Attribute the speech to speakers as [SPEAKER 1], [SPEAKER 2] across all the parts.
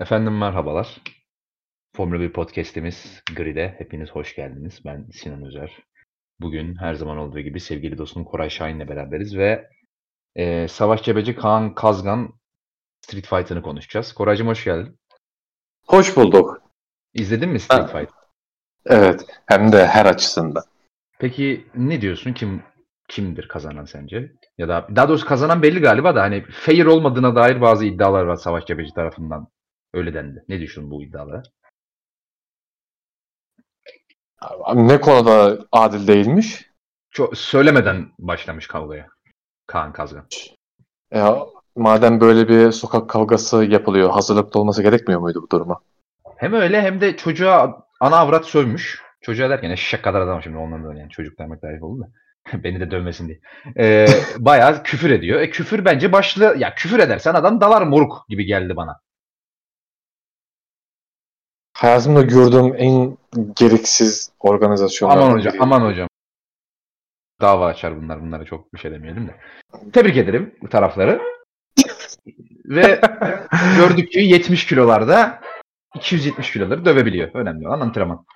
[SPEAKER 1] Efendim merhabalar. Formula 1 podcast'imiz Grid'e hepiniz hoş geldiniz. Ben Sinan Özer. Bugün her zaman olduğu gibi sevgili dostum Koray Şahin'le beraberiz ve e, Savaş Cebeci Kaan Kazgan Street Fighter'ını konuşacağız. Koraycığım hoş geldin.
[SPEAKER 2] Hoş bulduk.
[SPEAKER 1] İzledin mi Street. Fighter?
[SPEAKER 2] Evet. Hem de her açısından.
[SPEAKER 1] Peki ne diyorsun? Kim kimdir kazanan sence? Ya da daha doğrusu kazanan belli galiba da hani fair olmadığına dair bazı iddialar var Savaş Cebeci tarafından. Öyle dendi. Ne diyorsun bu iddialara?
[SPEAKER 2] Ne konuda adil değilmiş?
[SPEAKER 1] Çok söylemeden başlamış kavgaya. Kaan Kazgan.
[SPEAKER 2] Ya, madem böyle bir sokak kavgası yapılıyor, hazırlıklı olması gerekmiyor muydu bu duruma?
[SPEAKER 1] Hem öyle hem de çocuğa ana avrat sövmüş. Çocuğa derken eşek kadar adam şimdi ondan da yani çocuk demek tarif oldu da. Beni de dövmesin diye. Ee, bayağı küfür ediyor. E küfür bence başlı ya küfür edersen adam dalar moruk gibi geldi bana.
[SPEAKER 2] Hayatımda gördüğüm en gereksiz organizasyonlardan
[SPEAKER 1] Aman hocam,
[SPEAKER 2] biri.
[SPEAKER 1] aman hocam. Dava açar bunlar. Bunlara çok bir şey demeyelim de. Tebrik ederim bu tarafları. Ve gördük ki 70 kilolarda 270 kiloları dövebiliyor. Önemli olan antrenman.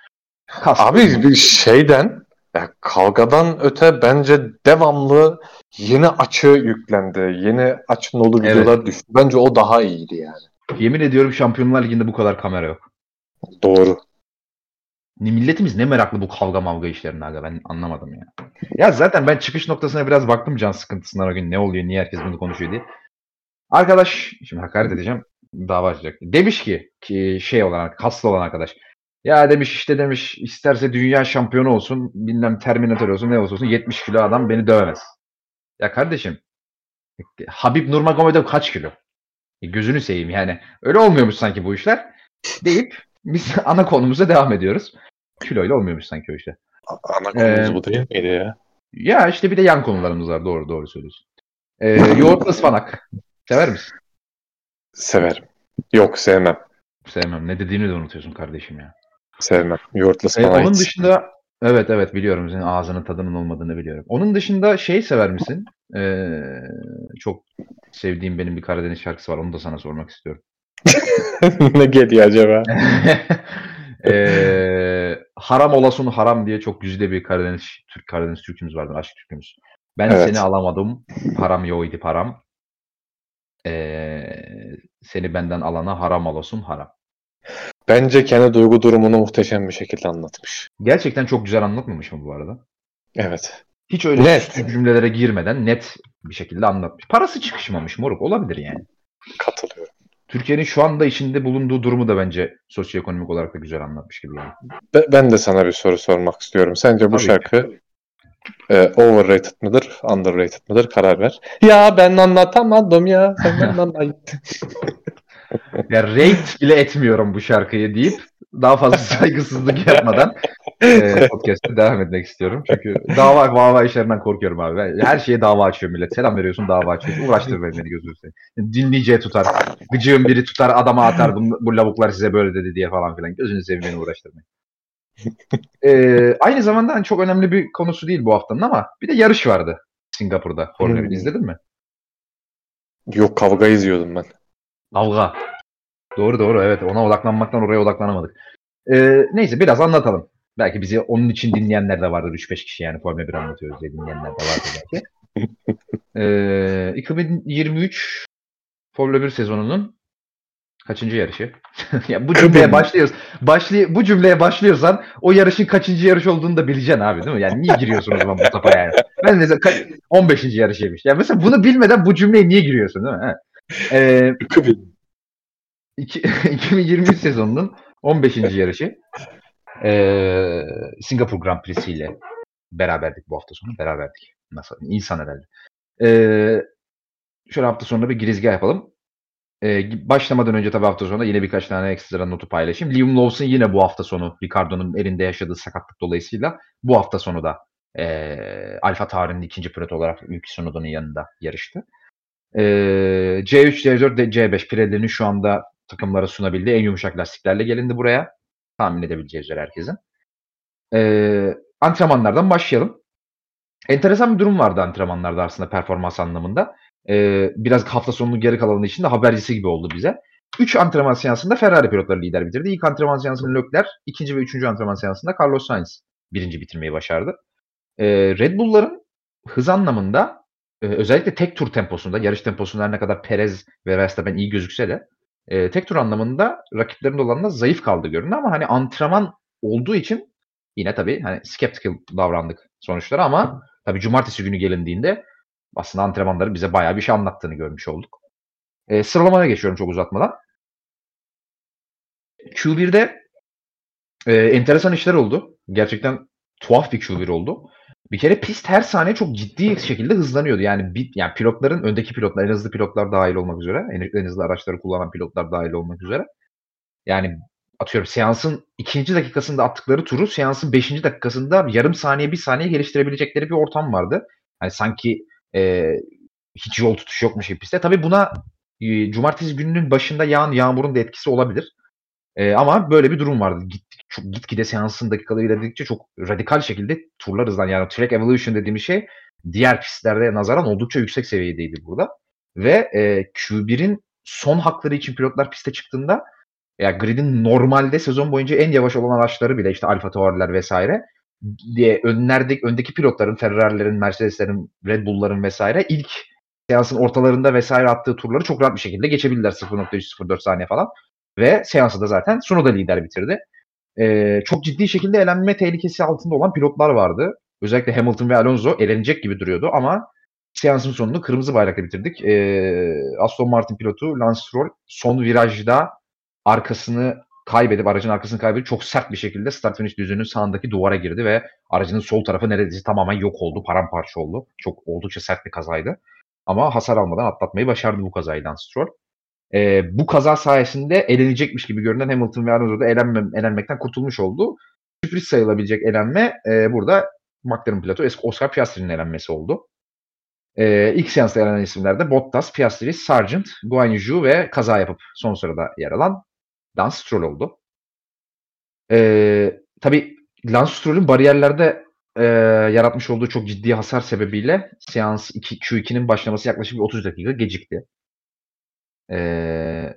[SPEAKER 1] Kas.
[SPEAKER 2] Abi bir şeyden, ya kavgadan öte bence devamlı yeni açı yüklendi. Yeni olduğu
[SPEAKER 1] Evet.
[SPEAKER 2] videolar düştü. Bence o daha iyiydi yani.
[SPEAKER 1] Yemin ediyorum Şampiyonlar Ligi'nde bu kadar kamera yok.
[SPEAKER 2] Doğru.
[SPEAKER 1] Ne- Milletimiz ne meraklı bu kavga mavga işlerine aga ben anlamadım ya. Ya zaten ben çıkış noktasına biraz baktım can sıkıntısından o gün ne oluyor niye herkes bunu konuşuyor diye. Arkadaş şimdi hakaret edeceğim dava açacak. Demiş ki, ki şey olan kaslı olan arkadaş. Ya demiş işte demiş isterse dünya şampiyonu olsun bilmem terminatör olsun ne olsun olsun 70 kilo adam beni dövemez. Ya kardeşim Habib Nurmagomedov kaç kilo? E, gözünü seveyim yani. Öyle olmuyormuş sanki bu işler. Deyip biz ana konumuza devam ediyoruz. Kiloyla olmuyormuş sanki o işler.
[SPEAKER 2] Ana
[SPEAKER 1] konumuz
[SPEAKER 2] bu değil miydi ya?
[SPEAKER 1] Ya işte bir de yan konularımız var. Doğru doğru söylüyorsun. Ee, yoğurtlu ıspanak. Sever misin?
[SPEAKER 2] Severim. Yok sevmem.
[SPEAKER 1] Sevmem. Ne dediğini de unutuyorsun kardeşim ya.
[SPEAKER 2] Sevmem. Yoğurtlu
[SPEAKER 1] Ee,
[SPEAKER 2] ıspanak.
[SPEAKER 1] onun
[SPEAKER 2] hiç-
[SPEAKER 1] dışında evet evet biliyorum. Senin ağzının tadının olmadığını biliyorum. Onun dışında şey sever misin? Ee, çok sevdiğim benim bir Karadeniz şarkısı var. Onu da sana sormak istiyorum.
[SPEAKER 2] Ne geliyor acaba?
[SPEAKER 1] Ee, haram olasın haram diye çok güzide bir Karadeniz Türk Karadeniz türkümüz vardır. Aşk türkümüz. Ben
[SPEAKER 2] Evet.
[SPEAKER 1] seni alamadım. Param yoydu param. Ee, seni benden alana haram olasın haram.
[SPEAKER 2] Bence kendi duygu durumunu muhteşem bir şekilde anlatmış.
[SPEAKER 1] Gerçekten çok güzel anlatmamış mı bu arada?
[SPEAKER 2] Evet.
[SPEAKER 1] Hiç öyle
[SPEAKER 2] Net.
[SPEAKER 1] cümlelere girmeden net bir şekilde anlatmış. Parası çıkışmamış moruk. Olabilir yani.
[SPEAKER 2] Katılıyorum.
[SPEAKER 1] Türkiye'nin şu anda içinde bulunduğu durumu da bence sosyoekonomik olarak da güzel anlatmış gibi yani.
[SPEAKER 2] Be- Ben de sana bir soru sormak istiyorum. Sence bu
[SPEAKER 1] Tabii ki.
[SPEAKER 2] şarkı e, overrated mıdır, underrated mıdır? Karar ver. Ya ben anlatamadım ya. Sen benden anlat.
[SPEAKER 1] Ya rate bile etmiyorum bu şarkıyı deyip daha fazla saygısızlık yapmadan e, podcast'e devam etmek istiyorum. Çünkü dava dava işlerinden korkuyorum abi. Ben her şeye dava açıyor millet. Selam veriyorsun dava açıyorsun. Uğraştır beni gözünü seveyim. Dinleyiciye tutar. Gıcığın biri tutar adama atar. Bu, bu lavuklar size böyle dedi diye falan filan. Gözünü seveyim beni uğraştırmayın. E, aynı zamanda hani çok önemli bir konusu değil bu haftanın ama bir de yarış vardı Singapur'da. Formula 1
[SPEAKER 2] Hmm.
[SPEAKER 1] izledin mi?
[SPEAKER 2] Yok kavga izliyordum ben.
[SPEAKER 1] Kavga. Doğru doğru evet ona odaklanmaktan oraya odaklanamadık. Ee, neyse biraz anlatalım. Belki bizi onun için dinleyenler de vardır 3-5 kişi yani Formula 1 anlatıyoruz diye dinleyenler de vardır belki. Ee, 2023 Formula 1 sezonunun kaçıncı yarışı? ya bu cümleye başlıyoruz. Başlay bu cümleye başlıyorsan o yarışın kaçıncı yarış olduğunu da bileceksin abi değil mi? Yani niye giriyorsun o zaman bu topa yani? Ben mesela ka- 15. yarışıymış. Ya mesela bunu bilmeden bu cümleye niye giriyorsun değil mi? Ha. Ee, İki- 2023 sezonunun 15. yarışı eee Singapur Grand Prix'si ile beraberdik bu hafta sonu. Beraberdik. Nasıl? İnsan herhalde. Eee şöyle hafta sonunda bir girizgah yapalım. Eee, başlamadan önce tabii hafta sonunda yine birkaç tane ekstra notu paylaşayım. Liam Lawson yine bu hafta sonu Ricardo'nun elinde yaşadığı sakatlık dolayısıyla bu hafta sonu da eee Alfa Tauri'nin ikinci pilot olarak Yuki Tsunoda'nın yanında yarıştı. Eee, C3, C4, de- C5 Pirelli'nin şu anda takımlara sunabildiği en yumuşak lastiklerle gelindi buraya. Tahmin edebileceği üzere herkesin. Eee, antrenmanlardan başlayalım. Enteresan bir durum vardı antrenmanlarda aslında performans anlamında. Eee, biraz hafta sonunun geri kalanı için de habercisi gibi oldu bize. 3 antrenman seansında Ferrari pilotları lider bitirdi. İlk antrenman seansında Leclerc, ikinci ve üçüncü antrenman seansında Carlos Sainz birinci bitirmeyi başardı. Ee, Red Bull'ların hız anlamında e, özellikle tek tur temposunda, yarış temposunda her ne kadar Perez ve Verstappen iyi gözükse de e, tek tur anlamında rakiplerinde olanla zayıf kaldı görünüyor ama hani antrenman olduğu için yine tabii hani skeptical davrandık sonuçlara ama tabii cumartesi günü gelindiğinde aslında antrenmanları bize bayağı bir şey anlattığını görmüş olduk. E, sıralamaya geçiyorum çok uzatmadan. Q1'de e, enteresan işler oldu. Gerçekten tuhaf bir Q1 oldu. Bir kere pist her saniye çok ciddi şekilde hızlanıyordu. Yani bir, yani pilotların öndeki pilotlar, en hızlı pilotlar dahil olmak üzere, en, en hızlı araçları kullanan pilotlar dahil olmak üzere. Yani atıyorum seansın ikinci dakikasında attıkları turu seansın beşinci dakikasında yarım saniye bir saniye geliştirebilecekleri bir ortam vardı. Yani sanki e, hiç yol tutuş yokmuş gibi pistte. Tabii buna e, cumartesi gününün başında yağan yağmurun da etkisi olabilir. E, ama böyle bir durum vardı. Git, çok, gitgide seansın dakikaları ilerledikçe çok radikal şekilde turlar hızlan. Yani track evolution dediğimiz şey diğer pistlerde nazaran oldukça yüksek seviyedeydi burada. Ve e, Q1'in son hakları için pilotlar piste çıktığında ya gridin normalde sezon boyunca en yavaş olan araçları bile işte Alfa Tauri'ler vesaire diye önlerdeki öndeki pilotların Ferrari'lerin, Mercedes'lerin, Red Bull'ların vesaire ilk seansın ortalarında vesaire attığı turları çok rahat bir şekilde geçebildiler 0.304 saniye falan. Ve seansı da zaten Sunoda lider bitirdi. Ee, çok ciddi şekilde elenme tehlikesi altında olan pilotlar vardı. Özellikle Hamilton ve Alonso elenecek gibi duruyordu ama seansın sonunu kırmızı bayrakla bitirdik. Ee, Aston Martin pilotu Lance Stroll son virajda arkasını kaybedip aracın arkasını kaybedip çok sert bir şekilde start finish düzünün sağındaki duvara girdi ve aracının sol tarafı neredeyse tamamen yok oldu, paramparça oldu. Çok oldukça sert bir kazaydı. Ama hasar almadan atlatmayı başardı bu kazayı Lance Stroll. Ee, bu kaza sayesinde elenecekmiş gibi görünen Hamilton ve Alonso da elenme, elenmekten kurtulmuş oldu. Sürpriz sayılabilecek elenme e, burada McLaren pilotu Oscar Piastri'nin elenmesi oldu. Ee, ilk seansta elenen isimler de Bottas, Piastri, Sargent, Guanyu ve kaza yapıp son sırada yer alan Lance Stroll oldu. Ee, tabii Lance Stroll'ün bariyerlerde e, yaratmış olduğu çok ciddi hasar sebebiyle seans 2, Q2'nin başlaması yaklaşık 30 dakika gecikti. Ee,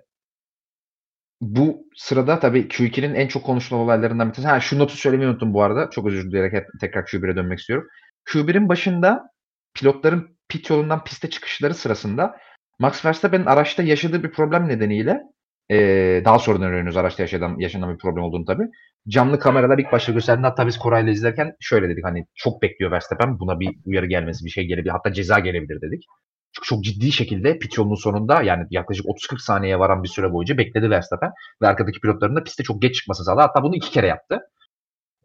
[SPEAKER 1] bu sırada tabii Q2'nin en çok konuşulan olaylarından bir tanesi. Ha şu notu söylemeyi unuttum bu arada. Çok özür dileyerek hep tekrar Q1'e dönmek istiyorum. Q1'in başında pilotların pit yolundan piste çıkışları sırasında Max Verstappen'in araçta yaşadığı bir problem nedeniyle ee, daha sonradan öğreniyoruz araçta yaşanan, yaşanan bir problem olduğunu tabii. Canlı kameralar ilk başta gösterdiğinde hatta biz Koray'la izlerken şöyle dedik hani çok bekliyor Verstappen buna bir uyarı gelmesi bir şey gelebilir hatta ceza gelebilir dedik. Çünkü çok ciddi şekilde pit yolunun sonunda yani yaklaşık 30-40 saniyeye varan bir süre boyunca bekledi Verstappen ve arkadaki pilotların da piste çok geç çıkması sağladı. Hatta bunu iki kere yaptı.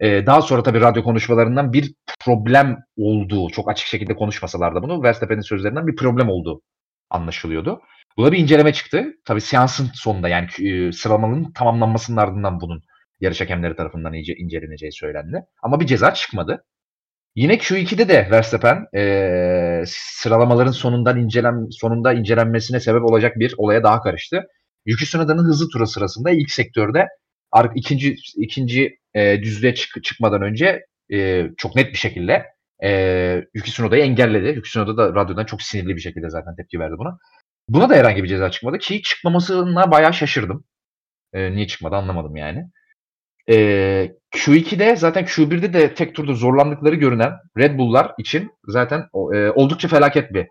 [SPEAKER 1] Ee, daha sonra tabii radyo konuşmalarından bir problem olduğu, çok açık şekilde konuşmasalar da bunu Verstappen'in sözlerinden bir problem olduğu anlaşılıyordu. Buna bir inceleme çıktı. Tabii seansın sonunda yani e, sıralamanın tamamlanmasının ardından bunun yarış hakemleri tarafından iyice inceleneceği söylendi. Ama bir ceza çıkmadı. Yine Q2'de de Verstappen e, sıralamaların sonundan incelen sonunda incelenmesine sebep olacak bir olaya daha karıştı. Yuki Tsunoda'nın hızlı turu sırasında ilk sektörde ikinci ikinci e, düzlüğe çık, çıkmadan önce e, çok net bir şekilde e, Yuki Tsunoda'yı engelledi. Yuki Tsunoda da radyodan çok sinirli bir şekilde zaten tepki verdi buna. Buna da herhangi bir ceza çıkmadı ki çıkmamasına bayağı şaşırdım. E, niye çıkmadı anlamadım yani. E, Q2'de zaten Q1'de de tek turda zorlandıkları görünen Red Bull'lar için zaten e, oldukça felaket bir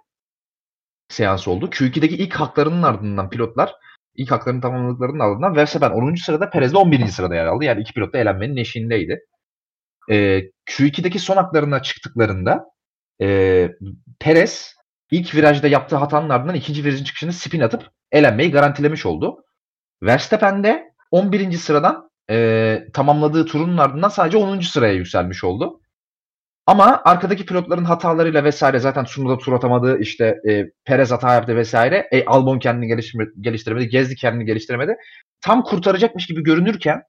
[SPEAKER 1] seans oldu. Q2'deki ilk haklarının ardından pilotlar ilk haklarını tamamladıklarının ardından Verstappen 10. sırada Perez de 11. sırada yer aldı. Yani iki pilot da elenmenin eşiğindeydi. E, Q2'deki son haklarına çıktıklarında e, Perez ilk virajda yaptığı hatanın ardından ikinci virajın çıkışını spin atıp elenmeyi garantilemiş oldu. Verstappen de 11. sıradan e, tamamladığı turun ardından sadece 10. sıraya yükselmiş oldu. Ama arkadaki pilotların hatalarıyla vesaire zaten Tsunoda tur atamadı. işte e, Perez hata yaptı vesaire. E, Albon kendini geliştiremedi. Gezdi kendini geliştiremedi. Tam kurtaracakmış gibi görünürken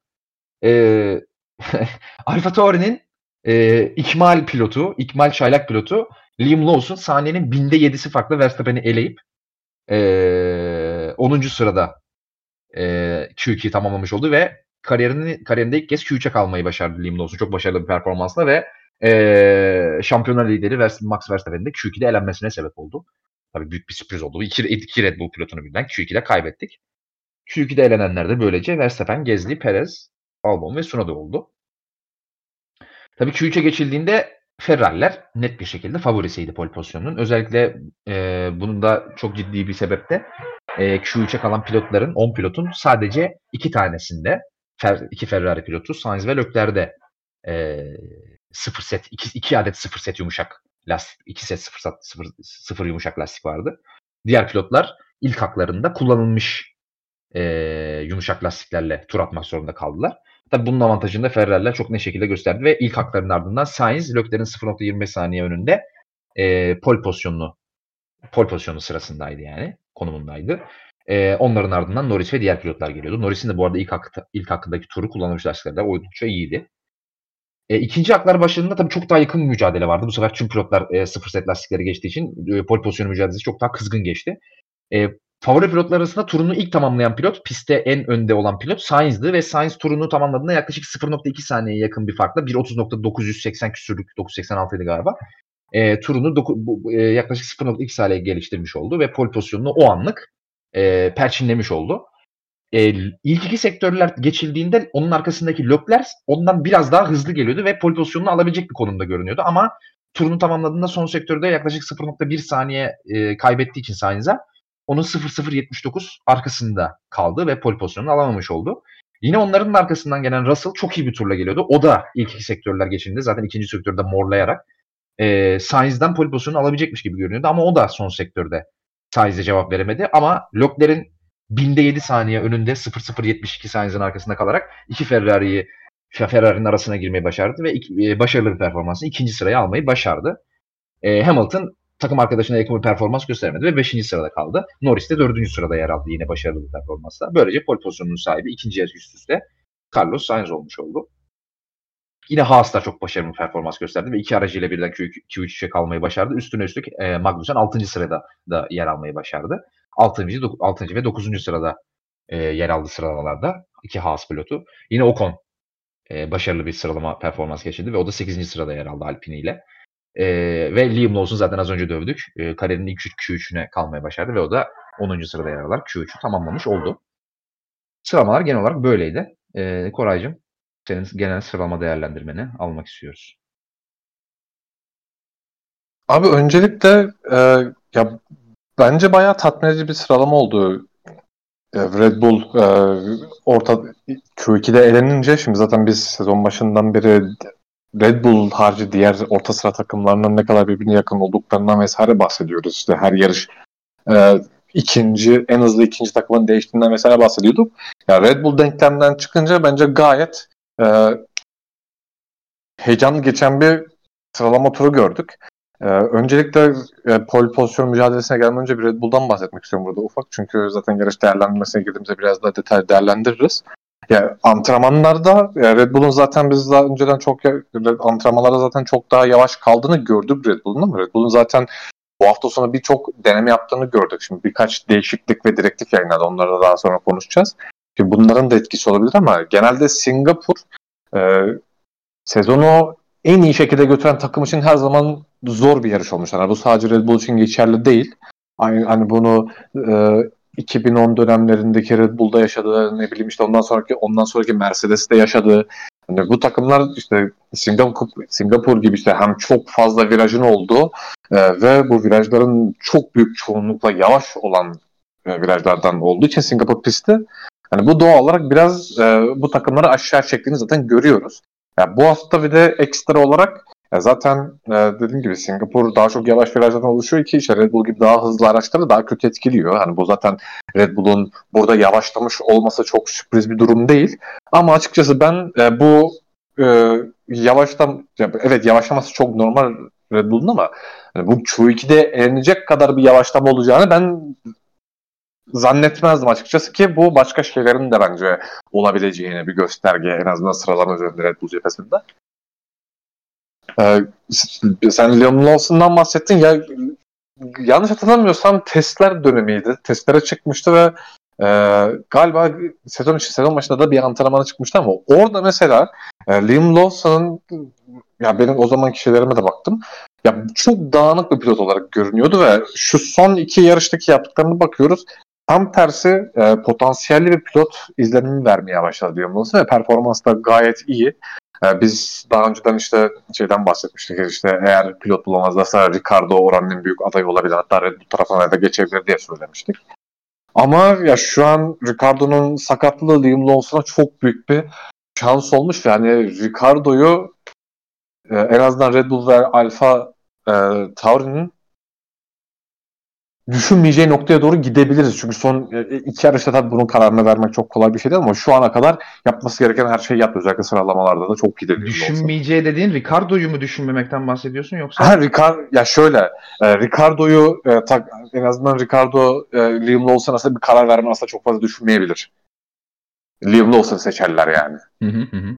[SPEAKER 1] e, Alfa Tauri'nin e, ikmal pilotu, ikmal çaylak pilotu Liam Lawson sahnenin binde yedisi farklı Verstappen'i eleyip e, 10. sırada e, Q2'yi tamamlamış oldu ve kariyerini kariyerinde ilk kez Q3'e kalmayı başardı Liam Lawson. Çok başarılı bir performansla ve e, şampiyonlar lideri Max Verstappen'in de Q2'de elenmesine sebep oldu. Tabii büyük bir sürpriz oldu. İki, iki Red Bull pilotunu birden Q2'de kaybettik. Q2'de elenenler de böylece Verstappen, Gezli, Perez, Albon ve Tsunoda oldu. Tabii Q3'e geçildiğinde Ferrari'ler net bir şekilde favorisiydi pole pozisyonunun. Özellikle e, bunun da çok ciddi bir sebep de e, Q3'e kalan pilotların 10 pilotun sadece iki tanesinde fer, iki Ferrari pilotu Sainz ve Leclerc'de e, sıfır set iki, iki adet sıfır set yumuşak lastik iki set sıfır, sıfır, sıfır yumuşak lastik vardı. Diğer pilotlar ilk haklarında kullanılmış e, yumuşak lastiklerle tur atmak zorunda kaldılar. Tabi bunun avantajını da Ferrari'ler çok ne şekilde gösterdi ve ilk haklarının ardından Sainz Leclerc'in 0.25 saniye önünde e, pol pozisyonunu pol pozisyonu sırasındaydı yani konumundaydı. E, onların ardından Norris ve diğer pilotlar geliyordu. Norris'in de bu arada ilk, hakkı, ilk hakkındaki turu kullanılmış lastikler oldukça iyiydi. E, ikinci haklar başlarında tabii çok daha yakın bir mücadele vardı. Bu sefer tüm pilotlar e, sıfır set lastikleri geçtiği için e, pol pozisyonu mücadelesi çok daha kızgın geçti. E, favori pilotlar arasında turunu ilk tamamlayan pilot, pistte en önde olan pilot Sainz'dı ve Sainz turunu tamamladığında yaklaşık 0.2 saniyeye yakın bir farkla 1.30.980 küsürlük 986 idi galiba. E, turunu doku, e, yaklaşık 0.2 saniye geliştirmiş oldu ve pol pozisyonunu o anlık e, perçinlemiş oldu. E, ilk iki sektörler geçildiğinde onun arkasındaki Lökler ondan biraz daha hızlı geliyordu ve pol pozisyonunu alabilecek bir konumda görünüyordu ama turunu tamamladığında son sektörde yaklaşık 0.1 saniye e, kaybettiği için Sainz'a onun 0-0-79 arkasında kaldı ve pole pozisyonunu alamamış oldu. Yine onların arkasından gelen Russell çok iyi bir turla geliyordu. O da ilk iki sektörler geçinde zaten ikinci sektörde morlayarak e, Sainz'den pole pozisyonu alabilecekmiş gibi görünüyordu. Ama o da son sektörde Sainz'e cevap veremedi. Ama Leclerc'in binde 7 saniye önünde 0-0-72 Sainz'in arkasında kalarak iki Ferrari'yi Ferrari'nin arasına girmeyi başardı ve e, başarılı bir performansla ikinci sırayı almayı başardı. E, Hamilton takım arkadaşına yakın bir performans göstermedi ve 5. sırada kaldı. Norris de 4. sırada yer aldı yine başarılı bir performansla. Böylece pole pozisyonunun sahibi ikinci yarış üst üste Carlos Sainz olmuş oldu. Yine Haas da çok başarılı bir performans gösterdi ve iki aracıyla birden Q3'e kalmayı başardı. Üstüne üstlük e, Magnussen 6. sırada da yer almayı başardı. 6. 6. ve 9. sırada e, yer aldı sıralamalarda. iki Haas pilotu. Yine Ocon e, başarılı bir sıralama performans geçirdi ve o da 8. sırada yer aldı Alpine ile. E, ve Liam Lawson zaten az önce dövdük. E, kariyerin ilk Q3'üne kalmaya başardı ve o da 10. sırada yer alarak Q3'ü tamamlamış oldu. Sıralamalar genel olarak böyleydi. E, Koraycığım senin genel sıralama değerlendirmeni almak istiyoruz.
[SPEAKER 2] Abi öncelikle e, ya bence bayağı tatmin edici bir sıralama oldu. E, Red Bull e, orta Q2'de elenince şimdi zaten biz sezon başından beri Red Bull harcı diğer orta sıra takımlarının ne kadar birbirine yakın olduklarından vesaire bahsediyoruz. İşte her yarış e, ikinci, en hızlı ikinci takımın değiştiğinden vesaire bahsediyorduk. Ya Red Bull denklemden çıkınca bence gayet e, heyecanlı geçen bir sıralama turu gördük. Ee, öncelikle e, pole pozisyon mücadelesine gelmeden önce bir Red Bull'dan bahsetmek istiyorum burada ufak. Çünkü zaten yarış değerlendirmesine girdiğimizde biraz daha detay değerlendiririz. Ya antrenmanlarda ya Red Bull'un zaten biz daha önceden çok antrenmanlarda zaten çok daha yavaş kaldığını gördük Red Bull'un ama Red Bull'un zaten bu hafta sonu birçok deneme yaptığını gördük. Şimdi birkaç değişiklik ve direktif yayınladı. Onları da daha sonra konuşacağız. Şimdi bunların da etkisi olabilir ama genelde Singapur e, sezonu en iyi şekilde götüren takım için her zaman zor bir yarış olmuş. Yani bu sadece Red Bull için geçerli değil. Hani, hani bunu e, 2010 dönemlerindeki Red Bull'da yaşadığı ne bileyim işte ondan sonraki ondan sonraki Mercedes'te yaşadığı hani bu takımlar işte Singapur, Singapur gibi işte hem çok fazla virajın olduğu e, ve bu virajların çok büyük çoğunlukla yavaş olan e, virajlardan olduğu için Singapur pisti hani bu doğal olarak biraz e, bu takımları aşağı çektiğini zaten görüyoruz. Yani bu hafta bir de ekstra olarak ya zaten e, dediğim gibi Singapur daha çok yavaş virajlardan oluşuyor ki işte Red Bull gibi daha hızlı araçları daha kötü etkiliyor. Hani bu zaten Red Bull'un burada yavaşlamış olması çok sürpriz bir durum değil. Ama açıkçası ben e, bu e, yavaşlam evet yavaşlaması çok normal Red Bull'un ama yani bu Q2'de elenecek kadar bir yavaşlama olacağını ben zannetmezdim açıkçası ki bu başka şeylerin de bence olabileceğine bir gösterge en azından sıralama üzerinde Red Bull cephesinde. Ee, sen Liam Lawson'dan bahsettin ya yanlış hatırlamıyorsam testler dönemiydi. Testlere çıkmıştı ve e, galiba sezon için sezon başında da bir antrenmana çıkmıştı ama orada mesela e, Liam Lawson'ın ya benim o zaman kişilerime de baktım. Ya çok dağınık bir pilot olarak görünüyordu ve şu son iki yarıştaki yaptıklarını bakıyoruz. Tam tersi e, potansiyelli bir pilot izlenimi vermeye başladı diyorum ve performans da gayet iyi. E, biz daha önceden işte şeyden bahsetmiştik işte eğer pilot bulamazlarsa Ricardo oranın büyük adayı olabilir hatta Red Bull tarafına da geçebilir diye söylemiştik. Ama ya şu an Ricardo'nun sakatlığı Liam Lawson'a çok büyük bir şans olmuş. Yani Ricardo'yu e, en azından Red Bull ve Alfa e, Tauri'nin düşünmeyeceği noktaya doğru gidebiliriz. Çünkü son e, iki yarışta tabii bunun kararını vermek çok kolay bir şey değil ama şu ana kadar yapması gereken her şeyi yaptı. Özellikle sıralamalarda da çok iyi
[SPEAKER 1] Düşünmeyeceği dediğin Ricardo'yu mu düşünmemekten bahsediyorsun yoksa?
[SPEAKER 2] Ha Ricardo ya şöyle e, Ricardo'yu e, tak, en azından Ricardo e, Liam Lawson aslında bir karar verme aslında çok fazla düşünmeyebilir. Liam Lawson seçerler yani.
[SPEAKER 1] Hı hı hı.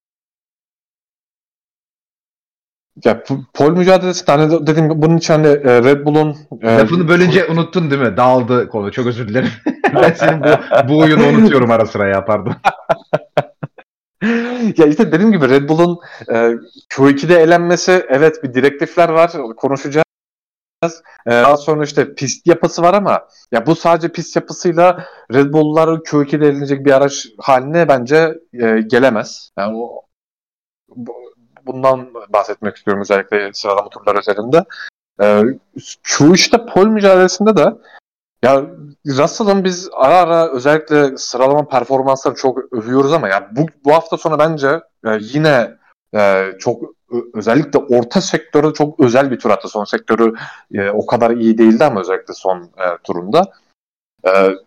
[SPEAKER 2] Ya pol mücadelesi hani dedim bunun için hani e, Red Bull'un
[SPEAKER 1] e, lafını bölünce unuttun değil mi? Dağıldı konu. Çok özür dilerim. ben senin bu, bu oyunu unutuyorum ara sıra ya pardon.
[SPEAKER 2] ya işte dediğim gibi Red Bull'un e, Q2'de elenmesi evet bir direktifler var konuşacağız. E, daha sonra işte pist yapısı var ama ya bu sadece pist yapısıyla Red Bull'lar Q2'de elenecek bir araç haline bence e, gelemez. Yani o bu, bundan bahsetmek istiyorum özellikle sıralama turları üzerinde. Ee, Q3'te pol mücadelesinde de ya Russell'ın biz ara ara özellikle sıralama performanslarını çok övüyoruz ama ya bu, bu hafta sonu bence e, yine e, çok özellikle orta sektörü çok özel bir tur attı. Son sektörü e, o kadar iyi değildi ama özellikle son turunda.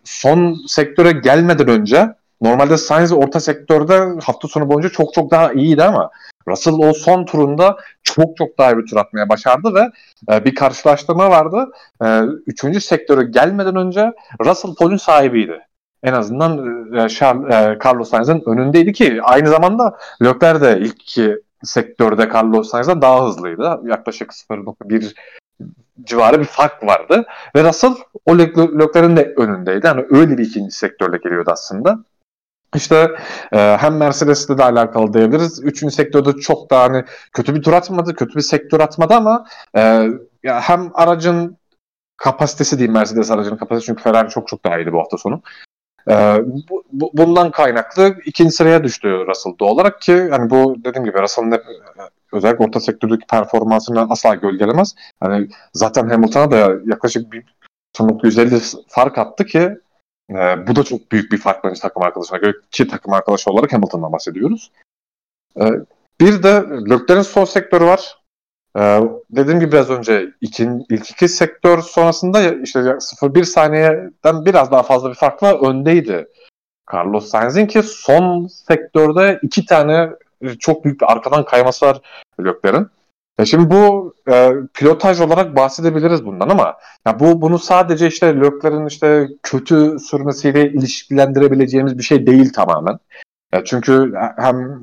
[SPEAKER 2] Son sektöre gelmeden önce normalde Sainz orta sektörde hafta sonu boyunca çok çok daha iyiydi ama Russell o son turunda çok çok daha bir tur atmaya başardı ve e, bir karşılaştırma vardı. E, üçüncü sektörü gelmeden önce Russell polün sahibiydi. En azından e, Charles, e, Carlos Sainz'in önündeydi ki aynı zamanda Leclerc de ilk iki sektörde Carlos Sainz'dan daha hızlıydı. Yaklaşık 0.1 civarı bir fark vardı. Ve Russell o Leclerc'in de önündeydi. Yani öyle bir ikinci sektörle geliyordu aslında. İşte e, hem Mercedes'le de alakalı diyebiliriz. Üçüncü sektörde çok da hani kötü bir tur atmadı, kötü bir sektör atmadı ama e, ya hem aracın kapasitesi diyeyim Mercedes aracının kapasitesi çünkü Ferrari çok çok daha iyiydi bu hafta sonu. E, bu, bu, bundan kaynaklı ikinci sıraya düştü Russell doğal olarak ki hani bu dediğim gibi Russell'ın hep özellikle orta sektördeki performansını asla gölgelemez. Hani zaten Hamilton'a da yaklaşık bir 150 fark attı ki e, bu da çok büyük bir fark bence takım arkadaşına göre ki takım arkadaşı olarak Hamilton'dan bahsediyoruz. E, bir de Leclerc'in son sektörü var. Ee, dediğim gibi biraz önce ikin, ilk iki sektör sonrasında işte 0-1 saniyeden biraz daha fazla bir farkla öndeydi. Carlos Sainz'in ki son sektörde iki tane çok büyük bir arkadan kayması var Leclerc'in. Ya şimdi bu e, pilotaj olarak bahsedebiliriz bundan ama ya bu bunu sadece işte Lökler'in işte kötü sürmesiyle ilişkilendirebileceğimiz bir şey değil tamamen. Ya çünkü hem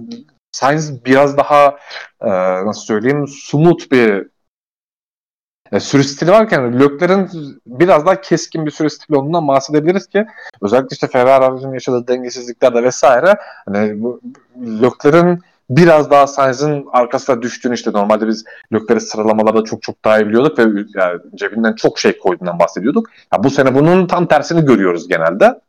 [SPEAKER 2] Sainz biraz daha e, nasıl söyleyeyim smooth bir e, sürü stili varken Lökler'in biraz daha keskin bir sürü stili olduğundan bahsedebiliriz ki özellikle işte Ferrari aracının yaşadığı dengesizliklerde vesaire hani bu Lökler'in biraz daha Sainz'in arkasına düştüğünü işte normalde biz Leclerc'i sıralamalarda çok çok daha iyi biliyorduk ve yani cebinden çok şey koyduğundan bahsediyorduk. Ya bu sene bunun tam tersini görüyoruz genelde.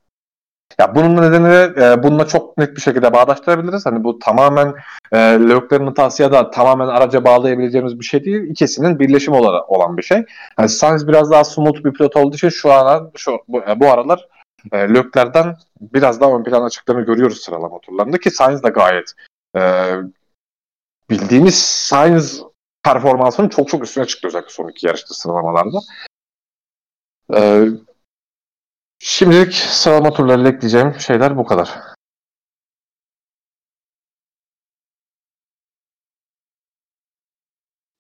[SPEAKER 2] Ya bunun nedeni e, bununla çok net bir şekilde bağdaştırabiliriz. Hani bu tamamen e, Leclerc'in hatası ya da tamamen araca bağlayabileceğimiz bir şey değil. İkisinin birleşimi olan, olan bir şey. Yani Sainz biraz daha smooth bir pilot olduğu için şu an şu bu, bu aralar e, Leclerc'den biraz daha ön plana çıktığını görüyoruz sıralama turlarında ki Sainz de gayet e, bildiğimiz Sainz performansının çok çok üstüne çıktı özellikle son iki yarışta sıralamalarda. E, şimdilik sıralama turlarıyla ekleyeceğim şeyler bu kadar.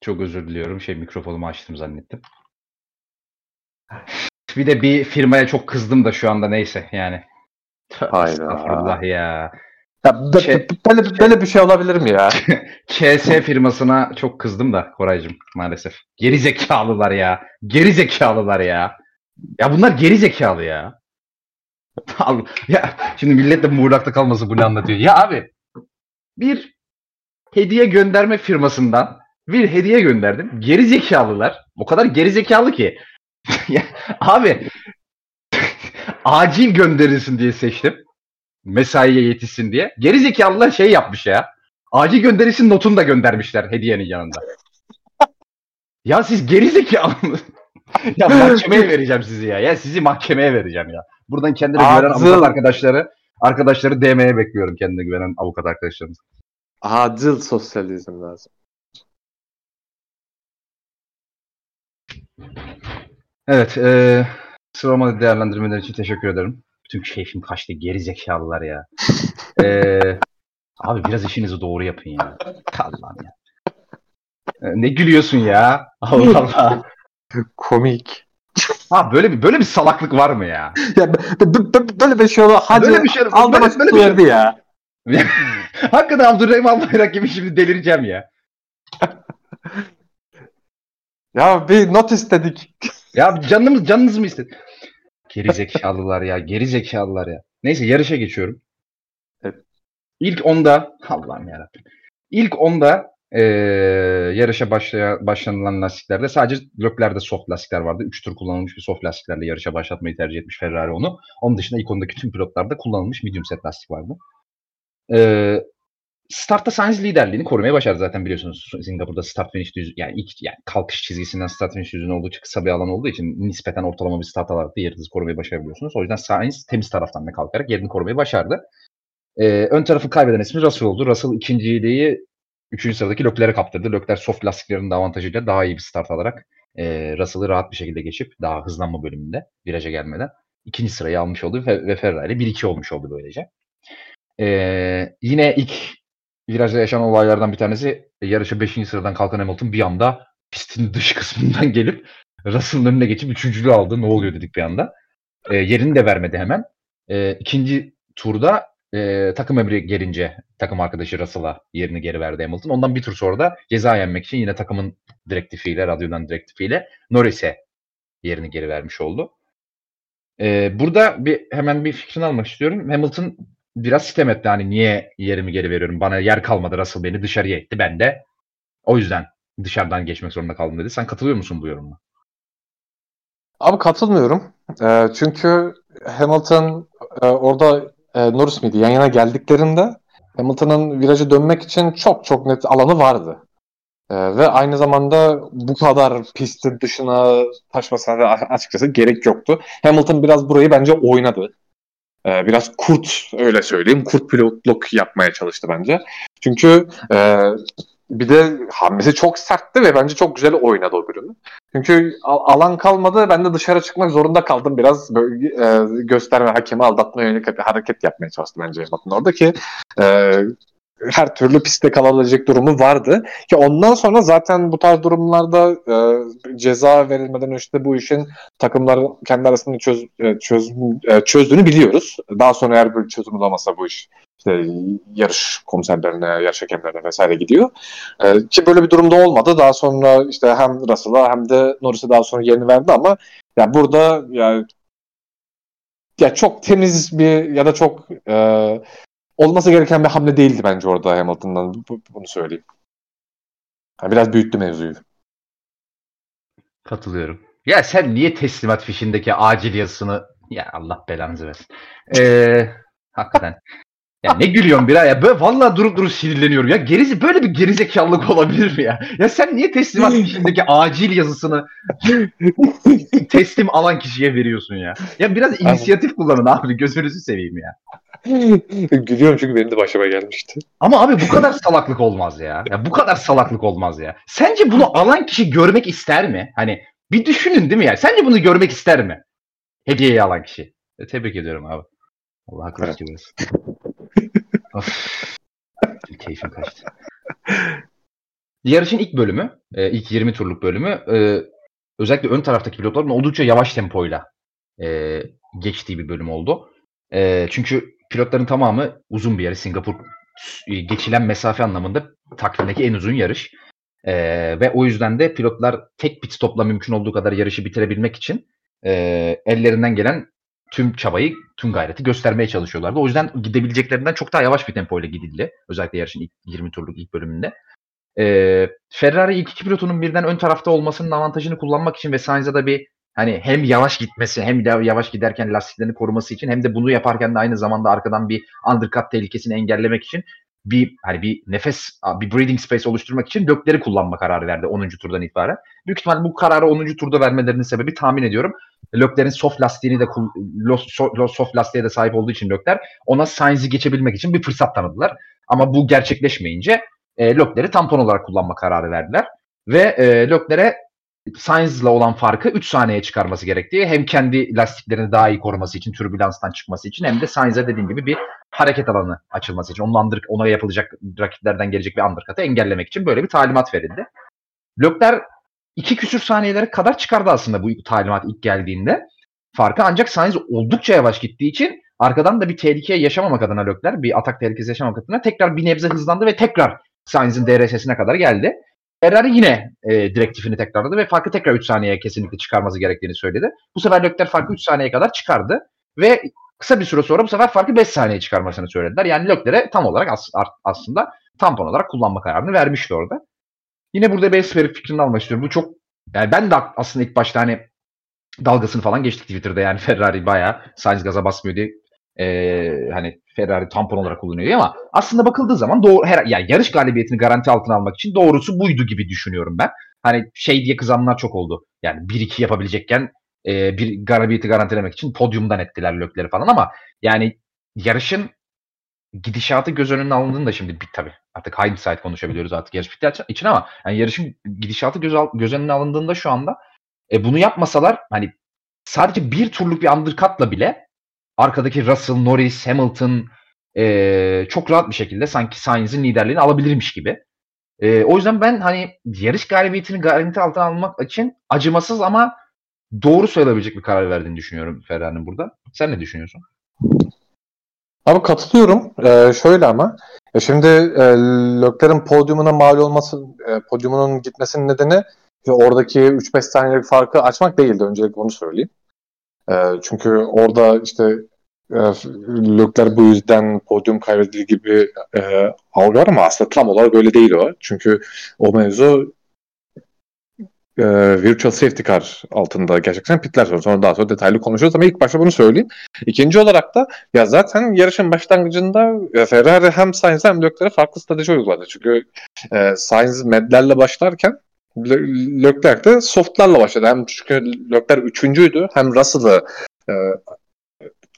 [SPEAKER 1] Çok özür diliyorum. Şey mikrofonumu açtım zannettim. Bir de bir firmaya çok kızdım da şu anda neyse yani.
[SPEAKER 2] Hayda.
[SPEAKER 1] Estağfurullah ya.
[SPEAKER 2] Ya, şey, böyle, böyle bir şey olabilir mi ya?
[SPEAKER 1] KS firmasına çok kızdım da Koraycığım maalesef. Geri zekalılar ya. Geri zekalılar ya. Ya bunlar geri zekalı ya. ya şimdi millet de muğlakta kalması bunu anlatıyor. Ya abi bir hediye gönderme firmasından bir hediye gönderdim. Geri zekalılar. O kadar geri zekalı ki. ya, abi acil gönderilsin diye seçtim. Mesaiye yetişsin diye. Geri zekalılar şey yapmış ya. Acil gönderilsin notunu da göndermişler hediyenin yanında. ya siz geri zekalı ya mahkemeye vereceğim sizi ya. Ya sizi mahkemeye vereceğim ya. Buradan kendine güvenen
[SPEAKER 2] Acil.
[SPEAKER 1] avukat arkadaşları arkadaşları DM'ye bekliyorum kendine güvenen avukat arkadaşlarımız.
[SPEAKER 2] Acil sosyalizm lazım.
[SPEAKER 1] Evet, e, sıralama değerlendirmeleri için teşekkür ederim. Bütün keyfim kaçtı geri zekalılar ya. E, abi biraz işinizi doğru yapın ya. Allah'ım ya. E, ne gülüyorsun ya? Allah Allah.
[SPEAKER 2] Komik.
[SPEAKER 1] Ha böyle bir böyle bir salaklık var mı ya?
[SPEAKER 2] Ya b- b- b- böyle bir şey olur. Hacı
[SPEAKER 1] Böyle bir şey-
[SPEAKER 2] aldı
[SPEAKER 1] böyle- böyle bir şey-
[SPEAKER 2] verdi ya.
[SPEAKER 1] Hakikaten Abdurrahim Albayrak gibi şimdi delireceğim ya.
[SPEAKER 2] Ya bir not istedik.
[SPEAKER 1] Ya canımız canınız mı istedi? Geri zekalılar ya, geri zekalılar ya. Neyse yarışa geçiyorum.
[SPEAKER 2] Evet.
[SPEAKER 1] İlk onda Allah'ım yarabbim. İlk onda eee yarışa başlaya, başlanılan lastiklerde sadece Leclerc'de soft lastikler vardı. 3 tur kullanılmış bir soft lastiklerle yarışa başlatmayı tercih etmiş Ferrari onu. Onun dışında ilk ondaki tüm pilotlarda kullanılmış medium set lastik vardı. Eee startta Sainz liderliğini korumaya başardı zaten biliyorsunuz. Singapur'da start finish düz yani ilk yani kalkış çizgisinden start finish düzünün oldukça kısa bir alan olduğu için nispeten ortalama bir start alarak da yerinizi korumayı başarabiliyorsunuz. O yüzden Sainz temiz taraftan da kalkarak yerini korumayı başardı. Ee, ön tarafı kaybeden ismi Russell oldu. Russell ikinciliği 3. sıradaki Leclerc'e kaptırdı. Leclerc soft lastiklerinin de avantajıyla daha iyi bir start alarak e, Russell'ı rahat bir şekilde geçip daha hızlanma bölümünde viraja gelmeden ikinci sırayı almış oldu ve, ve Ferrari 1-2 olmuş oldu böylece. Ee, yine ilk virajda yaşanan olaylardan bir tanesi e, yarışa 5. sıradan kalkan Hamilton bir anda pistin dış kısmından gelip Russell'ın önüne geçip üçüncülüğü aldı. Ne oluyor dedik bir anda. E, yerini de vermedi hemen. E, ikinci turda e, takım emri gelince takım arkadaşı Russell'a yerini geri verdi Hamilton. Ondan bir tur sonra da ceza yenmek için yine takımın direktifiyle, radyodan direktifiyle Norris'e yerini geri vermiş oldu. E, burada bir hemen bir fikrini almak istiyorum. Hamilton biraz sitem etti. Hani niye yerimi geri veriyorum? Bana yer kalmadı. Russell beni dışarıya etti. Ben de o yüzden dışarıdan geçmek zorunda kaldım dedi. Sen katılıyor musun bu yorumla?
[SPEAKER 2] Abi katılmıyorum. Ee, çünkü Hamilton e, orada e, Norris miydi? Yan yana geldiklerinde Hamilton'ın viraja dönmek için çok çok net alanı vardı. Ee, ve aynı zamanda bu kadar pistin dışına taşmasına açıkçası gerek yoktu. Hamilton biraz burayı bence oynadı. Ee, biraz kurt öyle söyleyeyim. Kurt pilotluk yapmaya çalıştı bence. Çünkü e, bir de hamlesi çok sertti ve bence çok güzel oynadı o bölümü. Çünkü al- alan kalmadı. Ben de dışarı çıkmak zorunda kaldım. Biraz böyle, e, gösterme, hakemi aldatma yönelik hareket yapmaya çalıştı bence Hamilton orada ki e, her türlü pistte kalabilecek durumu vardı. Ki ondan sonra zaten bu tarz durumlarda e, ceza verilmeden önce de bu işin takımlar kendi arasında çöz, e, çöz, e, çözdüğünü biliyoruz. Daha sonra eğer bir çözüm bulamazsa bu iş işte yarış komiserlerine, yarış hakemlerine vesaire gidiyor. E, ki böyle bir durumda olmadı. Daha sonra işte hem Russell'a hem de Norris'e daha sonra yerini verdi ama ya burada ya ya çok temiz bir ya da çok e, olması gereken bir hamle değildi bence orada Hamilton'dan. Bu- bu- Bunu söyleyeyim. Ha, biraz büyüttü mevzuyu.
[SPEAKER 1] Katılıyorum. Ya sen niye teslimat fişindeki acil yazısını ya Allah belanızı versin. Ee, hakikaten. Ya ne gülüyorsun bira ya? Böyle vallahi durup durup sinirleniyorum ya. Gerizi böyle bir gerizekalılık olabilir mi ya? Ya sen niye teslimat fişindeki acil yazısını teslim alan kişiye veriyorsun ya? Ya biraz inisiyatif kullanın abi. Gözünüzü seveyim ya.
[SPEAKER 2] Gülüyorum çünkü benim de başıma gelmişti.
[SPEAKER 1] Ama abi bu kadar salaklık olmaz ya. Ya bu kadar salaklık olmaz ya. Sence bunu alan kişi görmek ister mi? Hani bir düşünün değil mi ya? Sence bunu görmek ister mi? Hediyeyi alan kişi. E, tebrik ediyorum abi. Allah haklı
[SPEAKER 2] Evet.
[SPEAKER 1] of. Keyfim kaçtı. Yarışın ilk bölümü, e, ilk 20 turluk bölümü e, özellikle ön taraftaki pilotların oldukça yavaş tempoyla e, geçtiği bir bölüm oldu. E, çünkü pilotların tamamı uzun bir yarış. Singapur e, geçilen mesafe anlamında takvimdeki en uzun yarış. E, ve o yüzden de pilotlar tek pit stopla mümkün olduğu kadar yarışı bitirebilmek için e, ellerinden gelen tüm çabayı, tüm gayreti göstermeye çalışıyorlardı. O yüzden gidebileceklerinden çok daha yavaş bir tempoyla gidildi. Özellikle yarışın ilk 20 turluk ilk bölümünde. E, Ferrari ilk iki pilotunun birden ön tarafta olmasının avantajını kullanmak için ve Sainz'a da bir hani hem yavaş gitmesi hem de yavaş giderken lastiklerini koruması için hem de bunu yaparken de aynı zamanda arkadan bir undercut tehlikesini engellemek için bir hani bir nefes bir breathing space oluşturmak için dökleri kullanma kararı verdi 10. turdan itibaren. Büyük ihtimalle bu kararı 10. turda vermelerinin sebebi tahmin ediyorum. Lökler'in soft lastiğini de soft lastiğe de sahip olduğu için Lökler ona Sainz'i geçebilmek için bir fırsat tanıdılar. Ama bu gerçekleşmeyince e, Lökler'i tampon olarak kullanma kararı verdiler. Ve e, Lökler'e Sainz'la olan farkı 3 saniyeye çıkarması gerektiği hem kendi lastiklerini daha iyi koruması için, türbülanstan çıkması için hem de Sainz'e dediğim gibi bir hareket alanı açılması için, onun under, ona yapılacak rakiplerden gelecek bir undercut'ı engellemek için böyle bir talimat verildi. Lökler iki küsür saniyelere kadar çıkardı aslında bu talimat ilk geldiğinde. Farkı ancak Sainz oldukça yavaş gittiği için arkadan da bir tehlike yaşamamak adına Lökler, bir atak tehlikesi yaşamamak adına tekrar bir nebze hızlandı ve tekrar Sainz'in DRS'sine kadar geldi. Ferrari yine e, direktifini tekrarladı ve farkı tekrar 3 saniyeye kesinlikle çıkarması gerektiğini söyledi. Bu sefer Leclerc farkı 3 saniyeye kadar çıkardı ve kısa bir süre sonra bu sefer farkı 5 saniye çıkarmasını söylediler. Yani Leclerc'e tam olarak as- aslında tampon olarak kullanma kararını vermişti orada. Yine burada bir verip fikrini almak istiyorum. Bu çok yani ben de aslında ilk başta hani dalgasını falan geçtik Twitter'da yani Ferrari bayağı Sainz gaza basmıyor diye e, hani Ferrari tampon olarak kullanıyor ama aslında bakıldığı zaman doğru her yani yarış galibiyetini garanti altına almak için doğrusu buydu gibi düşünüyorum ben. Hani şey diye kızanlar çok oldu. Yani 1-2 yapabilecekken e, bir galibiyeti garantilemek için podyumdan ettiler lökleri falan ama yani yarışın gidişatı göz önüne alındığında şimdi bir tabii artık hindsight konuşabiliyoruz artık yarış bitti için ama yani yarışın gidişatı göz, al, göz önüne alındığında şu anda e, bunu yapmasalar hani sadece bir turluk bir undercut'la bile arkadaki Russell, Norris, Hamilton e, çok rahat bir şekilde sanki Sainz'in liderliğini alabilirmiş gibi. E, o yüzden ben hani yarış galibiyetini garanti altına almak için acımasız ama doğru söyleyebilecek bir karar verdiğini düşünüyorum Ferrari'nin burada. Sen ne düşünüyorsun?
[SPEAKER 2] Abi katılıyorum. Ee, şöyle ama e şimdi e, Lökler'in podyumuna mal olması, e, podyumunun gitmesinin nedeni oradaki 3-5 saniyelik farkı açmak değildi. Öncelikle onu söyleyeyim. E, çünkü orada işte e, Lökler bu yüzden podyum kaybedildiği gibi e, algılar ama aslında tam olarak öyle değil o. Çünkü o mevzu e, virtual safety car altında gerçekten pitler sonra, sonra daha sonra detaylı konuşuruz ama ilk başta bunu söyleyeyim. İkinci olarak da ya zaten yarışın başlangıcında Ferrari hem Sainz hem Leclerc'e farklı strateji uyguladı. Çünkü e, Sainz medlerle başlarken Leclerc de softlarla başladı. Hem çünkü Leclerc üçüncüydü hem Russell'ı e,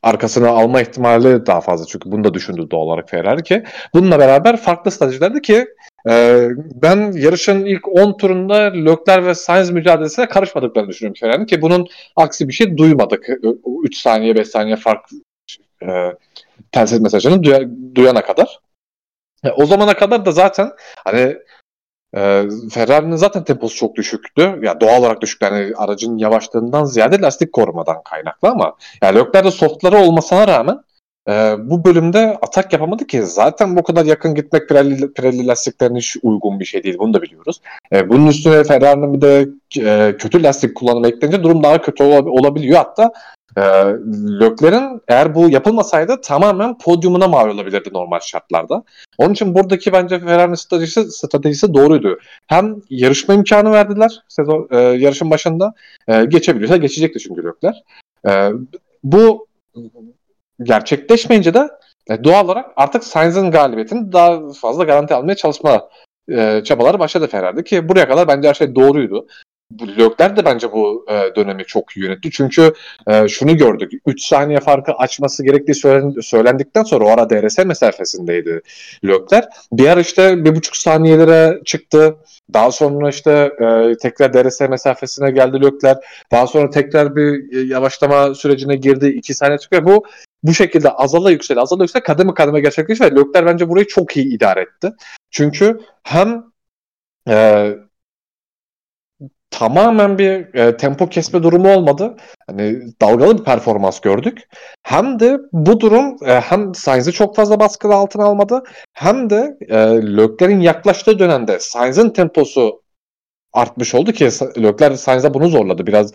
[SPEAKER 2] arkasına alma ihtimali daha fazla. Çünkü bunu da düşündü doğal olarak Ferrari ki. Bununla beraber farklı stratejilerdi ki e, ben yarışın ilk 10 turunda Leclerc ve Sainz mücadelesine karışmadıklarını düşünüyorum Ferrari'nin ki bunun aksi bir şey duymadık. 3 saniye 5 saniye fark e, telsiz mesajını duya, duyana kadar. E, o zamana kadar da zaten hani ee, Ferrari'nin zaten temposu çok düşüktü. Ya yani doğal olarak düşük. Yani aracın yavaşlığından ziyade lastik korumadan kaynaklı ama yani Leclerc'de softları olmasına rağmen e, bu bölümde atak yapamadı ki. Zaten bu kadar yakın gitmek Pirelli, Pirelli lastiklerine hiç uygun bir şey değil. Bunu da biliyoruz. E, bunun üstüne Ferrari'nin bir de e, kötü lastik kullanımı eklenince durum daha kötü olab- olabiliyor. Hatta e, Lökler'in eğer bu yapılmasaydı tamamen podyumuna mal olabilirdi normal şartlarda. Onun için buradaki bence Ferrari'nin stratejisi, stratejisi doğruydu. Hem yarışma imkanı verdiler sezon e, yarışın başında. E, geçebiliyorsa geçecekti çünkü Lökler. E, bu gerçekleşmeyince de e, doğal olarak artık Sainz'ın galibiyetini daha fazla garanti almaya çalışma e, çabaları başladı Ferrari'de ki buraya kadar bence her şey doğruydu. Lökler de bence bu e, dönemi çok iyi yönetti. Çünkü e, şunu gördük. 3 saniye farkı açması gerektiği söylen, söylendikten sonra o ara DRS mesafesindeydi Lökler. Bir ara işte 1,5 saniyelere çıktı. Daha sonra işte e, tekrar DRS mesafesine geldi Lökler. Daha sonra tekrar bir e, yavaşlama sürecine girdi. 2 saniye çıkıyor. Bu bu şekilde azala yükseli azala yükseli kademe kademe gerçekleşti ve Lökler bence burayı çok iyi idare etti. Çünkü hem e, tamamen bir e, tempo kesme durumu olmadı. Hani dalgalı bir performans gördük. Hem de bu durum e, hem Sainz'i çok fazla baskı altına almadı hem de e, Lökler'in yaklaştığı dönemde Sainz'in temposu artmış oldu ki Leclerc Sainz'a bunu zorladı. Biraz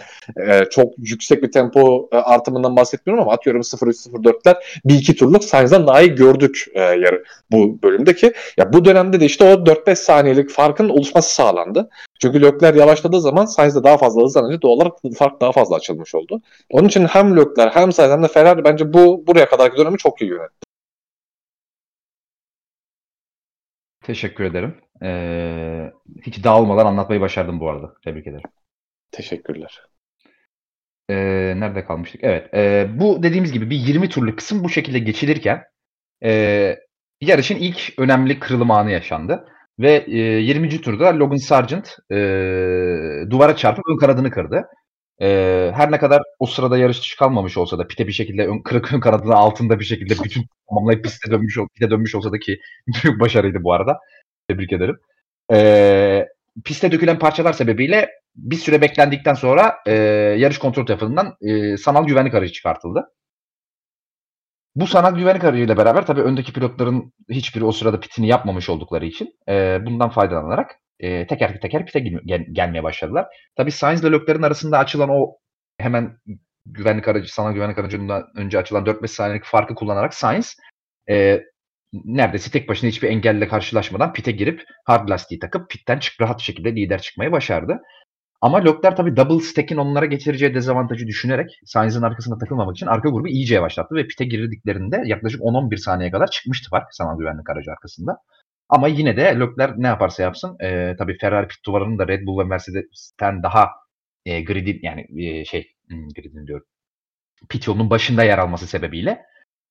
[SPEAKER 2] e, çok yüksek bir tempo e, artımından bahsetmiyorum ama atıyorum 0-3-0-4'ler bir iki turluk Sainz'dan daha gördük e, yarı, bu bölümdeki. Ya bu dönemde de işte o 4-5 saniyelik farkın oluşması sağlandı. Çünkü Leclerc yavaşladığı zaman Sainz de daha fazla hızlanınca doğal olarak fark daha fazla açılmış oldu. Onun için hem Leclerc hem Sainz hem de Ferrari bence bu buraya kadarki dönemi çok iyi yönetti.
[SPEAKER 1] Teşekkür ederim. Ee, hiç dağılmadan anlatmayı başardım bu arada. Tebrik ederim.
[SPEAKER 2] Teşekkürler.
[SPEAKER 1] Ee, nerede kalmıştık? Evet. E, bu dediğimiz gibi bir 20 turluk kısım bu şekilde geçilirken e, yarışın ilk önemli kırılım anı yaşandı. Ve e, 20. turda Logan Sargent e, duvara çarpıp ön kanadını kırdı. E, her ne kadar o sırada yarış dışı kalmamış olsa da pite bir şekilde ön, kırık ön kanadının altında bir şekilde bütün tamamlayıp piste dönmüş, pite dönmüş olsa da ki büyük başarıydı bu arada. Tebrik ederim. E, piste dökülen parçalar sebebiyle bir süre beklendikten sonra e, yarış kontrol tarafından e, sanal güvenlik aracı çıkartıldı. Bu sanal güvenlik aracıyla beraber tabii öndeki pilotların hiçbiri o sırada pitini yapmamış oldukları için e, bundan faydalanarak e, teker teker pite gel- gelmeye başladılar. Tabii Sainz ile Leclerc'in arasında açılan o hemen güvenlik aracı, sanal güvenlik aracından önce açılan 4-5 saniyelik farkı kullanarak Sainz e, neredeyse tek başına hiçbir engelle karşılaşmadan pite girip hard lastiği takıp pitten çık rahat şekilde lider çıkmayı başardı. Ama Leclerc tabii double stack'in onlara getireceği dezavantajı düşünerek Sainz'in arkasında takılmamak için arka grubu iyice yavaşlattı ve pite girdiklerinde yaklaşık 10-11 saniye kadar çıkmıştı fark sanal güvenlik aracı arkasında. Ama yine de Leclerc ne yaparsa yapsın e, tabii Ferrari pit duvarının da Red Bull ve Mercedes'ten daha e, gridin yani e, şey hmm, gridin diyorum pit yolunun başında yer alması sebebiyle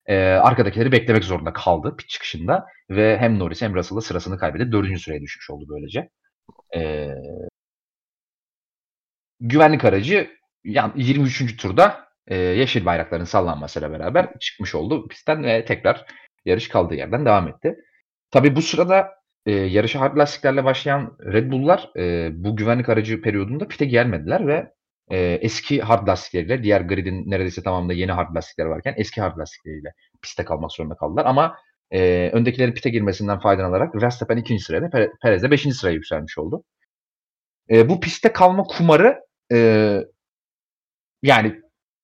[SPEAKER 1] e, arkadakileri beklemek zorunda kaldı pit çıkışında ve hem Norris hem Russell'da sırasını kaybedip dördüncü sıraya düşmüş oldu böylece. E, güvenlik aracı yani 23. turda e, yeşil bayrakların sallanmasıyla beraber çıkmış oldu pistten ve tekrar yarış kaldığı yerden devam etti. Tabii bu sırada e, yarışa hard lastiklerle başlayan Red Bull'lar e, bu güvenlik aracı periyodunda pite gelmediler ve e, eski hard lastikleriyle diğer gridin neredeyse tamamında yeni hard lastikler varken eski hard lastikleriyle piste kalmak zorunda kaldılar. Ama e, öndekilerin pite girmesinden faydalanarak Verstappen ikinci sıraya, Perez de beşinci sıraya yükselmiş oldu. E, bu piste kalma kumarı e, yani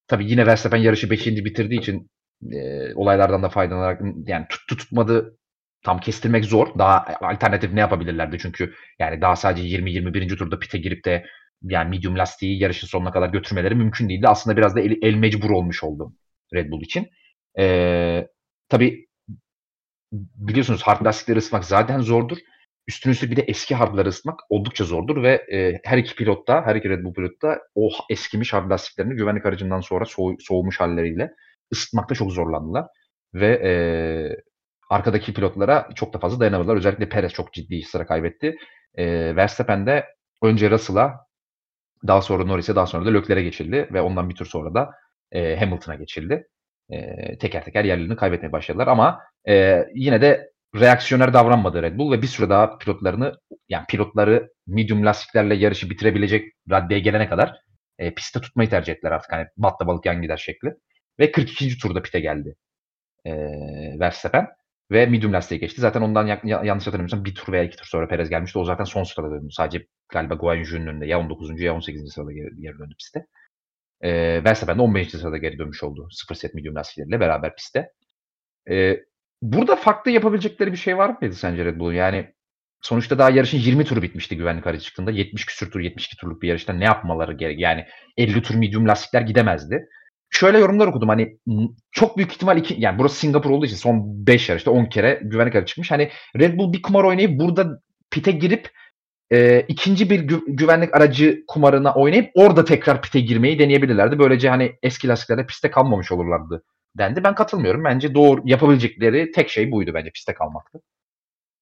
[SPEAKER 1] tabii yine Verstappen yarışı 5. bitirdiği için e, olaylardan da faydalanarak yani tuttu tutmadı tam kestirmek zor. Daha alternatif ne yapabilirlerdi çünkü yani daha sadece 20-21. turda pite girip de yani medium lastiği yarışın sonuna kadar götürmeleri mümkün değildi. Aslında biraz da el, el mecbur olmuş oldu Red Bull için. Ee, tabii biliyorsunuz hard lastikleri ısıtmak zaten zordur. Üstüne üstlük bir de eski hardları ısıtmak oldukça zordur ve e, her iki pilotta, her iki Red Bull pilotta o eskimiş hard lastiklerini güvenlik aracından sonra soğu, soğumuş halleriyle ısıtmakta çok zorlandılar. Ve e, arkadaki pilotlara çok da fazla dayanamadılar. Özellikle Perez çok ciddi sıra kaybetti. E, Verstappen de önce Russell'a daha sonra Norris'e daha sonra da Leclerc'e geçildi ve ondan bir tur sonra da e, Hamilton'a geçildi. E, teker teker yerlerini kaybetmeye başladılar ama e, yine de reaksiyoner davranmadı Red Bull ve bir süre daha pilotlarını yani pilotları medium lastiklerle yarışı bitirebilecek raddeye gelene kadar e, piste tutmayı tercih ettiler artık. Hani batta balık yan gider şekli. Ve 42. turda pite geldi e, Verstappen. Ve medium lastiğe geçti. Zaten ondan ya, yanlış hatırlamıyorsam bir tur veya iki tur sonra Perez gelmişti. O zaten son sırada döndü. Sadece galiba Guan Yu'nun önünde ya 19. ya 18. sırada geri, geri döndü piste. E, Verstappen de 15. sırada geri dönmüş oldu. 0 set medium lastikleriyle beraber piste. E, burada farklı yapabilecekleri bir şey var mıydı sence Red Bull'un? Yani sonuçta daha yarışın 20 turu bitmişti güvenlik aracı çıktığında. 70 küsür tur, 72 turluk bir yarışta ne yapmaları gerek? Yani 50 tur medium lastikler gidemezdi. Şöyle yorumlar okudum hani çok büyük ihtimal iki yani burası Singapur olduğu için son 5 yarışta 10 kere güvenlik aracı çıkmış. Hani Red Bull bir kumar oynayıp burada pite girip e, ikinci bir gü- güvenlik aracı kumarına oynayıp orada tekrar pite girmeyi deneyebilirlerdi. Böylece hani eski lastiklerde piste kalmamış olurlardı dendi. Ben katılmıyorum. Bence doğru yapabilecekleri tek şey buydu bence piste kalmaktı.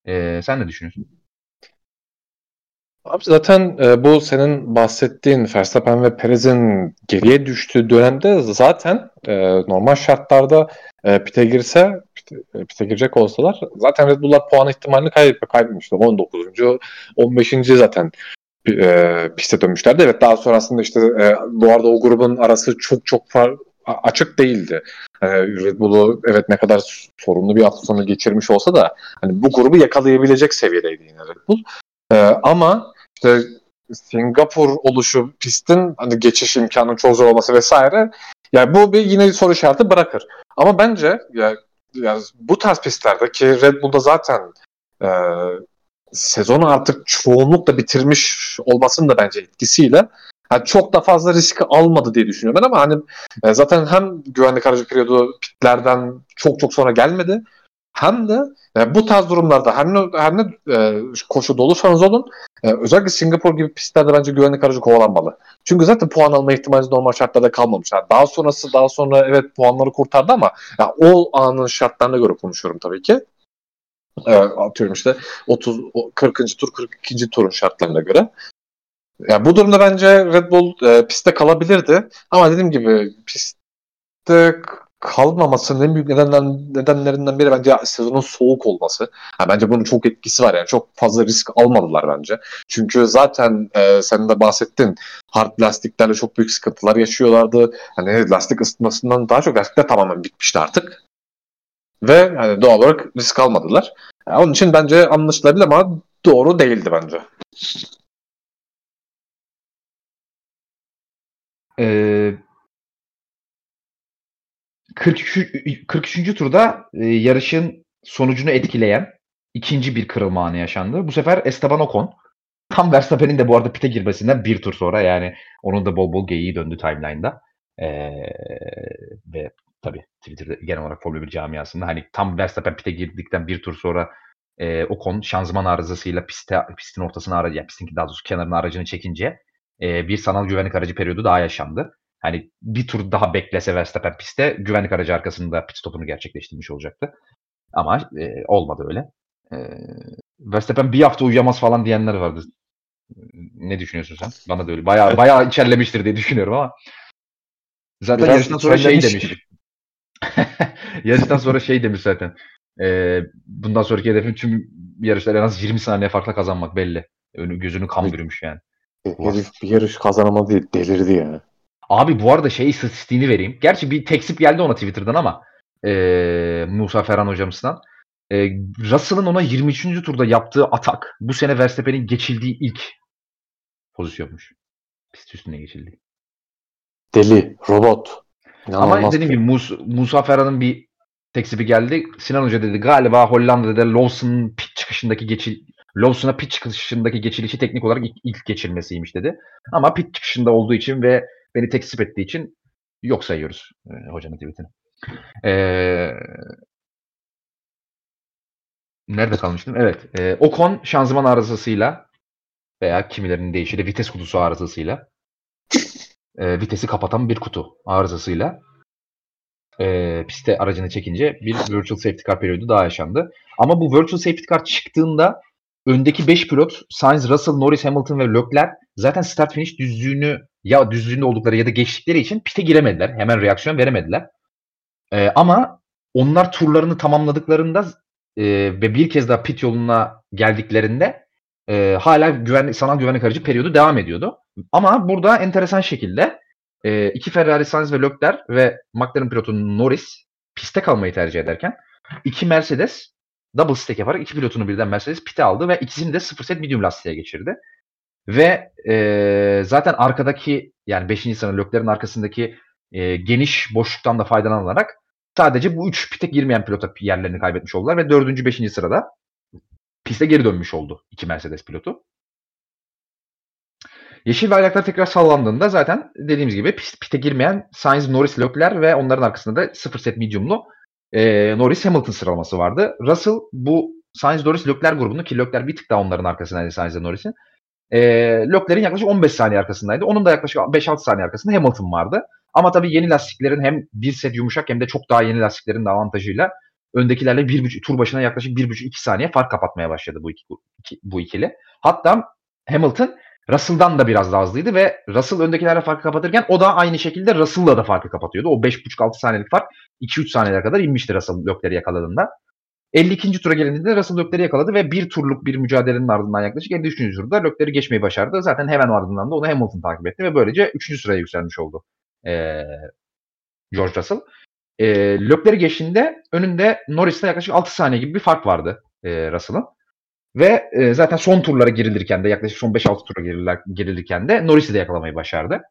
[SPEAKER 1] Ee, sen ne düşünüyorsun?
[SPEAKER 2] Abi zaten e, bu senin bahsettiğin Verstappen ve Perez'in geriye düştüğü dönemde zaten e, normal şartlarda e, pite girse pite, e, pite girecek olsalar zaten Red Bull'lar puan ihtimalini kaybetmiş, kaybetmişti. 19. 15. zaten e, piste dönmüşlerdi. Evet daha sonrasında işte e, bu arada o grubun arası çok çok far, açık değildi. Yani Red Bull'u evet ne kadar sorunlu bir hafta sonu geçirmiş olsa da hani bu grubu yakalayabilecek seviyedeydi yine Red Bull. Ee, ama işte Singapur oluşu pistin hani geçiş imkanının çok zor olması vesaire yani bu bir yine soru işareti bırakır. Ama bence ya, ya bu tarz pistlerde ki Red Bull'da zaten e, sezonu artık çoğunlukla bitirmiş olmasının da bence etkisiyle yani çok da fazla risk almadı diye düşünüyorum ben ama hani e, zaten hem güvenlik aracı periyodu pitlerden çok çok sonra gelmedi hem de e, bu tarz durumlarda hem ne, hem ne e, koşu dolursanız olun e, özellikle Singapur gibi pistlerde bence güvenlik aracı kovalanmalı. Çünkü zaten puan alma ihtimali normal şartlarda kalmamış. Yani daha sonrası daha sonra evet puanları kurtardı ama yani o anın şartlarına göre konuşuyorum tabii ki. E, atıyorum işte 30 40. tur 42. turun şartlarına göre. Yani bu durumda bence Red Bull e, pistte kalabilirdi. Ama dediğim gibi pistte kalmamasının en büyük nedenden, nedenlerinden biri bence sezonun soğuk olması. Yani bence bunun çok etkisi var yani. Çok fazla risk almadılar bence. Çünkü zaten e, sen de bahsettin hard lastiklerle çok büyük sıkıntılar yaşıyorlardı. Hani lastik ısıtmasından daha çok lastikler tamamen bitmişti artık. Ve yani doğal olarak risk almadılar. Yani onun için bence anlaşılabilir ama doğru değildi bence.
[SPEAKER 1] Ee, 43. 43. turda e, yarışın sonucunu etkileyen ikinci bir kırılma anı yaşandı. Bu sefer Esteban Ocon tam Verstappen'in de bu arada pite girmesinden bir tur sonra yani onun da bol bol geyiği döndü timeline'da. Ee, ve tabii Twitter'da genel olarak Formula 1 camiasında hani tam Verstappen pite girdikten bir tur sonra e, Ocon şanzıman arızasıyla piste, pistin ortasına aracı, yani pistin daha doğrusu kenarına aracını çekince e, bir sanal güvenlik aracı periyodu daha yaşandı. Hani bir tur daha beklese Verstappen pistte güvenlik aracı arkasında pit stopunu gerçekleştirmiş olacaktı. Ama e, olmadı öyle. E, Verstappen bir hafta uyuyamaz falan diyenler vardı. Ne düşünüyorsun sen? Bana da öyle. Bayağı, bayağı içerlemiştir diye düşünüyorum ama. Zaten Biraz yarıştan sonra şey demiş. yarıştan sonra şey demiş zaten. E, bundan sonraki hedefim tüm yarışlar en az 20 saniye farkla kazanmak belli. Önü, gözünü kan bürümüş yani.
[SPEAKER 2] Herif bir yarış kazanamadı delirdi ya.
[SPEAKER 1] Abi bu arada şey istatistiğini vereyim. Gerçi bir teksip geldi ona Twitter'dan ama e, Musa Ferhan hocamızdan. E, Russell'ın ona 23. turda yaptığı atak bu sene Verstappen'in geçildiği ilk pozisyonmuş. Pist üstüne geçildi.
[SPEAKER 2] Deli, robot.
[SPEAKER 1] İnanılmaz ama dediğim gibi Musa, Musa Ferhan'ın bir teksibi geldi. Sinan Hoca dedi galiba Hollanda'da Lawson'ın pit çıkışındaki geçil Lawson'a pit çıkışındaki geçilişi teknik olarak ilk, ilk geçilmesiymiş dedi. Ama pit çıkışında olduğu için ve beni tekzip ettiği için yok sayıyoruz e, hocanın tweetini. Ee, nerede kalmıştım? Evet. E, Ocon şanzıman arızasıyla veya kimilerinin deyişiyle vites kutusu arızasıyla e, vitesi kapatan bir kutu arızasıyla e, piste aracını çekince bir virtual safety car periyodu daha yaşandı. Ama bu virtual safety car çıktığında öndeki 5 pilot Sainz, Russell, Norris, Hamilton ve Leclerc zaten start finish düzlüğünü ya düzlüğünde oldukları ya da geçtikleri için pite giremediler. Hemen reaksiyon veremediler. Ee, ama onlar turlarını tamamladıklarında e, ve bir kez daha pit yoluna geldiklerinde e, hala güvenlik, sanal güvenlik aracı periyodu devam ediyordu. Ama burada enteresan şekilde e, iki Ferrari Sainz ve Leclerc ve McLaren pilotu Norris piste kalmayı tercih ederken iki Mercedes double stack yaparak iki pilotunu birden Mercedes pite aldı ve ikisini de sıfır set medium lastiğe geçirdi. Ve e, zaten arkadaki yani 5. sıra Lökler'in arkasındaki e, geniş boşluktan da faydalanarak sadece bu 3 pite girmeyen pilota yerlerini kaybetmiş oldular ve 4. 5. sırada piste geri dönmüş oldu iki Mercedes pilotu. Yeşil bayraklar tekrar sallandığında zaten dediğimiz gibi pite girmeyen Sainz, Norris, Leclerc ve onların arkasında da 0 set medium'lu e, Norris Hamilton sıralaması vardı. Russell bu Sainz, Norris, Leclerc grubunu ki Leclerc bir tık daha onların arkasındaydı Sainz ve Norris'in. E, Leclerc'in yaklaşık 15 saniye arkasındaydı. Onun da yaklaşık 5-6 saniye arkasında Hamilton vardı. Ama tabii yeni lastiklerin hem bir set yumuşak hem de çok daha yeni lastiklerin de avantajıyla öndekilerle bir buçuk, tur başına yaklaşık 1,5-2 saniye fark kapatmaya başladı bu, iki, bu ikili. Hatta Hamilton Russell'dan da biraz daha hızlıydı ve Russell öndekilerle farkı kapatırken o da aynı şekilde Russell'la da farkı kapatıyordu. O 5,5-6 saniyelik fark 2-3 saniyelere kadar inmişti Russell Leclerc'i yakaladığında. 52. tura gelindiğinde Russell Leclerc'i yakaladı ve bir turluk bir mücadelenin ardından yaklaşık 53. turda Leclerc'i geçmeyi başardı. Zaten hemen ardından da onu Hamilton takip etti ve böylece 3. sıraya yükselmiş oldu ee, George Russell. E, Leclerc'i geçtiğinde önünde Norris'te yaklaşık 6 saniye gibi bir fark vardı e, Russell'ın. Ve e, zaten son turlara girilirken de yaklaşık son 5-6 tura girilirler, girilirken de Norris'i de yakalamayı başardı.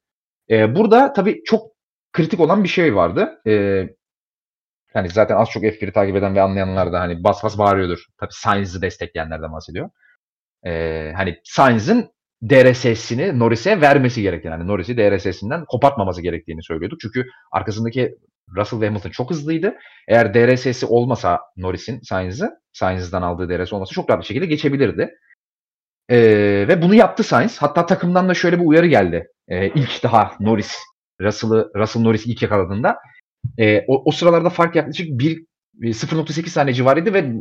[SPEAKER 1] E, burada tabii çok kritik olan bir şey vardı. E, yani zaten az çok F1'i takip eden ve anlayanlar da hani bas bas bağırıyordur. Tabii Sainz'ı destekleyenlerden bahsediyor. E, hani Sainz'ın DRS'sini Norris'e vermesi gerektiğini, yani Norris'i DRS'sinden kopartmaması gerektiğini söylüyorduk. Çünkü arkasındaki Russell ve Hamilton çok hızlıydı. Eğer DRS'si olmasa Norris'in Sainz'ı, Sainz'dan aldığı DRS olmasa çok rahat bir şekilde geçebilirdi. Ee, ve bunu yaptı Sainz. Hatta takımdan da şöyle bir uyarı geldi. Ee, ilk daha Norris, Russell'ı Russell Norris ilk yakaladığında. E, o, o sıralarda fark yaklaşık 1 0.8 saniye civarıydı ve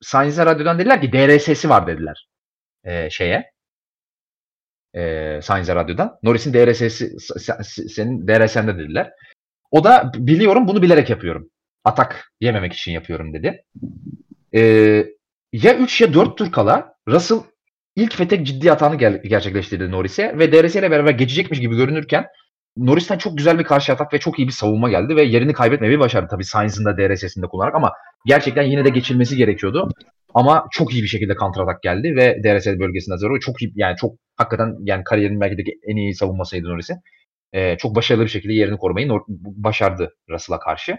[SPEAKER 1] Sainz'e radyodan dediler ki DRS'si var dediler. E, şeye e, Sainz'e radyodan. Norris'in DRS'si senin DRS'nde dediler. O da biliyorum bunu bilerek yapıyorum. Atak yememek için yapıyorum dedi. E, ya 3 ya 4 tur kala Russell ilk ve tek ciddi hatanı ger- gerçekleştirdi Norris'e ve DRS ile beraber geçecekmiş gibi görünürken Norris'ten çok güzel bir karşı atak ve çok iyi bir savunma geldi ve yerini kaybetmemeyi başardı. Tabii Sainz'ın da DRS'sinde kullanarak ama gerçekten yine de geçilmesi gerekiyordu. Ama çok iyi bir şekilde kontratak geldi ve DRS bölgesinde Zero çok iyi yani çok hakikaten yani kariyerin belki de en iyi savunmasıydı Norris'in. Ee, çok başarılı bir şekilde yerini korumayı başardı Russell'a karşı.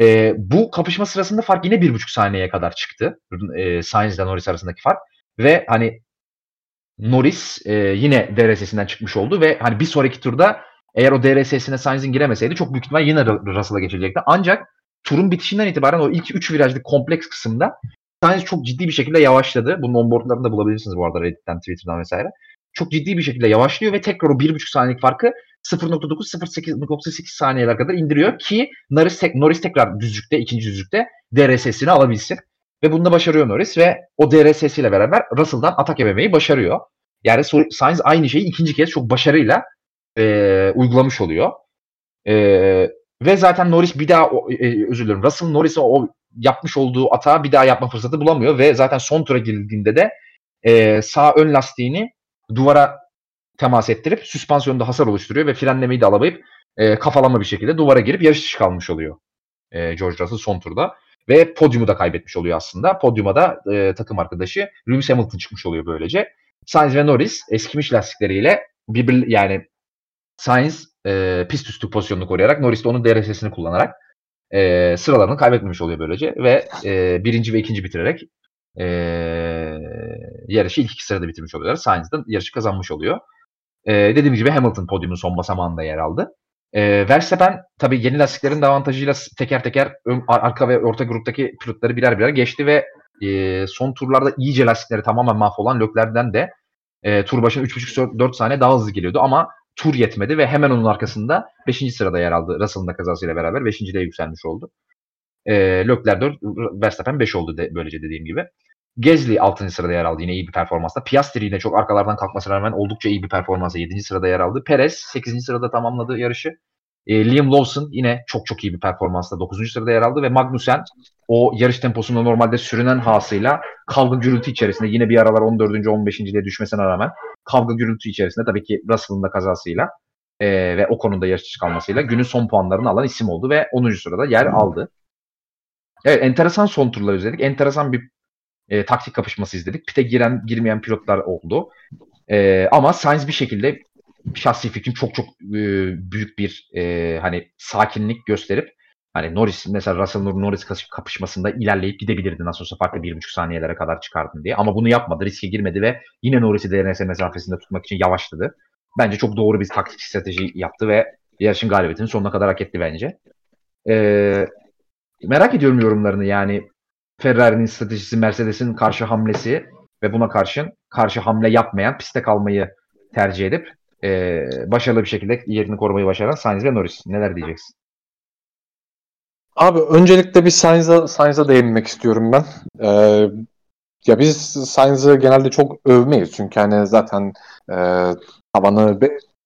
[SPEAKER 1] Ee, bu kapışma sırasında fark yine bir buçuk saniyeye kadar çıktı. E, Sainz ile Norris arasındaki fark. Ve hani Norris e, yine DRS'sinden çıkmış oldu ve hani bir sonraki turda eğer o DRS'sine Sainz'in giremeseydi çok büyük ihtimal yine Russell'a geçilecekti. Ancak turun bitişinden itibaren o ilk 3 virajlık kompleks kısımda Sainz çok ciddi bir şekilde yavaşladı. Bunun onboardlarını da bulabilirsiniz bu arada Reddit'ten, Twitter'dan vesaire. Çok ciddi bir şekilde yavaşlıyor ve tekrar o 1.5 saniyelik farkı 0.9-0.8 saniyeler kadar indiriyor ki Norris, tek, Norris tekrar düzlükte, ikinci düzlükte DRS'sini alabilsin. Ve bunu da başarıyor Norris ve o DRS'siyle beraber Russell'dan atak yememeyi başarıyor. Yani Sainz aynı şeyi ikinci kez çok başarıyla e, uygulamış oluyor. E, ve zaten Norris bir daha e, özür dilerim Russell Norris'e o yapmış olduğu atağı bir daha yapma fırsatı bulamıyor ve zaten son tura girildiğinde de e, sağ ön lastiğini duvara temas ettirip süspansiyonda hasar oluşturuyor ve frenlemeyi de alamayıp e, kafalama bir şekilde duvara girip yarış dışı kalmış oluyor e, George Russell son turda. Ve podyumu da kaybetmiş oluyor aslında. Podyuma da e, takım arkadaşı Lewis Hamilton çıkmış oluyor böylece. Sainz ve Norris eskimiş lastikleriyle birbir yani Sainz e, pist üstü pozisyonunu koruyarak Norris de onun DRS'sini kullanarak e, sıralarını kaybetmemiş oluyor böylece ve e, birinci ve ikinci bitirerek e, yarışı ilk iki sırada bitirmiş oluyorlar. Sainz de yarışı kazanmış oluyor. E, dediğim gibi Hamilton podyumun son basamağında yer aldı. E, Verstappen tabii yeni lastiklerin de avantajıyla teker teker ön, arka ve orta gruptaki pilotları birer birer geçti ve e, son turlarda iyice lastikleri tamamen mahvolan Lökler'den de e, tur başına 3,5-4 saniye daha hızlı geliyordu ama tur yetmedi ve hemen onun arkasında 5. sırada yer aldı. Russell'ın da kazasıyla beraber 5. de yükselmiş oldu. E, Leclerc 4, Verstappen 5 oldu de, böylece dediğim gibi. Gezli 6. sırada yer aldı yine iyi bir performansla. Piastri yine çok arkalardan kalkmasına rağmen oldukça iyi bir performansla 7. sırada yer aldı. Perez 8. sırada tamamladı yarışı. E, Liam Lawson yine çok çok iyi bir performansla 9. sırada yer aldı ve Magnussen o yarış temposunda normalde sürünen hasıyla kavga gürültü içerisinde yine bir aralar 14. 15. diye düşmesine rağmen kavga gürültü içerisinde tabii ki Russell'ın da kazasıyla e, ve o konuda yarış kalmasıyla günün son puanlarını alan isim oldu ve 10. sırada yer aldı. Evet enteresan son turlar izledik. Enteresan bir e, taktik kapışması izledik. Pite giren girmeyen pilotlar oldu. E, ama Sainz bir şekilde şahsi fikrim çok çok e, büyük bir e, hani sakinlik gösterip hani Norris mesela Russell Norris kapışmasında ilerleyip gidebilirdi nasıl olsa farklı bir buçuk saniyelere kadar çıkardın diye. Ama bunu yapmadı. Riske girmedi ve yine Norris'i DNS mesafesinde tutmak için yavaşladı. Bence çok doğru bir taktik strateji yaptı ve yarışın galibiyetini sonuna kadar hak etti bence. Ee, merak ediyorum yorumlarını yani Ferrari'nin stratejisi, Mercedes'in karşı hamlesi ve buna karşın karşı hamle yapmayan piste kalmayı tercih edip e, başarılı bir şekilde yerini korumayı başaran Sainz ve Norris. Neler diyeceksin?
[SPEAKER 2] Abi öncelikle bir Sainz'a Sainz'a değinmek istiyorum ben. Ee, ya biz Sainz'ı genelde çok övmeyiz çünkü hani zaten e, tavanı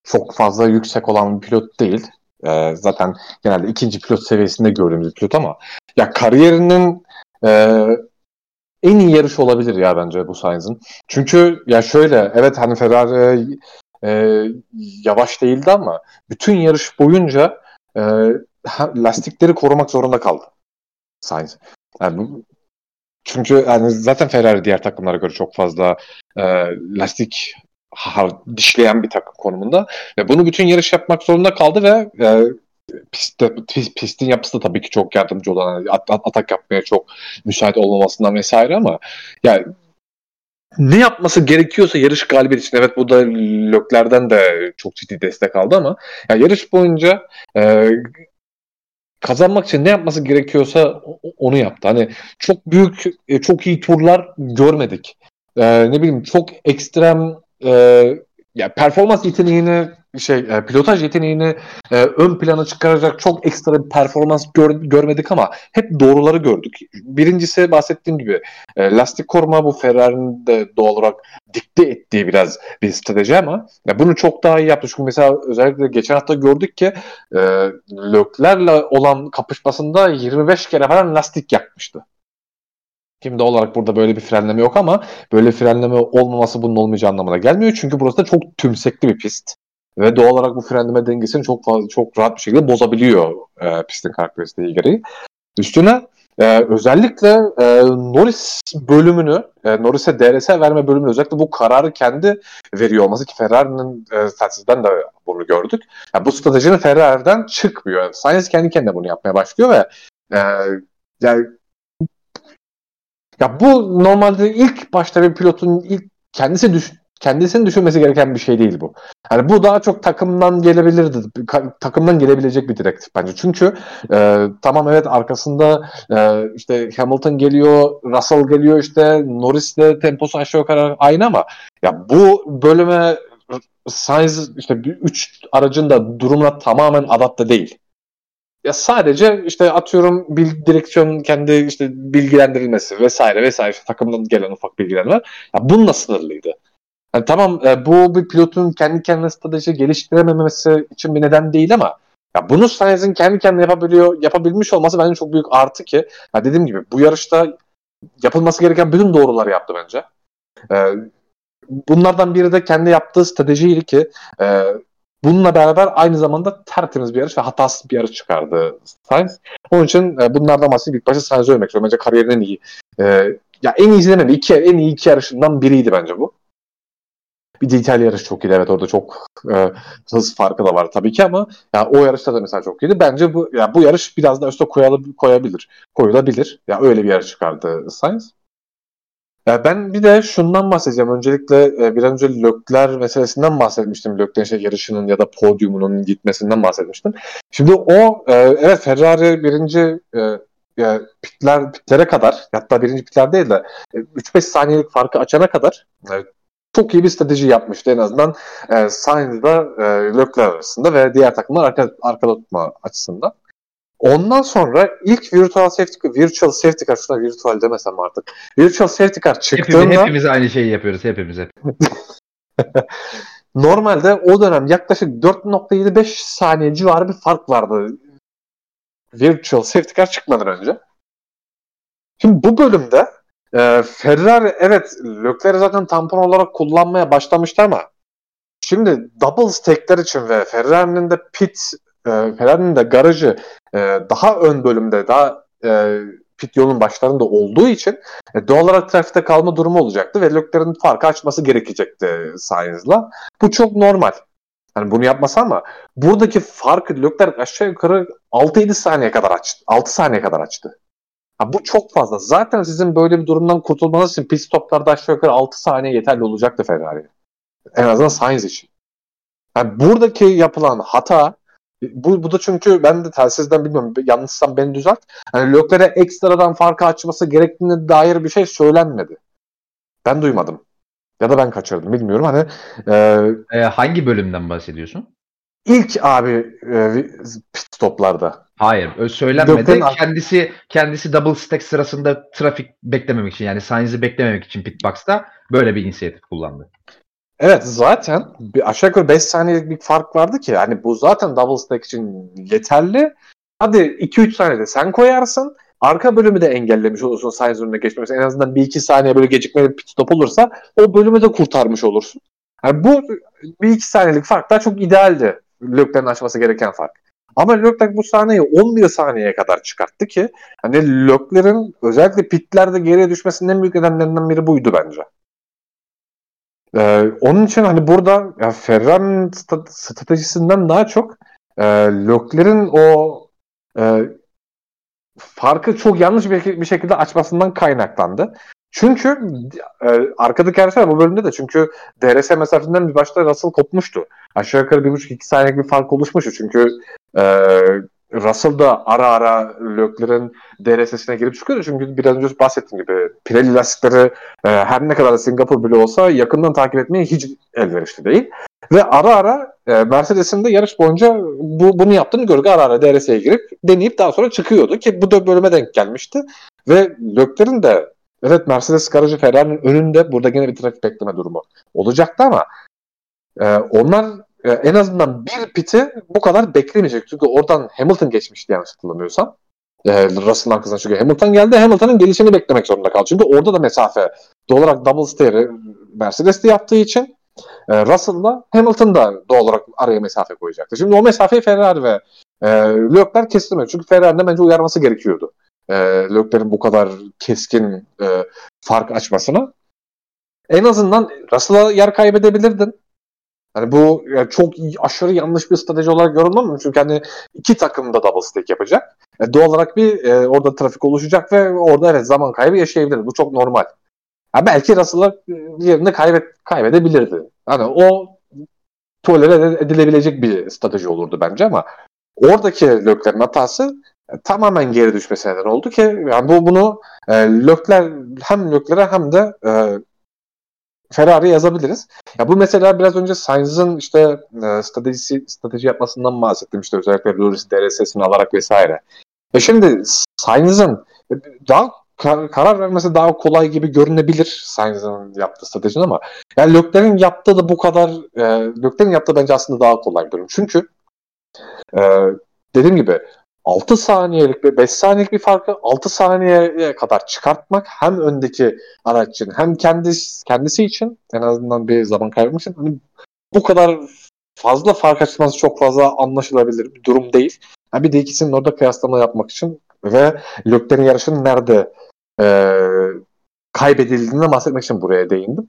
[SPEAKER 2] çok fazla yüksek olan bir pilot değil. E, zaten genelde ikinci pilot seviyesinde gördüğümüz pilot ama ya kariyerinin e, en iyi yarış olabilir ya bence bu Sainz'ın. Çünkü ya şöyle evet hani Ferrari e, yavaş değildi ama bütün yarış boyunca e, lastikleri korumak zorunda kaldı Sainz. Yani çünkü yani zaten Ferrari diğer takımlara göre çok fazla e, lastik ha, dişleyen bir takım konumunda ve bunu bütün yarış yapmak zorunda kaldı ve e, pistte, pist, pistin yapısı da tabii ki çok yardımcı olan at, at, atak yapmaya çok müsait olmamasından vesaire ama yani ne yapması gerekiyorsa yarış galibiyet için evet bu da Lökler'den de çok ciddi destek aldı ama yani yarış boyunca e, kazanmak için ne yapması gerekiyorsa onu yaptı. Hani çok büyük, e, çok iyi turlar görmedik. Ee, ne bileyim çok ekstrem e, ya performans yeteneğini şey e, pilotaj yeteneğini e, ön plana çıkaracak çok ekstra bir performans gör, görmedik ama hep doğruları gördük. Birincisi bahsettiğim gibi e, lastik koruma bu Ferrari'nin de doğal olarak dikte ettiği biraz bir strateji ama ya bunu çok daha iyi yaptı. Çünkü mesela özellikle geçen hafta gördük ki e, Lökler'le olan kapışmasında 25 kere falan lastik yakmıştı. Şimdi olarak burada böyle bir frenleme yok ama böyle frenleme olmaması bunun olmayacağı anlamına gelmiyor. Çünkü burası da çok tümsekli bir pist. Ve doğal olarak bu frenleme dengesini çok fazla, çok rahat bir şekilde bozabiliyor e, pistin karakteristiği gereği. Üstüne e, özellikle e, Norris bölümünü, e, Norris'e DRS verme bölümünü özellikle bu kararı kendi veriyor olması ki Ferrari'nin e, stratejiden de bunu gördük. Yani bu stratejinin Ferrari'den çıkmıyor. Sainz kendi kendine bunu yapmaya başlıyor ve e, yani ya bu normalde ilk başta bir pilotun ilk kendisi düş kendisinin düşünmesi gereken bir şey değil bu. Yani bu daha çok takımdan gelebilirdi. Takımdan gelebilecek bir direktif bence. Çünkü e, tamam evet arkasında e, işte Hamilton geliyor, Russell geliyor işte Norris de temposu aşağı yukarı aynı ama ya bu bölüme Sainz işte 3 aracın da durumuna tamamen adapte değil. Ya sadece işte atıyorum bil, direksiyon kendi işte bilgilendirilmesi vesaire vesaire işte takımdan gelen ufak bilgiler var. Ya bununla sınırlıydı. Yani tamam e, bu bir pilotun kendi kendine strateji geliştirememesi için bir neden değil ama ya bunu Sainz'in kendi kendine yapabiliyor, yapabilmiş olması bence çok büyük artı ki ya dediğim gibi bu yarışta yapılması gereken bütün doğruları yaptı bence. E, bunlardan biri de kendi yaptığı stratejiydi ki e, bununla beraber aynı zamanda tertemiz bir yarış ve hatasız bir yarış çıkardı Sainz. Onun için e, bunlardan bahsedip ilk başta Sainz'i övmek istiyorum. Bence kariyerinin iyi. E, ya en iyi demem. İki, en iyi iki yarışından biriydi bence bu. Bir de İtalya yarışı çok iyiydi. Evet orada çok e, hız farkı da var tabii ki ama ya o yarışta da mesela çok iyiydi. Bence bu ya bu yarış biraz daha üstte koyalı, koyabilir. Koyulabilir. Ya öyle bir yarış çıkardı Sainz. Ya ben bir de şundan bahsedeceğim. Öncelikle e, bir önce Lökler meselesinden bahsetmiştim. Lökler'in şey yarışının ya da podyumunun gitmesinden bahsetmiştim. Şimdi o e, evet Ferrari birinci e, e, pitler pitlere kadar hatta birinci pitler değil de 3-5 saniyelik farkı açana kadar çok iyi bir strateji yapmıştı en azından e, Sainz'da e, Leclerc arasında ve diğer takımlar arka, arkada tutma açısından. Ondan sonra ilk virtual safety virtual safety car şuna virtual demesem artık. Virtual safety car çıktığında
[SPEAKER 1] hepimiz, hepimiz aynı şeyi yapıyoruz hepimiz hep.
[SPEAKER 2] Normalde o dönem yaklaşık 4.75 saniye civarı bir fark vardı. Virtual safety car çıkmadan önce. Şimdi bu bölümde e, Ferrari evet Leclerc'i zaten tampon olarak kullanmaya başlamıştı ama şimdi double stackler için ve Ferrari'nin de pit e, Ferrari'nin de garajı e, daha ön bölümde daha e, pit yolun başlarında olduğu için e, doğal olarak trafikte kalma durumu olacaktı ve Leclerc'in farkı açması gerekecekti Sainz'la. Bu çok normal. Hani bunu yapmasa ama buradaki farkı Leclerc aşağı yukarı 6-7 saniye kadar açtı. 6 saniye kadar açtı. Ha, bu çok fazla. Zaten sizin böyle bir durumdan kurtulmanız için pit stoplarda aşağı yukarı 6 saniye yeterli olacaktı Ferrari. En azından Sainz için. Yani buradaki yapılan hata bu, bu da çünkü ben de telsizden bilmiyorum yanlışsam beni düzelt. Hani Leclerc'e ekstradan farkı açması gerektiğine dair bir şey söylenmedi. Ben duymadım. Ya da ben kaçırdım bilmiyorum. Hani
[SPEAKER 1] e, e, hangi bölümden bahsediyorsun?
[SPEAKER 2] İlk abi e, pit stoplarda.
[SPEAKER 1] Hayır, söylenmedi. Gökten kendisi kendisi double stack sırasında trafik beklememek için yani Sainz'i beklememek için pitbox'ta böyle bir inisiyatif kullandı.
[SPEAKER 2] Evet zaten bir aşağı yukarı 5 saniyelik bir fark vardı ki hani bu zaten double stack için yeterli. Hadi 2-3 saniyede sen koyarsın. Arka bölümü de engellemiş olursun Sainz önüne geçmemesi. En azından 1-2 saniye böyle gecikmeli pit stop olursa o bölümü de kurtarmış olursun. Yani bu 1-2 saniyelik fark daha çok idealdi Leclerc'in açması gereken fark. Ama Leclerc bu sahneyi 11 saniyeye kadar çıkarttı ki hani Leclerc'in özellikle pitlerde geriye düşmesinin en büyük nedenlerinden biri buydu bence. Ee, onun için hani burada ya Ferrari'nin stratejisinden daha çok e, Leclerc'in o e, farkı çok yanlış bir, bir şekilde açmasından kaynaklandı. Çünkü e, arkadaki arkadaşlar bu bölümde de çünkü DRS mesafesinden bir başta Russell kopmuştu. Aşağı yukarı bir buçuk iki saniyelik bir fark oluşmuştu. Çünkü e, Russell da ara ara Leclerc'in DRS'sine girip çıkıyordu. Çünkü biraz önce bahsettiğim gibi Pirelli lastikleri e, her ne kadar Singapur bile olsa yakından takip etmeye hiç elverişli değil. Ve ara ara e, Mercedes'in de yarış boyunca bu bunu yaptığını gördük. Ara ara DRS'ye girip deneyip daha sonra çıkıyordu ki bu da bölüme denk gelmişti. Ve Leclerc'in de evet Mercedes garajı Ferrari'nin önünde burada gene bir trafik bekleme durumu olacaktı ama e, onlar e, en azından bir piti bu kadar beklemeyecek. Çünkü oradan Hamilton geçmişti yanlış hatırlamıyorsam. E, Russell'ın arkasından çünkü Hamilton geldi. Hamilton'ın gelişini beklemek zorunda kaldı. Çünkü orada da mesafe doğal olarak double stairs Mercedes'te yaptığı için e, Russell'la Hamilton da doğal olarak araya mesafe koyacaktı. Şimdi o mesafeyi Ferrari ve e, Leclerc kestirmiyor. Çünkü Ferrari'nin bence uyarması gerekiyordu. E, Leclerc'in bu kadar keskin e, fark açmasına. En azından Russell'a yer kaybedebilirdin. Hani bu yani çok aşırı yanlış bir strateji olarak yorumlamıyorum. Çünkü hani iki takım da double stack yapacak. E, doğal olarak bir e, orada trafik oluşacak ve orada evet zaman kaybı yaşayabilir. Bu çok normal. Ya belki Russell'a yerini kaybet, kaybedebilirdi. Hani o tolere edilebilecek bir strateji olurdu bence ama oradaki Lökler'in hatası e, tamamen geri düşmesi neden oldu ki yani bu bunu e, Lökler hem Lökler'e hem de e, Ferrari yazabiliriz. Ya bu mesela biraz önce Sainz'ın işte e, stratejisi strateji yapmasından bahsettim işte özellikle Lewis DRS'sini alarak vesaire. E şimdi Sainz'ın daha kar- karar vermesi daha kolay gibi görünebilir Sainz'ın yaptığı stratejinin ama yani Leclerc'in yaptığı da bu kadar e, Leclerc'in yaptığı bence aslında daha kolay bir durum. Çünkü e, dediğim gibi 6 saniyelik ve 5 saniyelik bir farkı 6 saniyeye kadar çıkartmak hem öndeki araç için hem kendisi, kendisi için en azından bir zaman kaybı için hani bu kadar fazla fark açması çok fazla anlaşılabilir bir durum değil. Yani bir de ikisinin orada kıyaslama yapmak için ve Leclerc'in yarışının nerede e, kaybedildiğinden bahsetmek için buraya değindim.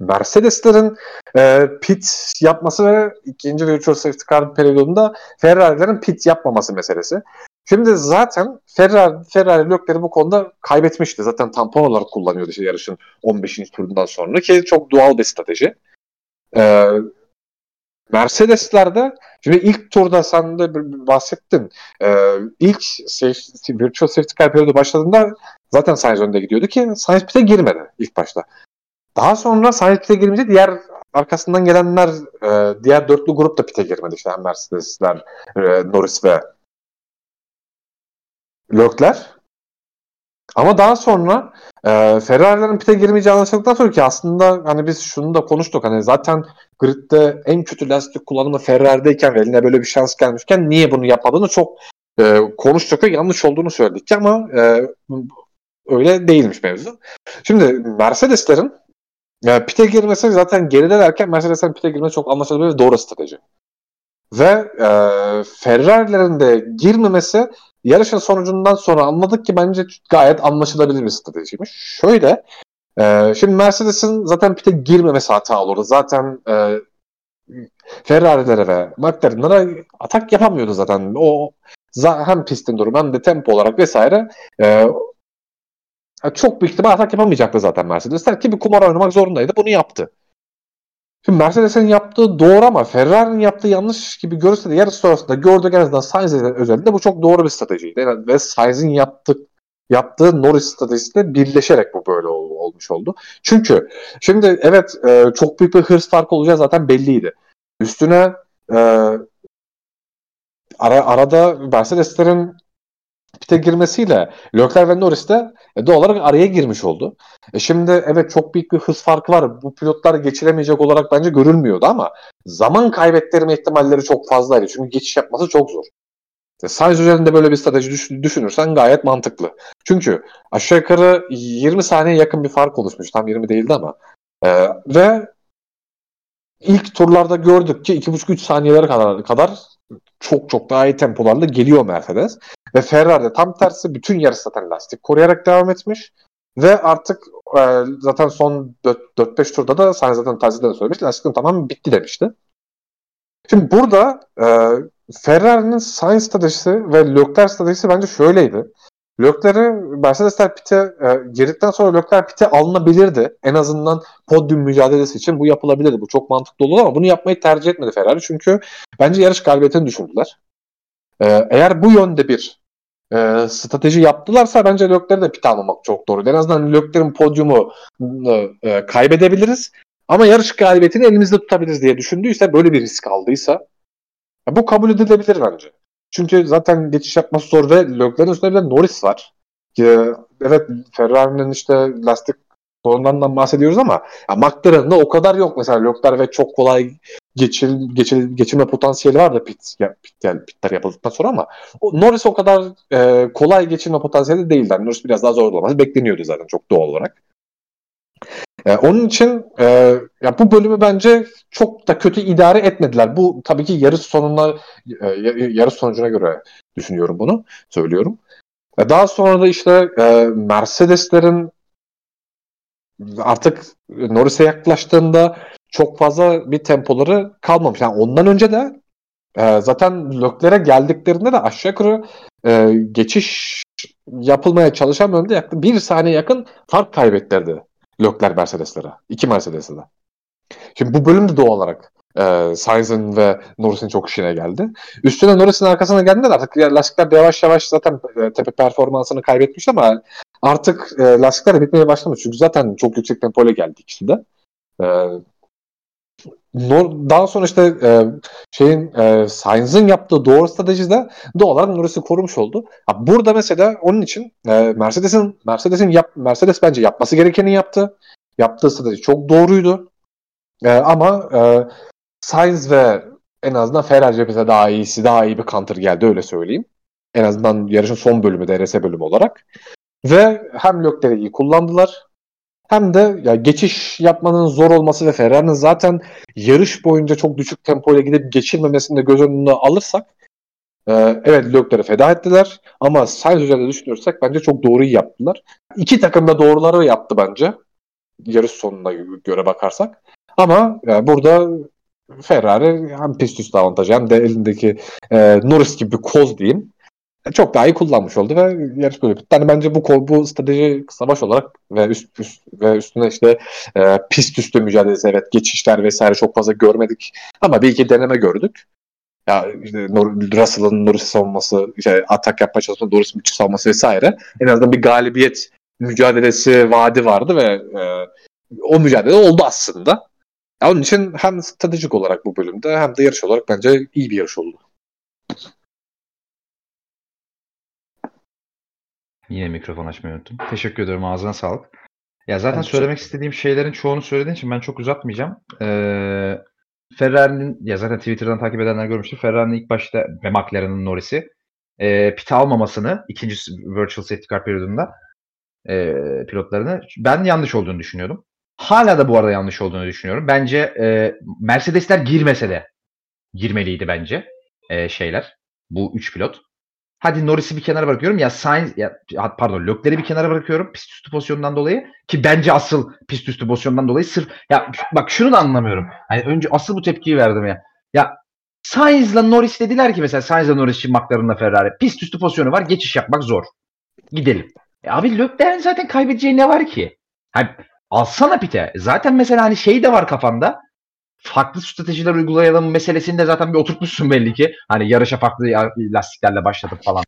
[SPEAKER 2] Mercedes'lerin e, pit yapması ve ikinci virtual safety car periyodunda Ferrari'lerin pit yapmaması meselesi. Şimdi zaten Ferrari, Ferrari Leclerc'i bu konuda kaybetmişti. Zaten tampon olarak kullanıyordu işte yarışın 15. turundan sonra ki çok doğal bir strateji. Ee, Mercedes'lerde şimdi ilk turda sen de bahsettin. Ee, ilk safety, virtual safety car periyodu başladığında zaten Sainz önde gidiyordu ki Sainz pit'e girmedi ilk başta. Daha sonra Sainz pit'e girince diğer arkasından gelenler e, diğer dörtlü grup da pit'e girmedi. İşte Mercedes'ler, e, Norris ve Leclerc. Ama daha sonra e, Ferrari'lerin pite girmeyeceği anlaşıldıktan sonra ki aslında hani biz şunu da konuştuk hani zaten gridde en kötü lastik kullanımı Ferrari'deyken ve eline böyle bir şans gelmişken niye bunu yapmadığını çok e, konuştuk ve yanlış olduğunu söyledik ama e, öyle değilmiş mevzu. Şimdi Mercedes'lerin e, pite girmesi zaten geridelerken Mercedes'lerin pite girmesi çok anlaşılabilir ve doğru strateji. Ve e, Ferrari'lerin de girmemesi yarışın sonucundan sonra anladık ki bence gayet anlaşılabilir bir stratejiymiş. Şöyle, e, şimdi Mercedes'in zaten pite girmemesi hata olurdu. Zaten e, Ferrari'lere ve McLaren'lara atak yapamıyordu zaten. O hem pistin durumu hem de tempo olarak vesaire e, çok büyük ihtimal atak yapamayacaktı zaten Mercedesler ki bir kumar oynamak zorundaydı. Bunu yaptı. Şimdi Mercedes'in yaptığı doğru ama Ferrari'nin yaptığı yanlış gibi görürse de yarış sonrasında gördük en azından Sainz'in özelinde bu çok doğru bir stratejiydi. Ve Sainz'in yaptığı yaptığı Norris stratejisiyle birleşerek bu böyle ol, olmuş oldu. Çünkü şimdi evet e, çok büyük bir hırs farkı olacağı zaten belliydi. Üstüne e, ara, arada Mercedes'lerin pite girmesiyle Leclerc ve Norris de e, doğal olarak araya girmiş oldu. E şimdi evet çok büyük bir hız farkı var. Bu pilotlar geçiremeyecek olarak bence görülmüyordu ama zaman kaybettirme ihtimalleri çok fazlaydı. Çünkü geçiş yapması çok zor. E, Sainz üzerinde böyle bir strateji düşünürsen gayet mantıklı. Çünkü aşağı yukarı 20 saniye yakın bir fark oluşmuş. Tam 20 değildi ama. E, ve ilk turlarda gördük ki 2,5-3 saniyeler kadar, kadar çok çok daha iyi tempolarla geliyor Mercedes. Ve Ferrari de tam tersi bütün yarış zaten lastik koruyarak devam etmiş. Ve artık e, zaten son 4-5 turda da sen zaten Tazi'de de söylemiş lastikin tamamen bitti demişti. Şimdi burada e, Ferrari'nin Sainz stratejisi ve Leclerc stratejisi bence şöyleydi. Leclerc'i Mercedesler pite e, girdikten sonra Leclerc pite alınabilirdi. En azından podyum mücadelesi için bu yapılabilirdi. Bu çok mantıklı olur ama bunu yapmayı tercih etmedi Ferrari. Çünkü bence yarış galibiyetini düşündüler. E, eğer bu yönde bir e, strateji yaptılarsa bence Leclerc'i de pit almamak çok doğru. En azından Leclerc'in podyumu e, kaybedebiliriz. Ama yarış galibiyetini elimizde tutabiliriz diye düşündüyse böyle bir risk aldıysa bu kabul edilebilir bence. Çünkü zaten geçiş yapması zor ve Leclerc'in üstünde bir de Norris var. Evet Ferrari'nin işte lastik sorunlarından bahsediyoruz ama ya McLaren'da o kadar yok mesela Leclerc ve çok kolay geçil, geçil, geçirme potansiyeli var da pit, ya, pit, yani pitler yapıldıktan sonra ama o, Norris o kadar e, kolay geçirme potansiyeli değildi. Yani Norris biraz daha zorlaması bekleniyordu zaten çok doğal olarak. E, onun için e, ya bu bölümü bence çok da kötü idare etmediler. Bu tabii ki yarış sonuna e, yarış sonucuna göre düşünüyorum bunu, söylüyorum. E, daha sonra da işte e, Mercedeslerin artık Norris'e yaklaştığında çok fazla bir tempoları kalmamış. Yani ondan önce de e, zaten Leclerc'e geldiklerinde de aşağı yukarı e, geçiş yapılmaya çalışan bölümde yaklaşık bir saniye yakın fark kaybettirdi Leclerc Mercedes'lere. İki Mercedes'e Şimdi bu bölümde doğal olarak e, Sainz'ın ve Norris'in çok işine geldi. Üstüne Norris'in arkasına geldiler artık lastikler de yavaş yavaş zaten e, tepe performansını kaybetmiş ama artık e, lastikler de bitmeye başlamış. Çünkü zaten çok yüksek tempoyla geldi ikisi de. E, daha sonra işte e, şeyin e, Sainz'ın yaptığı doğru strateji de doğal olarak Norris'i korumuş oldu. Ha, burada mesela onun için e, Mercedes'in Mercedes'in yap, Mercedes bence yapması gerekeni yaptı. Yaptığı strateji çok doğruydu. E, ama e, Sainz ve en azından Ferrari cephesine daha iyisi, daha iyi bir counter geldi öyle söyleyeyim. En azından yarışın son bölümü, DRS bölümü olarak. Ve hem Leclerc'i iyi kullandılar hem de ya geçiş yapmanın zor olması ve Ferrari'nin zaten yarış boyunca çok düşük tempoyla gidip geçirmemesini de göz önüne alırsak e, evet Leclerc'i feda ettiler ama Sainz üzerinde düşünürsek bence çok doğruyu yaptılar. İki takım da doğruları yaptı bence yarış sonuna göre bakarsak. Ama yani burada Ferrari hem pist üstü avantajı hem de elindeki e, Norris gibi bir koz diyeyim çok daha iyi kullanmış oldu ve yarış böyle bitti. Yani bence bu bu strateji savaş olarak ve üst, üst ve üstüne işte e, pist üstü mücadelesi evet geçişler vesaire çok fazla görmedik ama bir iki deneme gördük. Ya işte Russell'ın Norris savunması, işte atak yapma çalışması, Norris'in müthiş savunması vesaire. En azından bir galibiyet mücadelesi vaadi vardı ve e, o mücadele oldu aslında. Ya onun için hem stratejik olarak bu bölümde hem de yarış olarak bence iyi bir yarış oldu.
[SPEAKER 1] Yine mikrofon açmayı unuttum. Teşekkür ederim. Ağzına sağlık. Ya zaten ben söylemek istediğim şeylerin çoğunu söylediğin için ben çok uzatmayacağım. Ee, Ferrari'nin ya zaten Twitter'dan takip edenler görmüştür. Ferrari'nin ilk başta ve McLaren'ın Norris'i e, pit almamasını ikinci virtual safety car periyodunda e, pilotlarını ben yanlış olduğunu düşünüyordum. Hala da bu arada yanlış olduğunu düşünüyorum. Bence e, Mercedesler girmese de girmeliydi bence e, şeyler. Bu üç pilot. Hadi Norris'i bir kenara bırakıyorum. Ya Sainz ya pardon Leclerc'i bir kenara bırakıyorum pist üstü pozisyonundan dolayı ki bence asıl pist üstü pozisyondan dolayı sırf ya bak şunu da anlamıyorum. Hani önce asıl bu tepkiyi verdim ya. Ya Sainz'la Norris dediler ki mesela Sainz'la Norris için McLaren'la Ferrari pist üstü pozisyonu var. Geçiş yapmak zor. Gidelim. E abi Leclerc'in zaten kaybedeceği ne var ki? Hani alsana pite. Zaten mesela hani şey de var kafanda farklı stratejiler uygulayalım meselesini de zaten bir oturtmuşsun belli ki. Hani yarışa farklı lastiklerle başladık falan.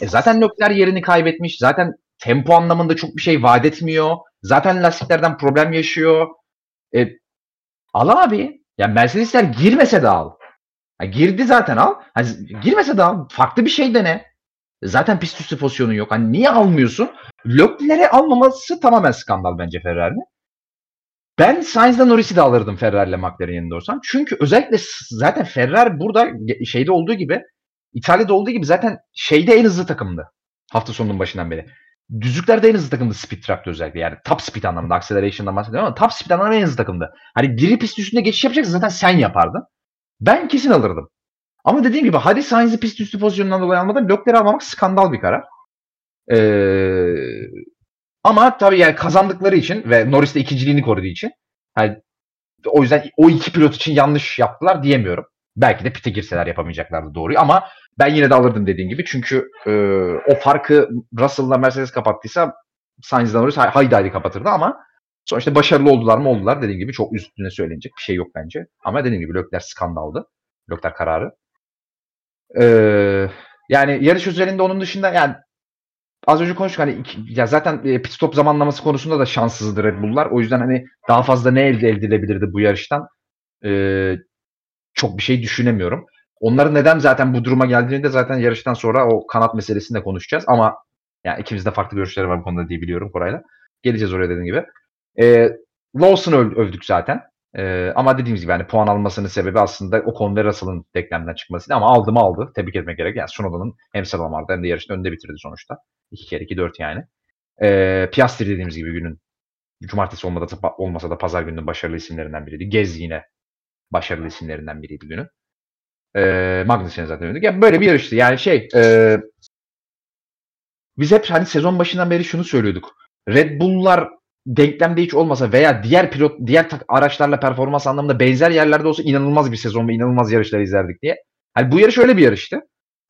[SPEAKER 1] E zaten Lökler yerini kaybetmiş. Zaten tempo anlamında çok bir şey vaat etmiyor. Zaten lastiklerden problem yaşıyor. E, al abi. Ya Mercedesler girmese de al. Ha, girdi zaten al. Hani, girmese de al. Farklı bir şey dene. Zaten pist üstü pozisyonu yok. Hani niye almıyorsun? Lökler'e almaması tamamen skandal bence Ferrari'nin. Ben Sainz'la Norris'i de alırdım Ferrari ile McLaren yerinde olsam. Çünkü özellikle zaten Ferrari burada şeyde olduğu gibi İtalya'da olduğu gibi zaten şeyde en hızlı takımdı. Hafta sonunun başından beri. Düzlüklerde en hızlı takımdı speed track'ta özellikle. Yani top speed anlamında acceleration'dan bahsediyorum ama top speed anlamında en hızlı takımdı. Hani biri pist üstünde geçiş yapacaksa zaten sen yapardın. Ben kesin alırdım. Ama dediğim gibi hadi Sainz'i pist üstü pozisyonundan dolayı almadan Leclerc'i almamak skandal bir karar. Ee, ama tabii yani kazandıkları için ve Norris de ikinciliğini koruduğu için yani o yüzden o iki pilot için yanlış yaptılar diyemiyorum. Belki de pite girseler yapamayacaklardı doğruyu ama ben yine de alırdım dediğim gibi. Çünkü e, o farkı Russell'la Mercedes kapattıysa Sainz'dan Norris haydi haydi kapatırdı ama sonuçta başarılı oldular mı oldular. Dediğim gibi çok üstüne söylenecek bir şey yok bence. Ama dediğim gibi Leclerc skandaldı. Leclerc kararı. Ee, yani yarış üzerinde onun dışında yani az önce konuştuk hani iki, ya zaten e, pit stop zamanlaması konusunda da şanssızdı Red Bull'lar. O yüzden hani daha fazla ne elde edilebilirdi bu yarıştan? Ee, çok bir şey düşünemiyorum. Onların neden zaten bu duruma geldiğini de zaten yarıştan sonra o kanat meselesini de konuşacağız. Ama yani ikimiz de farklı görüşleri var bu konuda diye biliyorum Koray'la. Geleceğiz oraya dediğim gibi. Ee, Lawson'ı öv- övdük zaten. Ee, ama dediğimiz gibi yani puan almasının sebebi aslında o konuda Russell'ın denklemden çıkmasıydı. Ama aldı mı aldı. Tebrik etmek gerek. Yani Sunoda'nın hem sıralamalarda hem de yarışta önde bitirdi sonuçta. 2 kere 2 4 yani. Ee, Piastri dediğimiz gibi günün cumartesi olmasa da, olmasa da pazar gününün başarılı isimlerinden biriydi. Gez yine başarılı isimlerinden biriydi günün. Ee, Magnussen'e zaten övdük. Yani böyle bir yarıştı. Yani şey e, biz hep hani sezon başından beri şunu söylüyorduk. Red Bull'lar denklemde hiç olmasa veya diğer pilot diğer araçlarla performans anlamında benzer yerlerde olsa inanılmaz bir sezon ve inanılmaz yarışlar izlerdik diye. Hani bu yarış öyle bir yarıştı.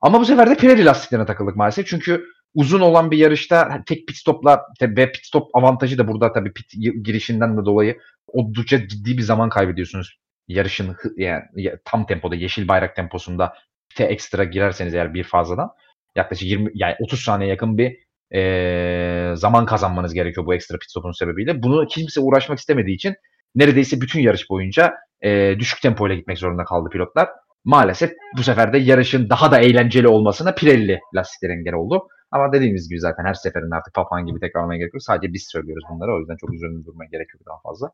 [SPEAKER 1] Ama bu sefer de Pirelli lastiklerine takıldık maalesef. Çünkü uzun olan bir yarışta tek pit stopla ve pit stop avantajı da burada tabii pit girişinden de dolayı oldukça ciddi bir zaman kaybediyorsunuz. Yarışın yani tam tempoda yeşil bayrak temposunda te ekstra girerseniz eğer bir fazladan yaklaşık 20 yani 30 saniye yakın bir e, zaman kazanmanız gerekiyor bu ekstra pit stopun sebebiyle. Bunu kimse uğraşmak istemediği için neredeyse bütün yarış boyunca e, düşük tempoyla gitmek zorunda kaldı pilotlar. Maalesef bu sefer de yarışın daha da eğlenceli olmasına Pirelli lastikler engel oldu. Ama dediğimiz gibi zaten her seferinde artık papağan gibi tekrarlamaya gerek yok. Sadece biz söylüyoruz bunları. O yüzden çok üzerinde durmaya gerek yok daha fazla.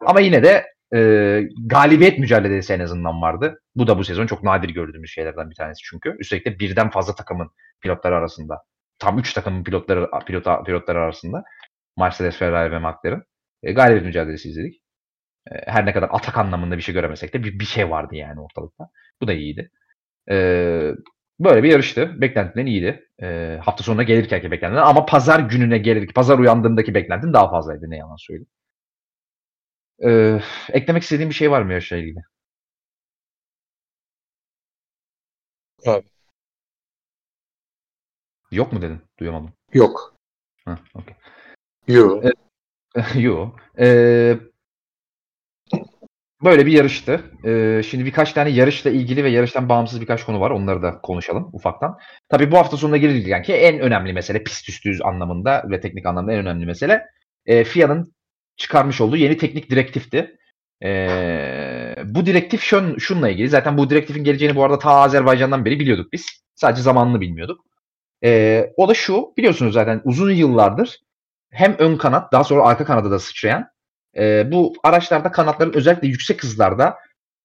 [SPEAKER 1] Ama yine de e, galibiyet mücadelesi en azından vardı. Bu da bu sezon çok nadir gördüğümüz şeylerden bir tanesi çünkü. Üstelik de birden fazla takımın pilotları arasında. Tam 3 takımın pilotları pilota, pilotları arasında. Mercedes, Ferrari ve McLaren. E, galibiyet mücadelesi izledik. E, her ne kadar atak anlamında bir şey göremesek de bir, bir şey vardı yani ortalıkta. Bu da iyiydi. E, böyle bir yarıştı. Beklentilerin iyiydi. E, hafta sonuna gelirkenki beklentiler ama pazar gününe gelirken, pazar uyandığımdaki beklentin daha fazlaydı ne yalan söyleyeyim. E, eklemek istediğim bir şey var mı yarışla ilgili?
[SPEAKER 2] Abi.
[SPEAKER 1] Yok mu dedin? Duyamadım.
[SPEAKER 2] Yok.
[SPEAKER 1] Ha, okay.
[SPEAKER 2] Yok.
[SPEAKER 1] Yok. Ee, böyle bir yarıştı. Ee, şimdi birkaç tane yarışla ilgili ve yarıştan bağımsız birkaç konu var. Onları da konuşalım ufaktan. Tabii bu hafta sonuna girilirken ki en önemli mesele pist üstü anlamında ve teknik anlamda en önemli mesele e, FIA'nın çıkarmış olduğu yeni teknik direktifti. Ee, bu direktif şun, şunla ilgili. Zaten bu direktifin geleceğini bu arada ta Azerbaycan'dan beri biliyorduk biz. Sadece zamanını bilmiyorduk. Ee, o da şu, biliyorsunuz zaten uzun yıllardır hem ön kanat daha sonra arka kanada da sıçrayan e, bu araçlarda kanatların özellikle yüksek hızlarda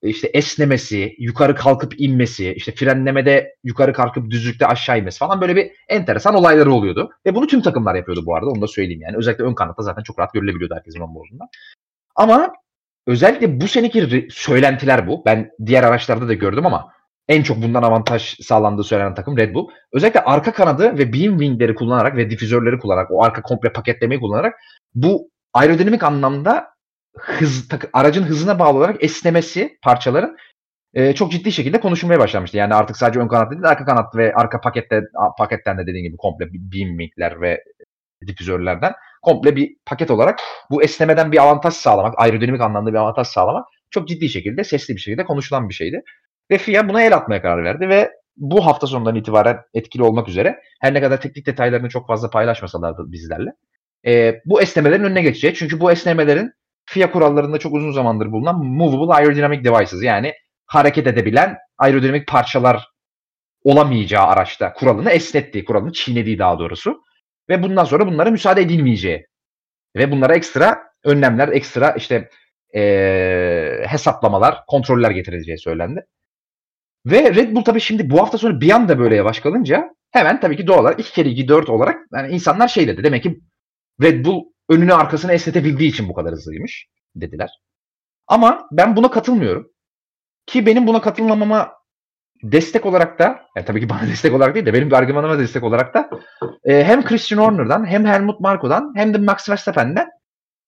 [SPEAKER 1] işte esnemesi, yukarı kalkıp inmesi, işte frenlemede yukarı kalkıp düzlükte aşağı inmesi falan böyle bir enteresan olayları oluyordu. Ve bunu tüm takımlar yapıyordu bu arada onu da söyleyeyim yani. Özellikle ön kanatta zaten çok rahat görülebiliyordu herkesin on Ama özellikle bu seneki söylentiler bu. Ben diğer araçlarda da gördüm ama en çok bundan avantaj sağlandığı söylenen takım Red Bull. Özellikle arka kanadı ve beam wingleri kullanarak ve difüzörleri kullanarak o arka komple paketlemeyi kullanarak bu aerodinamik anlamda hız aracın hızına bağlı olarak esnemesi parçaların e, çok ciddi şekilde konuşulmaya başlamıştı. Yani artık sadece ön kanat değil arka kanat ve arka pakette paketten de dediğim gibi komple beam ve difüzörlerden komple bir paket olarak bu esnemeden bir avantaj sağlamak, aerodinamik anlamda bir avantaj sağlamak çok ciddi şekilde sesli bir şekilde konuşulan bir şeydi. Ve FIA buna el atmaya karar verdi ve bu hafta sonundan itibaren etkili olmak üzere her ne kadar teknik detaylarını çok fazla paylaşmasalar da bizlerle e, bu esnemelerin önüne geçecek. Çünkü bu esnemelerin FIA kurallarında çok uzun zamandır bulunan Movable Aerodynamic Devices yani hareket edebilen aerodinamik parçalar olamayacağı araçta kuralını esnettiği, kuralını çiğnediği daha doğrusu. Ve bundan sonra bunlara müsaade edilmeyeceği ve bunlara ekstra önlemler, ekstra işte e, hesaplamalar, kontroller getirileceği söylendi. Ve Red Bull tabii şimdi bu hafta sonu bir anda böyle yavaş kalınca hemen tabii ki doğal olarak 2 kere 2 4 olarak yani insanlar şey dedi. Demek ki Red Bull önünü arkasını esnetebildiği için bu kadar hızlıymış dediler. Ama ben buna katılmıyorum. Ki benim buna katılmamama destek olarak da yani tabii ki bana destek olarak değil de benim bir argümanıma destek olarak da e, hem Christian Horner'dan hem Helmut Marko'dan hem de Max Verstappen'den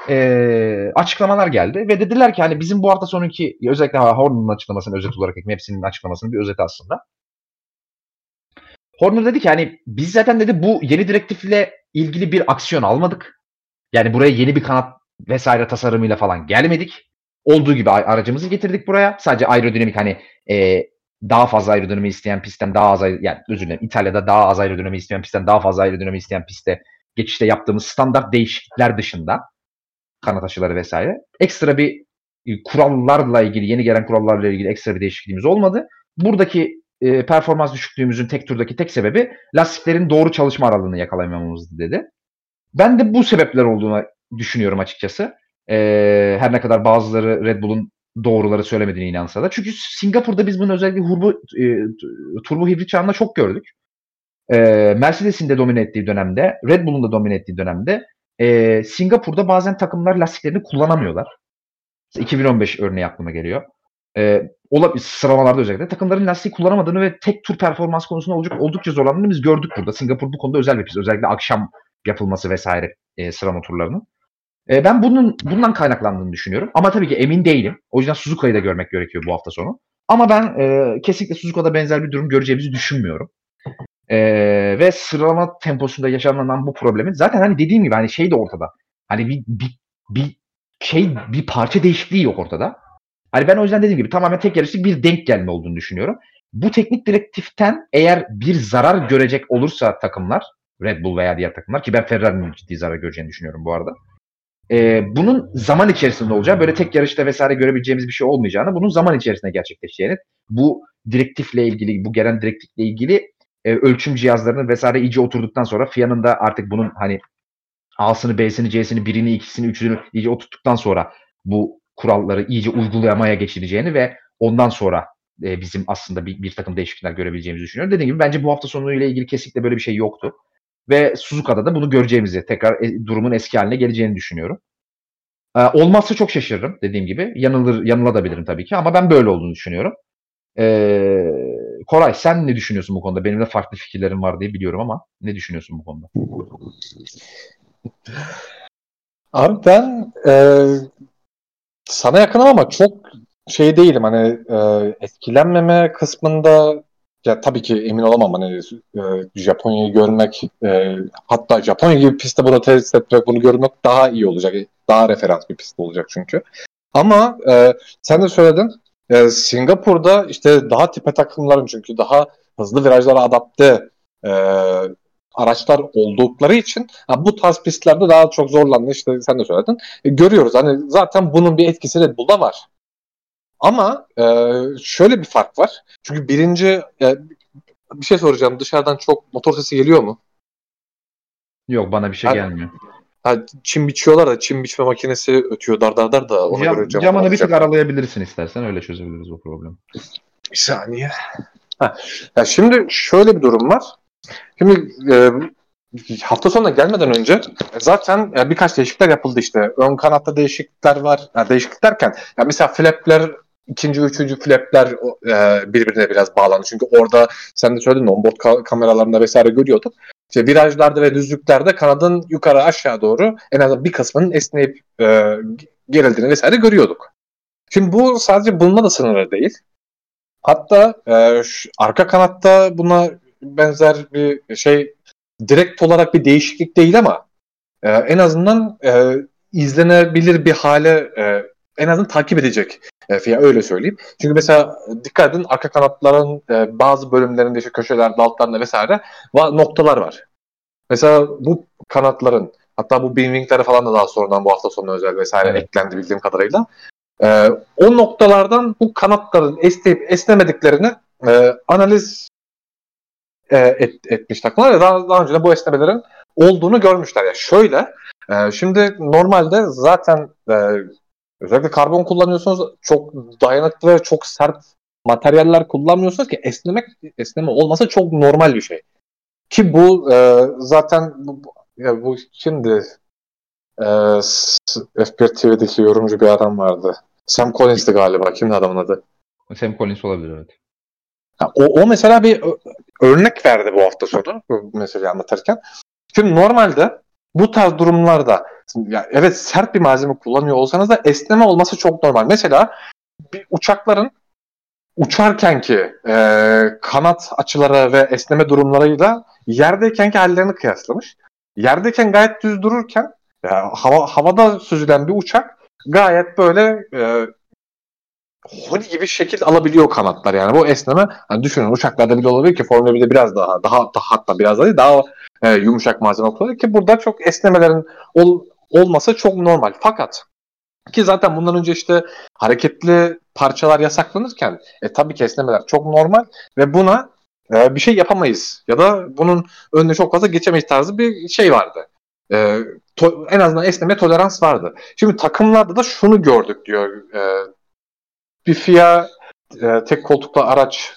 [SPEAKER 1] e, açıklamalar geldi ve dediler ki hani bizim bu hafta sonunki özellikle Horner'ın açıklamasını özet olarak hepsinin açıklamasının bir özeti aslında. Horner dedi ki hani biz zaten dedi bu yeni direktifle ilgili bir aksiyon almadık. Yani buraya yeni bir kanat vesaire tasarımıyla falan gelmedik. Olduğu gibi aracımızı getirdik buraya. Sadece aerodinamik hani e, daha fazla aerodinami isteyen pistten daha az yani özür dilerim İtalya'da daha az aerodinami isteyen pistten daha fazla aerodinami isteyen pistte geçişte yaptığımız standart değişiklikler dışında kanat aşıları vesaire ekstra bir e, kurallarla ilgili yeni gelen kurallarla ilgili ekstra bir değişikliğimiz olmadı. Buradaki e, performans düşüklüğümüzün tek turdaki tek sebebi lastiklerin doğru çalışma aralığını yakalayamamızdı dedi. Ben de bu sebepler olduğunu düşünüyorum açıkçası. E, her ne kadar bazıları Red Bull'un doğruları söylemediğine inansa da. Çünkü Singapur'da biz bunu özellikle hurbu, e, turbo hibrit çağında çok gördük. E, Mercedes'in de domine ettiği dönemde, Red Bull'un da domine ettiği dönemde e, Singapur'da bazen takımlar lastiklerini kullanamıyorlar. 2015 örneği aklıma geliyor. E, olabilir sıralamalarda özellikle takımların lastiği kullanamadığını ve tek tur performans konusunda oldukça, oldukça zorlandığını biz gördük burada. Singapur bu konuda özel bir pist. Özellikle akşam yapılması vesaire e, sıralama turlarının. E, ben bunun bundan kaynaklandığını düşünüyorum. Ama tabii ki emin değilim. O yüzden Suzuka'yı da görmek gerekiyor bu hafta sonu. Ama ben e, kesinlikle Suzuka'da benzer bir durum göreceğimizi düşünmüyorum. E, ve sıralama temposunda yaşanan bu problemin zaten hani dediğim gibi hani şey de ortada. Hani bir, bir, bir şey bir parça değişikliği yok ortada. Hani ben o yüzden dediğim gibi tamamen tek yarışlık bir denk gelme olduğunu düşünüyorum. Bu teknik direktiften eğer bir zarar görecek olursa takımlar Red Bull veya diğer takımlar ki ben Ferrari'nin ciddi zarar göreceğini düşünüyorum bu arada. Ee, bunun zaman içerisinde olacağı, böyle tek yarışta vesaire görebileceğimiz bir şey olmayacağını, bunun zaman içerisinde gerçekleşeceğini, bu direktifle ilgili, bu gelen direktifle ilgili e, ölçüm cihazlarının vesaire iyice oturduktan sonra FIA'nın da artık bunun hani A'sını, B'sini, C'sini, birini, ikisini, üçünü iyice oturttuktan sonra bu kuralları iyice uygulamaya geçireceğini ve ondan sonra e, bizim aslında bir, bir takım değişiklikler görebileceğimizi düşünüyorum. Dediğim gibi bence bu hafta sonu ile ilgili kesinlikle böyle bir şey yoktu. Ve Suzuka'da da bunu göreceğimizi, tekrar e, durumun eski haline geleceğini düşünüyorum. E, olmazsa çok şaşırırım dediğim gibi. Yanılır, yanılabilirim tabii ki ama ben böyle olduğunu düşünüyorum. E, Koray sen ne düşünüyorsun bu konuda? Benim de farklı fikirlerim var diye biliyorum ama ne düşünüyorsun bu konuda?
[SPEAKER 2] Abi ben e, sana yakınım ama çok şey değilim hani e, etkilenmeme kısmında ya tabii ki emin olamam hani e, Japonya'yı görmek e, hatta Japonya gibi pistte bunu test etmek bunu görmek daha iyi olacak. Daha referans bir pist olacak çünkü. Ama e, sen de söyledin e, Singapur'da işte daha tipe takımların çünkü daha hızlı virajlara adapte e, araçlar oldukları için ha, bu tarz pistlerde daha çok zorlandı işte sen de söyledin. E, görüyoruz hani zaten bunun bir etkisi Red Bull'da var. Ama e, şöyle bir fark var. Çünkü birinci e, bir şey soracağım. Dışarıdan çok motor sesi geliyor mu?
[SPEAKER 1] Yok bana bir şey ha, gelmiyor.
[SPEAKER 2] Ha, çim biçiyorlar da çim biçme makinesi ötüyor dar dar dar da ona
[SPEAKER 1] Cam,
[SPEAKER 2] göre
[SPEAKER 1] camını, camını bir tık aralayabilirsin istersen öyle çözebiliriz o problemi.
[SPEAKER 2] Bir saniye. Ha, ya şimdi şöyle bir durum var. Şimdi e, hafta sonuna gelmeden önce zaten e, birkaç değişiklikler yapıldı işte. Ön kanatta değişiklikler var. Yani değişiklik derken yani mesela flapler ikinci, üçüncü flapler e, birbirine biraz bağlandı. Çünkü orada sen de söyledin onboard ka- kameralarında vesaire görüyorduk. İşte virajlarda ve düzlüklerde kanadın yukarı aşağı doğru en azından bir kısmının esneyip e, gerildiğini vesaire görüyorduk. Şimdi bu sadece bununla da sınırlı değil. Hatta e, şu, arka kanatta buna benzer bir şey direkt olarak bir değişiklik değil ama e, en azından e, izlenebilir bir hale e, en azından takip edecek e, FIA öyle söyleyeyim. Çünkü mesela dikkat edin arka kanatların e, bazı bölümlerinde işte köşelerde altlarında vesaire va- noktalar var. Mesela bu kanatların hatta bu beamwing'lere falan da daha sonradan bu hafta sonu özel vesaire evet. eklendi bildiğim kadarıyla. E, o noktalardan bu kanatların esneyip esnemediklerini e, analiz e, et, etmiş takımlar. Daha, daha önce de bu esnemelerin olduğunu görmüşler. Ya şöyle, e, şimdi normalde zaten e, özellikle karbon kullanıyorsunuz çok dayanıklı ve çok sert materyaller kullanmıyorsunuz ki esnemek esneme olmasa çok normal bir şey. Ki bu e, zaten bu, ya bu şimdi e, F1 TV'deki yorumcu bir adam vardı. Sam Collins'ti galiba. Kimdi adamın adı?
[SPEAKER 1] Sam Collins olabilir evet.
[SPEAKER 2] O, o mesela bir örnek verdi bu hafta sonu bu meseleyi anlatırken. Şimdi normalde bu tarz durumlarda ya evet sert bir malzeme kullanıyor olsanız da esneme olması çok normal. Mesela bir uçakların uçarkenki e, kanat açıları ve esneme durumlarıyla yerdeykenki hallerini kıyaslamış. Yerdeyken gayet düz dururken ya, hava, havada süzülen bir uçak gayet böyle e, Honi gibi şekil alabiliyor kanatlar yani bu esneme hani düşünün uçaklarda bile olabilir ki Formula 1'de biraz daha daha, daha hatta biraz daha değil, daha e, yumuşak malzeme kullanıyor ki burada çok esnemelerin ol, olması çok normal. Fakat ki zaten bundan önce işte hareketli parçalar yasaklanırken e, tabii ki esnemeler çok normal ve buna e, bir şey yapamayız ya da bunun önüne çok fazla geçemeyiz tarzı bir şey vardı. E, to, en azından esneme tolerans vardı. Şimdi takımlarda da şunu gördük diyor e, bir FIA e, tek koltuklu araç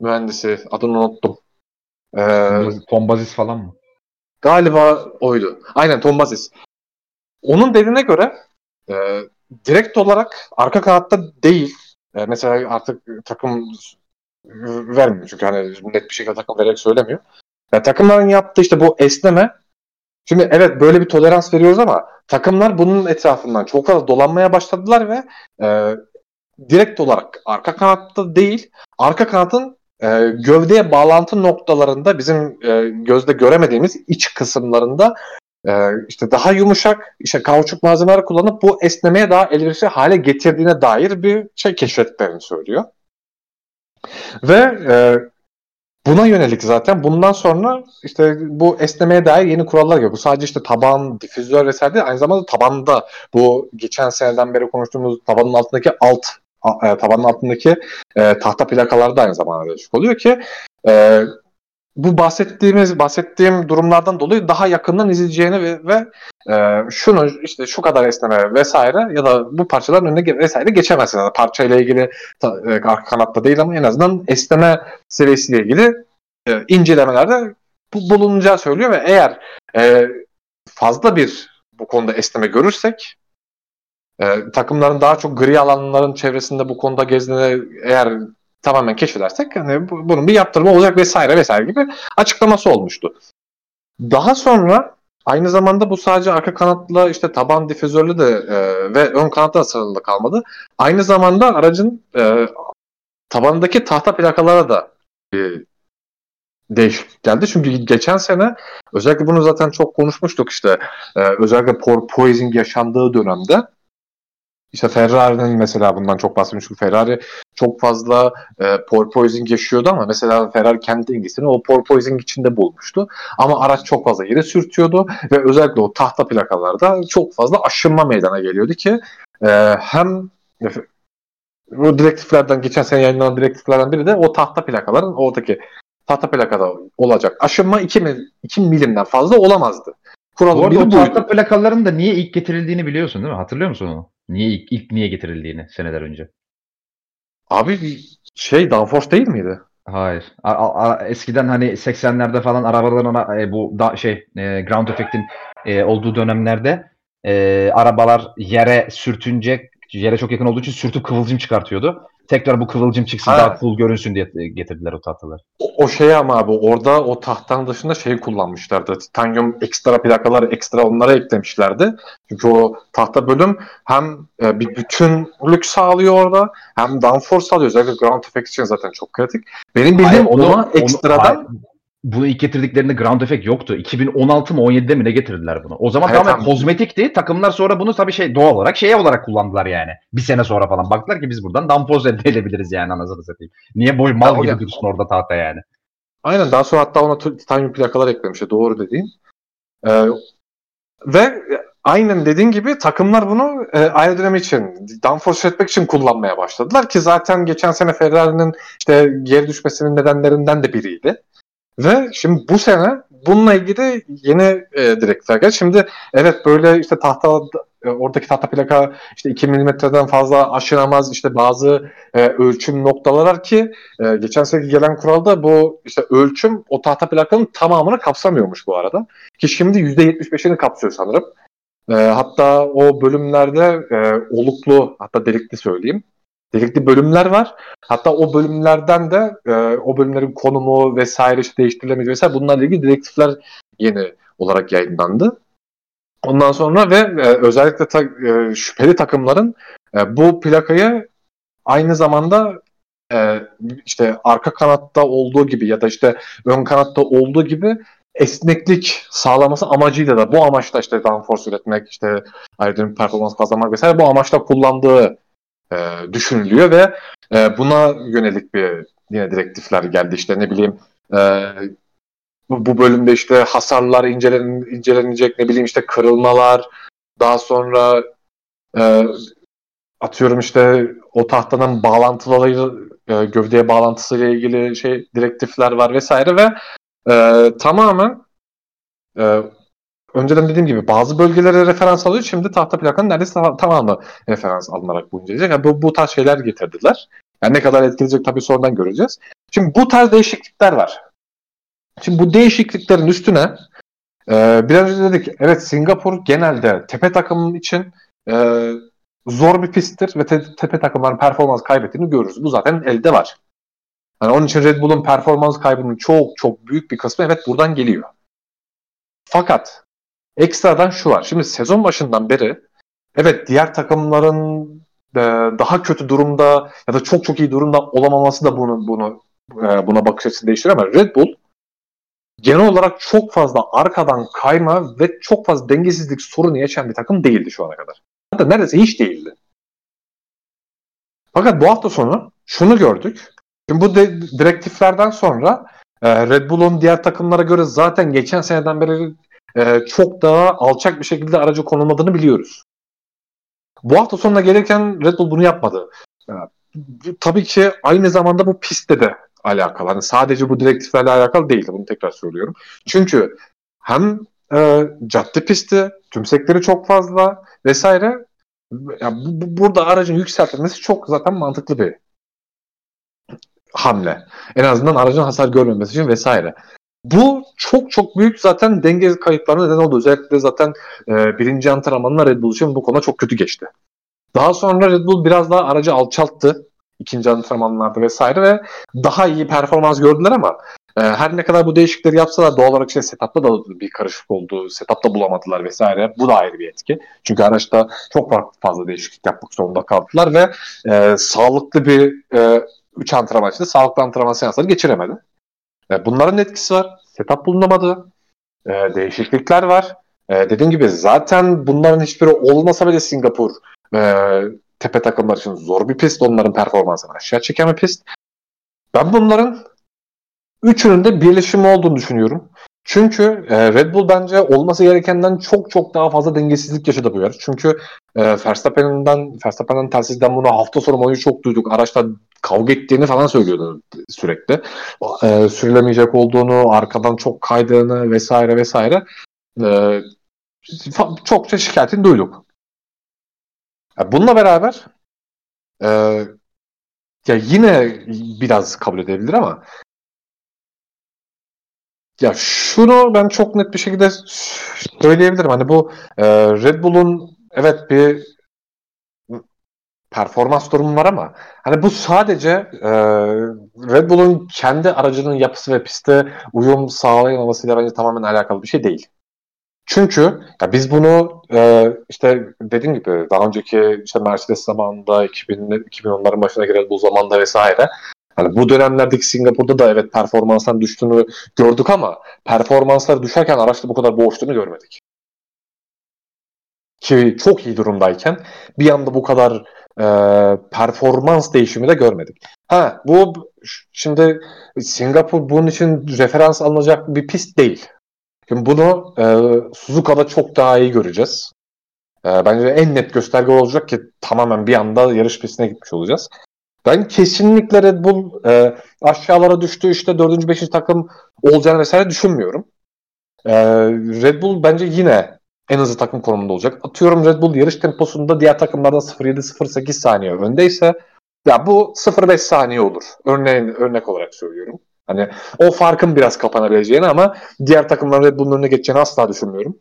[SPEAKER 2] mühendisi adını unuttum.
[SPEAKER 1] Ee, Tom Bazis falan mı?
[SPEAKER 2] Galiba oydu. Aynen Tom Bazis. Onun dediğine göre e, direkt olarak arka kanatta değil. E, mesela artık takım vermiyor çünkü hani net bir şekilde takım vererek söylemiyor. Yani takımların yaptığı işte bu esneme Şimdi evet böyle bir tolerans veriyoruz ama takımlar bunun etrafından çok fazla dolanmaya başladılar ve e, direkt olarak arka kanatta değil, arka kanatın e, gövdeye bağlantı noktalarında bizim e, gözde göremediğimiz iç kısımlarında e, işte daha yumuşak işte kauçuk malzemeler kullanıp bu esnemeye daha elverişli hale getirdiğine dair bir şey keşfettiklerini söylüyor. Ve e, buna yönelik zaten bundan sonra işte bu esnemeye dair yeni kurallar geliyor. Bu sadece işte taban, difüzör vesaire değil, aynı zamanda tabanda bu geçen seneden beri konuştuğumuz tabanın altındaki alt e, tabanın altındaki e, tahta plakalar da aynı zamanda değişik oluyor ki e, bu bahsettiğimiz bahsettiğim durumlardan dolayı daha yakından izleyeceğini ve, ve e, şunu işte şu kadar esneme vesaire ya da bu parçaların önüne vesaire geçemezsin. Yani parçayla ilgili e, kanatta değil ama en azından esneme seviyesiyle ilgili e, incelemelerde bu bulunacağı söylüyor ve eğer e, fazla bir bu konuda esneme görürsek e, takımların daha çok gri alanların çevresinde bu konuda gezdiğini eğer tamamen keşfedersek hani bu, bunun bir yaptırma olacak vesaire vesaire gibi açıklaması olmuştu. Daha sonra aynı zamanda bu sadece arka kanatla işte taban difüzörlü de e, ve ön kanatta sınırlı kalmadı. Aynı zamanda aracın e, tabanındaki tahta plakalara da bir değişiklik geldi. Çünkü geçen sene özellikle bunu zaten çok konuşmuştuk işte e, özellikle porpoising yaşandığı dönemde işte Ferrari'nin mesela bundan çok bahsetmiştik. Ferrari çok fazla e, porpoising yaşıyordu ama mesela Ferrari kendi dengesini o porpoising içinde bulmuştu. Ama araç çok fazla yere sürtüyordu ve özellikle o tahta plakalarda çok fazla aşınma meydana geliyordu ki e, hem bu direktiflerden geçen sene yayınlanan direktiflerden biri de o tahta plakaların oradaki tahta plakada olacak aşınma 2, 2 milimden fazla olamazdı.
[SPEAKER 1] Kural Bu arada o tahta plakaların da niye ilk getirildiğini biliyorsun değil mi? Hatırlıyor musun onu? Niye ilk, ilk niye getirildiğini seneler önce?
[SPEAKER 2] Abi şey downforce değil miydi?
[SPEAKER 1] Hayır. A, a, eskiden hani 80'lerde falan arabaların e, bu da şey e, ground effect'in e, olduğu dönemlerde e, arabalar yere sürtünce yere çok yakın olduğu için sürtüp kıvılcım çıkartıyordu tekrar bu kıvılcım çıksın ha. daha cool görünsün diye getirdiler o tahtaları.
[SPEAKER 2] O, o şey ama abi orada o tahtanın dışında şeyi kullanmışlardı. Titanium ekstra plakalar ekstra onlara eklemişlerdi. Çünkü o tahta bölüm hem e, bir bütünlük sağlıyor orada hem downforce sağlıyor. Özellikle ground effect için zaten çok kritik. Benim bildiğim onu, ona ekstradan onu,
[SPEAKER 1] bunu ilk getirdiklerinde ground effect yoktu. 2016 mı 17'de mi ne getirdiler bunu? O zaman evet, tamamen kozmetikti. Takımlar sonra bunu tabii şey doğal olarak şey olarak kullandılar yani. Bir sene sonra falan baktılar ki biz buradan dampoz elde edebiliriz yani anasını satayım. Niye boy mal gibi dursun orada tahta yani.
[SPEAKER 2] Aynen daha sonra hatta ona titanium plakalar eklemişti doğru dediğin. Ee, ve aynen dediğin gibi takımlar bunu e, aerodinami için, downforce etmek için kullanmaya başladılar ki zaten geçen sene Ferrari'nin işte geri düşmesinin nedenlerinden de biriydi. Ve şimdi bu sene bununla ilgili yeni e, direktifler geldi. Şimdi evet böyle işte tahta e, oradaki tahta plaka işte 2 milimetreden fazla aşıramaz işte bazı e, ölçüm noktaları var ki e, geçen sene gelen kuralda bu işte ölçüm o tahta plakanın tamamını kapsamıyormuş bu arada. Ki şimdi %75'ini kapsıyor sanırım. E, hatta o bölümlerde e, oluklu hatta delikli söyleyeyim Dedikli bölümler var. Hatta o bölümlerden de e, o bölümlerin konumu vesaire işte değiştirilemeyecek vesaire bunlarla ilgili direktifler yeni olarak yayınlandı. Ondan sonra ve e, özellikle ta, e, şüpheli takımların e, bu plakayı aynı zamanda e, işte arka kanatta olduğu gibi ya da işte ön kanatta olduğu gibi esneklik sağlaması amacıyla da bu amaçla işte downforce üretmek, işte aerodinamik performans kazanmak vesaire bu amaçla kullandığı e, düşünülüyor ve e, buna yönelik bir yine direktifler geldi işte ne bileyim e, bu, bu bölümde işte hasarlar incelen, incelenecek ne bileyim işte kırılmalar daha sonra e, atıyorum işte o tahtanın bağlantıları e, gövdeye bağlantısıyla ilgili şey direktifler var vesaire ve e, tamamen e, önceden dediğim gibi bazı bölgelere referans alıyor. Şimdi tahta plakanın neredeyse tamamı referans alınarak bu inceleyecek. Yani bu, bu tarz şeyler getirdiler. Yani ne kadar etkileyecek tabii sonradan göreceğiz. Şimdi bu tarz değişiklikler var. Şimdi bu değişikliklerin üstüne e, biraz önce dedik evet Singapur genelde tepe takımın için e, zor bir pisttir ve te- tepe takımların performans kaybettiğini görürüz. Bu zaten elde var. Yani onun için Red Bull'un performans kaybının çok çok büyük bir kısmı evet buradan geliyor. Fakat ekstradan şu var. Şimdi sezon başından beri evet diğer takımların e, daha kötü durumda ya da çok çok iyi durumda olamaması da bunu bunu e, buna bakış açısını değiştiriyor ama Red Bull genel olarak çok fazla arkadan kayma ve çok fazla dengesizlik sorunu yaşayan bir takım değildi şu ana kadar. Hatta neredeyse hiç değildi. Fakat bu hafta sonu şunu gördük. Şimdi bu de, direktiflerden sonra e, Red Bull'un diğer takımlara göre zaten geçen seneden beri e, çok daha alçak bir şekilde aracı konulmadığını biliyoruz. Bu hafta sonuna gelirken Red Bull bunu yapmadı. E, tabii ki aynı zamanda bu pistte de alakalı. Hani sadece bu direktiflerle alakalı değil. Bunu tekrar söylüyorum. Çünkü hem e, cadde pisti, tümsekleri çok fazla vesaire. Ya bu, bu, burada aracın yükseltilmesi çok zaten mantıklı bir hamle. En azından aracın hasar görmemesi için vesaire. Bu çok çok büyük zaten denge kayıplarına neden oldu. Özellikle zaten e, birinci antrenmanla Red Bull için bu konu çok kötü geçti. Daha sonra Red Bull biraz daha aracı alçalttı ikinci antrenmanlarda vesaire ve daha iyi performans gördüler ama e, her ne kadar bu değişiklikleri yapsalar doğal olarak işte setupta da bir karışık oldu. Setupta bulamadılar vesaire. Bu da ayrı bir etki. Çünkü araçta çok fazla değişiklik yapmak zorunda kaldılar ve e, sağlıklı bir e, 3 antrenman içinde sağlıklı antrenman seansları geçiremedi. E, bunların etkisi var. Setup bulunamadı. E, değişiklikler var. E, dediğim gibi zaten bunların hiçbiri olmasa bile Singapur e, tepe takımlar için zor bir pist. Onların performansını aşağı çeken bir pist. Ben bunların üçünün de birleşimi olduğunu düşünüyorum. Çünkü e, Red Bull bence olması gerekenden çok çok daha fazla dengesizlik yaşadı bu yarış. Çünkü e, Verstappen'den Verstappen'den telsizden bunu hafta sonu boyunca çok duyduk. Araçta kavga ettiğini falan söylüyordu sürekli. E, sürülemeyecek olduğunu, arkadan çok kaydığını vesaire vesaire. E, çokça şikayetini duyduk. Bununla beraber e, ya yine biraz kabul edebilir ama ya şunu ben çok net bir şekilde söyleyebilirim. Hani bu e, Red Bull'un evet bir performans durumu var ama hani bu sadece e, Red Bull'un kendi aracının yapısı ve piste uyum sağlayamamasıyla bence tamamen alakalı bir şey değil. Çünkü ya biz bunu e, işte dediğim gibi daha önceki işte Mercedes zamanında 2000, 2010'ların başına giren bu zamanda vesaire Hani bu dönemlerdeki Singapur'da da evet performanstan düştüğünü gördük ama performanslar düşerken araçta bu kadar boğuştuğunu görmedik. Ki çok iyi durumdayken bir anda bu kadar e, performans değişimi de görmedik. Ha bu şimdi Singapur bunun için referans alınacak bir pist değil. Şimdi bunu e, Suzuka'da çok daha iyi göreceğiz. E, bence en net gösterge olacak ki tamamen bir anda yarış pistine gitmiş olacağız. Ben kesinlikle Red Bull e, aşağılara düştü işte 4. 5. takım olacağını vesaire düşünmüyorum. E, Red Bull bence yine en hızlı takım konumunda olacak. Atıyorum Red Bull yarış temposunda diğer takımlardan 0.7-0.8 saniye öndeyse ya bu 0.5 saniye olur. Örneğin örnek olarak söylüyorum. Hani o farkın biraz kapanabileceğini ama diğer takımların Red Bull'un önüne geçeceğini asla düşünmüyorum.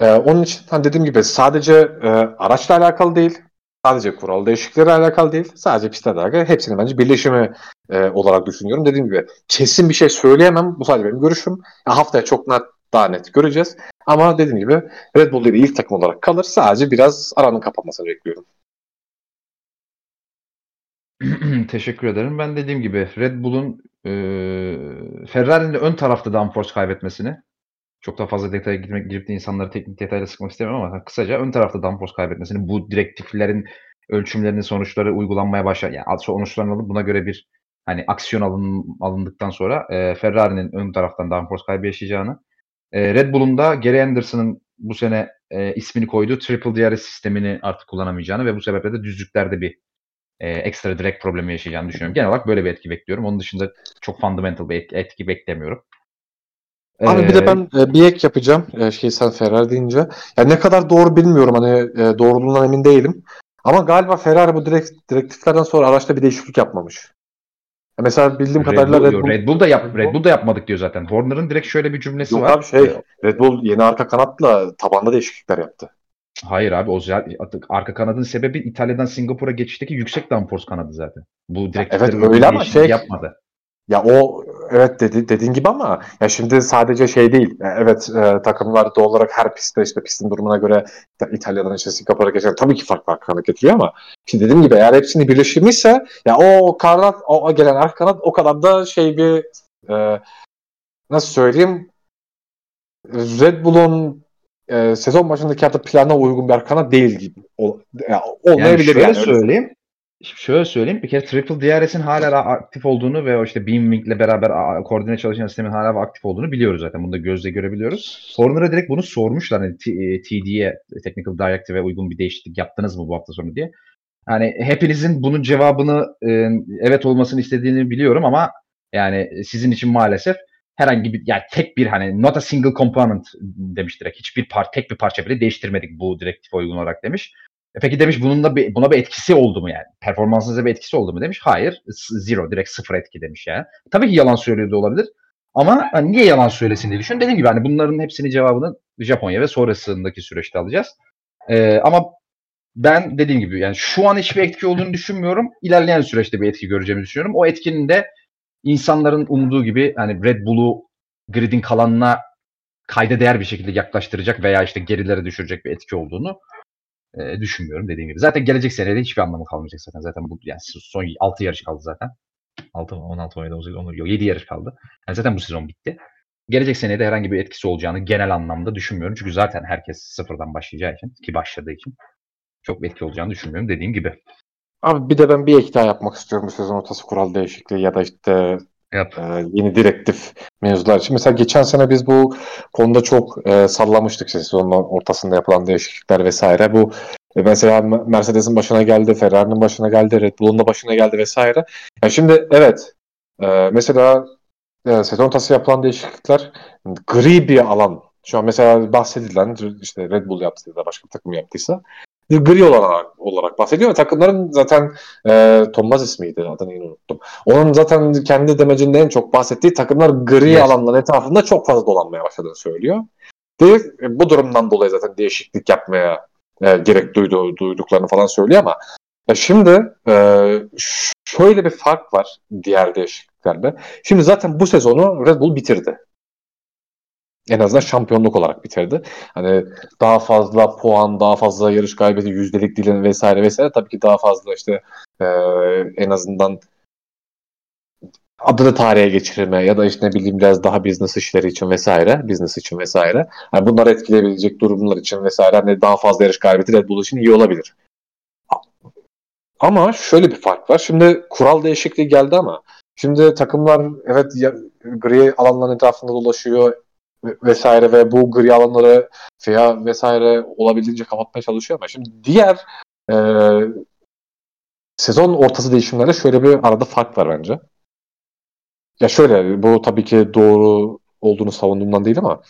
[SPEAKER 2] Ee, onun için hani dediğim gibi sadece e, araçla alakalı değil sadece kural değişiklikleri alakalı değil. Sadece pistte alakalı. Hepsinin bence birleşimi e, olarak düşünüyorum. Dediğim gibi kesin bir şey söyleyemem. Bu sadece benim görüşüm. Ya, haftaya çok net daha net göreceğiz. Ama dediğim gibi Red Bull ilk takım olarak kalır. Sadece biraz aranın kapanmasını bekliyorum.
[SPEAKER 1] Teşekkür ederim. Ben dediğim gibi Red Bull'un e, Ferrari'nin ön tarafta downforce kaybetmesini çok daha fazla detaya girmek, girip de insanları teknik detayla sıkmak istemiyorum ama kısaca ön tarafta downforce kaybetmesini bu direktiflerin ölçümlerinin sonuçları uygulanmaya başlar. Yani sonuçlarını alıp buna göre bir hani aksiyon alın, alındıktan sonra e, Ferrari'nin ön taraftan downforce kaybı yaşayacağını e, Red Bull'un da Gary Anderson'ın bu sene e, ismini koyduğu Triple DRS sistemini artık kullanamayacağını ve bu sebeple de düzlüklerde bir e, ekstra direkt problemi yaşayacağını düşünüyorum. Genel olarak böyle bir etki bekliyorum. Onun dışında çok fundamental bir etki beklemiyorum.
[SPEAKER 2] Abi ee, bir de ben e, bir ek yapacağım. E, şey sen Ferrari deyince. Yani ne kadar doğru bilmiyorum. Hani e, doğruluğundan emin değilim. Ama galiba Ferrari bu direkt, direktiflerden sonra araçta bir değişiklik yapmamış. Mesela bildiğim Red kadarıyla
[SPEAKER 1] Bull, Red Bull, Red Bull da yap Red Bull da yapmadık diyor zaten. Horner'ın direkt şöyle bir cümlesi
[SPEAKER 2] Yok
[SPEAKER 1] var.
[SPEAKER 2] abi şey Red Bull yeni arka kanatla tabanda değişiklikler yaptı.
[SPEAKER 1] Hayır abi o zaten arka kanadın sebebi İtalya'dan Singapur'a geçişteki yüksek downforce kanadı zaten. Bu direkt
[SPEAKER 2] evet öyle ama şey yapmadı. Ya o evet dedi dediğin gibi ama ya şimdi sadece şey değil. Evet e, takımlar doğal olarak her pistte işte pistin durumuna göre İtalya'dan işte Singapur'a geçen tabii ki farklı arka kanat getiriyor ama şimdi dediğim gibi eğer hepsini birleştirmişse ya o kanat o gelen arka kanat o kadar da şey bir e, nasıl söyleyeyim Red Bull'un e, sezon başındaki yaptığı plana uygun bir arka kanat değil gibi. O,
[SPEAKER 1] yani olmayabilir yani. Şöyle yani. söyleyeyim. Şöyle söyleyeyim. Bir kere Triple DRS'in hala aktif olduğunu ve işte Beamwing ile beraber koordine çalışan sistemin hala aktif olduğunu biliyoruz zaten. Bunu da gözle görebiliyoruz. Horner'a direkt bunu sormuşlar. Hani TD'ye, Technical Directive'e uygun bir değişiklik yaptınız mı bu hafta sonu diye. Yani hepinizin bunun cevabını e, evet olmasını istediğini biliyorum ama yani sizin için maalesef herhangi bir yani tek bir hani not a single component demiş direkt. Hiçbir par tek bir parça bile değiştirmedik bu direktif uygun olarak demiş. E peki demiş bunun da bir, buna bir etkisi oldu mu yani? Performansınıza bir etkisi oldu mu demiş. Hayır. Zero. Direkt sıfır etki demiş yani. Tabii ki yalan söylüyordu olabilir. Ama hani niye yalan söylesin diye düşün. Dediğim gibi hani bunların hepsinin cevabını Japonya ve sonrasındaki süreçte alacağız. Ee, ama ben dediğim gibi yani şu an hiçbir etki olduğunu düşünmüyorum. İlerleyen süreçte bir etki göreceğimizi düşünüyorum. O etkinin de insanların umduğu gibi hani Red Bull'u gridin kalanına kayda değer bir şekilde yaklaştıracak veya işte gerilere düşürecek bir etki olduğunu e, düşünmüyorum dediğim gibi. Zaten gelecek senede hiçbir anlamı kalmayacak zaten. Zaten bu yani son 6 yarış kaldı zaten. 6 16 17 18 19 yok 7 yarış kaldı. Yani zaten bu sezon bitti. Gelecek senede herhangi bir etkisi olacağını genel anlamda düşünmüyorum. Çünkü zaten herkes sıfırdan başlayacağı için ki başladığı için çok etki olacağını düşünmüyorum dediğim gibi.
[SPEAKER 2] Abi bir de ben bir ek daha yapmak istiyorum bu sezon ortası kural değişikliği ya da işte Yap. E, yeni direktif mevzular için. Mesela geçen sene biz bu konuda çok e, sallamıştık sezonun ortasında yapılan değişiklikler vesaire. Bu e, mesela Mercedes'in başına geldi, Ferrari'nin başına geldi, Red Bull'un da başına geldi vesaire. Yani şimdi evet e, mesela e, sezon ortası yapılan değişiklikler gri bir alan. Şu an mesela bahsedilen işte Red Bull yaptı ya da başka bir takım yaptıysa gri olarak, olarak bahsediyor. Takımların zaten e, Thomas ismiydi adını yine unuttum. Onun zaten kendi demecinde en çok bahsettiği takımlar gri yes. alanların etrafında çok fazla dolanmaya başladığını söylüyor. Ve e, bu durumdan dolayı zaten değişiklik yapmaya e, gerek duydu, duyduklarını falan söylüyor ama e, şimdi e, şöyle bir fark var diğer değişikliklerde. Şimdi zaten bu sezonu Red Bull bitirdi en azından şampiyonluk olarak bitirdi. Hani daha fazla puan, daha fazla yarış kaybeti, yüzdelik dilin vesaire vesaire tabii ki daha fazla işte e, en azından adını tarihe geçirme ya da işte ne bileyim biraz daha business işleri için vesaire, business için vesaire. Yani bunları etkileyebilecek durumlar için vesaire hani daha fazla yarış kaybeti Red Bull için iyi olabilir. Ama şöyle bir fark var. Şimdi kural değişikliği geldi ama şimdi takımlar evet gri alanların etrafında dolaşıyor vesaire ve bu gri alanları veya vesaire olabildiğince kapatmaya çalışıyor ama şimdi diğer e, sezon ortası değişimlerde şöyle bir arada fark var bence. Ya şöyle bu tabii ki doğru olduğunu savunduğumdan değil ama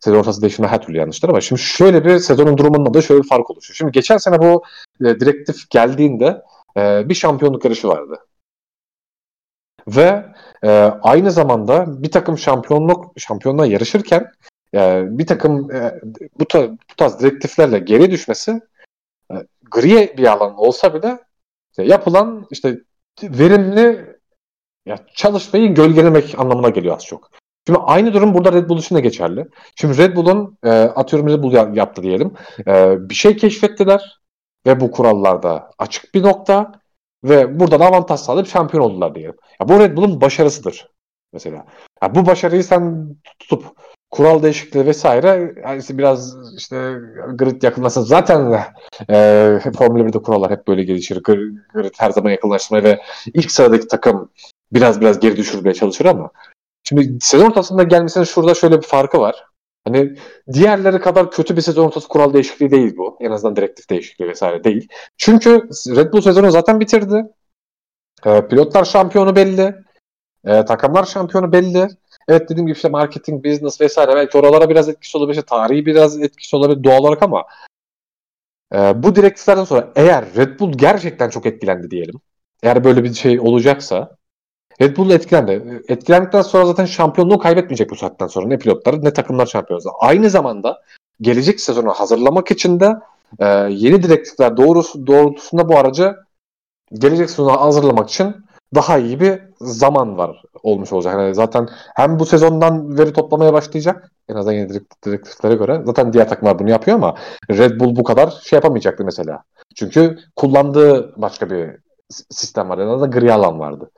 [SPEAKER 2] sezon ortası değişimler her türlü yanlışlar ama şimdi şöyle bir sezonun durumunda da şöyle bir fark oluşuyor. Şimdi geçen sene bu e, direktif geldiğinde e, bir şampiyonluk yarışı vardı. Ve e, aynı zamanda bir takım şampiyonluk şampiyonluğa yarışırken e, bir takım e, bu, ta, bu tarz direktiflerle geri düşmesi e, gri bir alan olsa bile işte yapılan işte verimli ya çalışmayı gölgelemek anlamına geliyor az çok. Şimdi aynı durum burada Red Bull için de geçerli. Şimdi Red Bull'un e, atıyorum Red Bull yaptı diyelim. E, bir şey keşfettiler ve bu kurallarda açık bir nokta ve burada da avantaj sağlayıp şampiyon oldular diyelim. Ya bu Red Bull'un başarısıdır mesela. Ya bu başarıyı sen tutup kural değişikliği vesaire yani biraz işte grid yakınlaşsa zaten e, Formula 1'de kurallar hep böyle gelişir. Grid her zaman yakınlaştırmaya ve ilk sıradaki takım biraz biraz geri düşürmeye çalışır ama şimdi sezon ortasında gelmesinin şurada şöyle bir farkı var. Hani diğerleri kadar kötü bir sezon ortası kural değişikliği değil bu. En azından direktif değişikliği vesaire değil. Çünkü Red Bull sezonu zaten bitirdi. E, pilotlar şampiyonu belli. E, takımlar şampiyonu belli. Evet dediğim gibi işte marketing, business vesaire belki oralara biraz etkisi olabilir. İşte tarihi biraz etkisi olabilir doğal olarak ama e, bu direktiflerden sonra eğer Red Bull gerçekten çok etkilendi diyelim. Eğer böyle bir şey olacaksa Red Bull etkilendi. Etkilendikten sonra zaten şampiyonluğu kaybetmeyecek bu saatten sonra. Ne pilotları ne takımlar şampiyonu. Aynı zamanda gelecek sezonu hazırlamak için de e, yeni direktifler doğrusu, doğrultusunda bu aracı gelecek sezonu hazırlamak için daha iyi bir zaman var olmuş olacak. Yani zaten hem bu sezondan veri toplamaya başlayacak en azından yeni direktiflere göre. Zaten diğer takımlar bunu yapıyor ama Red Bull bu kadar şey yapamayacaktı mesela. Çünkü kullandığı başka bir sistem var. En azından gri alan vardı.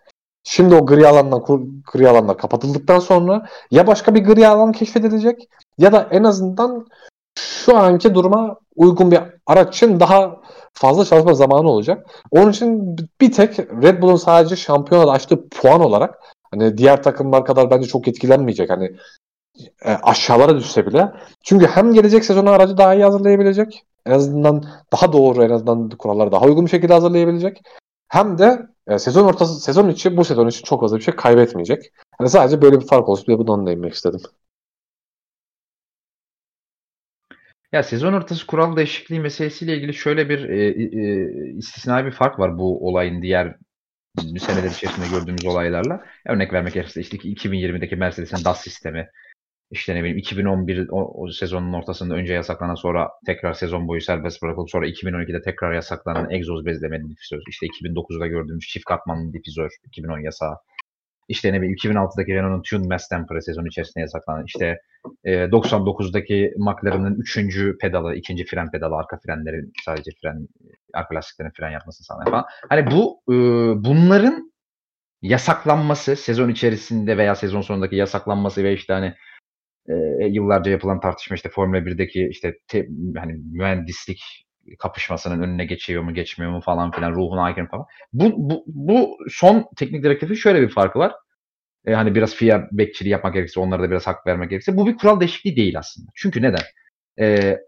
[SPEAKER 2] Şimdi o gri alandan gri alanlar kapatıldıktan sonra ya başka bir gri alan keşfedilecek ya da en azından şu anki duruma uygun bir araç için daha fazla çalışma zamanı olacak. Onun için bir tek Red Bull'un sadece şampiyonada açtığı puan olarak hani diğer takımlar kadar bence çok etkilenmeyecek. Hani e, aşağılara düşse bile. Çünkü hem gelecek sezonu aracı daha iyi hazırlayabilecek. En azından daha doğru en azından kuralları daha uygun bir şekilde hazırlayabilecek. Hem de e, sezon ortası sezon içi bu sezon için çok fazla bir şey kaybetmeyecek. Yani sadece böyle bir fark olsun diye bunu değinmek istedim.
[SPEAKER 1] Ya sezon ortası kural değişikliği meselesiyle ilgili şöyle bir e, e, istisnai bir fark var bu olayın diğer seneler içerisinde gördüğümüz olaylarla. Örnek vermek gerekirse işte 2020'deki Mercedes'in DAS sistemi işte ne bileyim 2011 o, o sezonun ortasında önce yasaklanan sonra tekrar sezon boyu serbest bırakılıp sonra 2012'de tekrar yasaklanan egzoz bezlemeli difüzör. İşte 2009'da gördüğümüz çift katmanlı difüzör 2010 yasağı işte ne bileyim 2006'daki Renault'un Tune Mass Temper'ı sezon içerisinde yasaklanan işte e, 99'daki McLaren'ın 3. pedalı, ikinci fren pedalı, arka frenlerin sadece fren, arka lastiklerin fren yapmasını sağlayan falan. Hani bu e, bunların yasaklanması sezon içerisinde veya sezon sonundaki yasaklanması ve işte hani e, yıllarca yapılan tartışma işte Formula 1'deki işte te, hani mühendislik kapışmasının önüne geçiyor mu geçmiyor mu falan filan ruhuna aykırı falan. Bu, bu, bu son teknik direktifin şöyle bir farkı var. E, hani biraz FIA bekçiliği yapmak gerekirse onlara da biraz hak vermek gerekirse bu bir kural değişikliği değil aslında. Çünkü neden? E,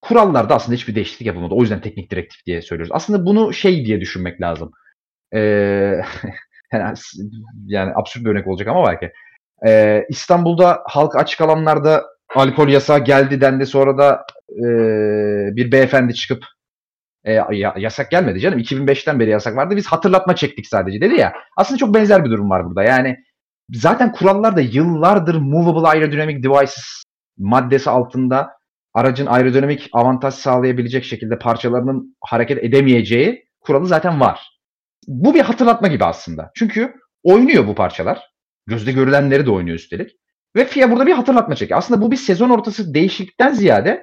[SPEAKER 1] kurallarda aslında hiçbir değişiklik yapılmadı. O yüzden teknik direktif diye söylüyoruz. Aslında bunu şey diye düşünmek lazım. E, yani, yani absürt bir örnek olacak ama belki. E, İstanbul'da halk açık alanlarda alkol yasağı geldi dendi sonra da e, bir beyefendi çıkıp e, ya, yasak gelmedi canım. 2005'ten beri yasak vardı. Biz hatırlatma çektik sadece dedi ya. Aslında çok benzer bir durum var burada. Yani zaten kurallarda yıllardır movable aerodynamic devices maddesi altında aracın aerodinamik avantaj sağlayabilecek şekilde parçalarının hareket edemeyeceği kuralı zaten var. Bu bir hatırlatma gibi aslında. Çünkü oynuyor bu parçalar. Gözde görülenleri de oynuyor üstelik. Ve FIA burada bir hatırlatma çekiyor. Aslında bu bir sezon ortası değişiklikten ziyade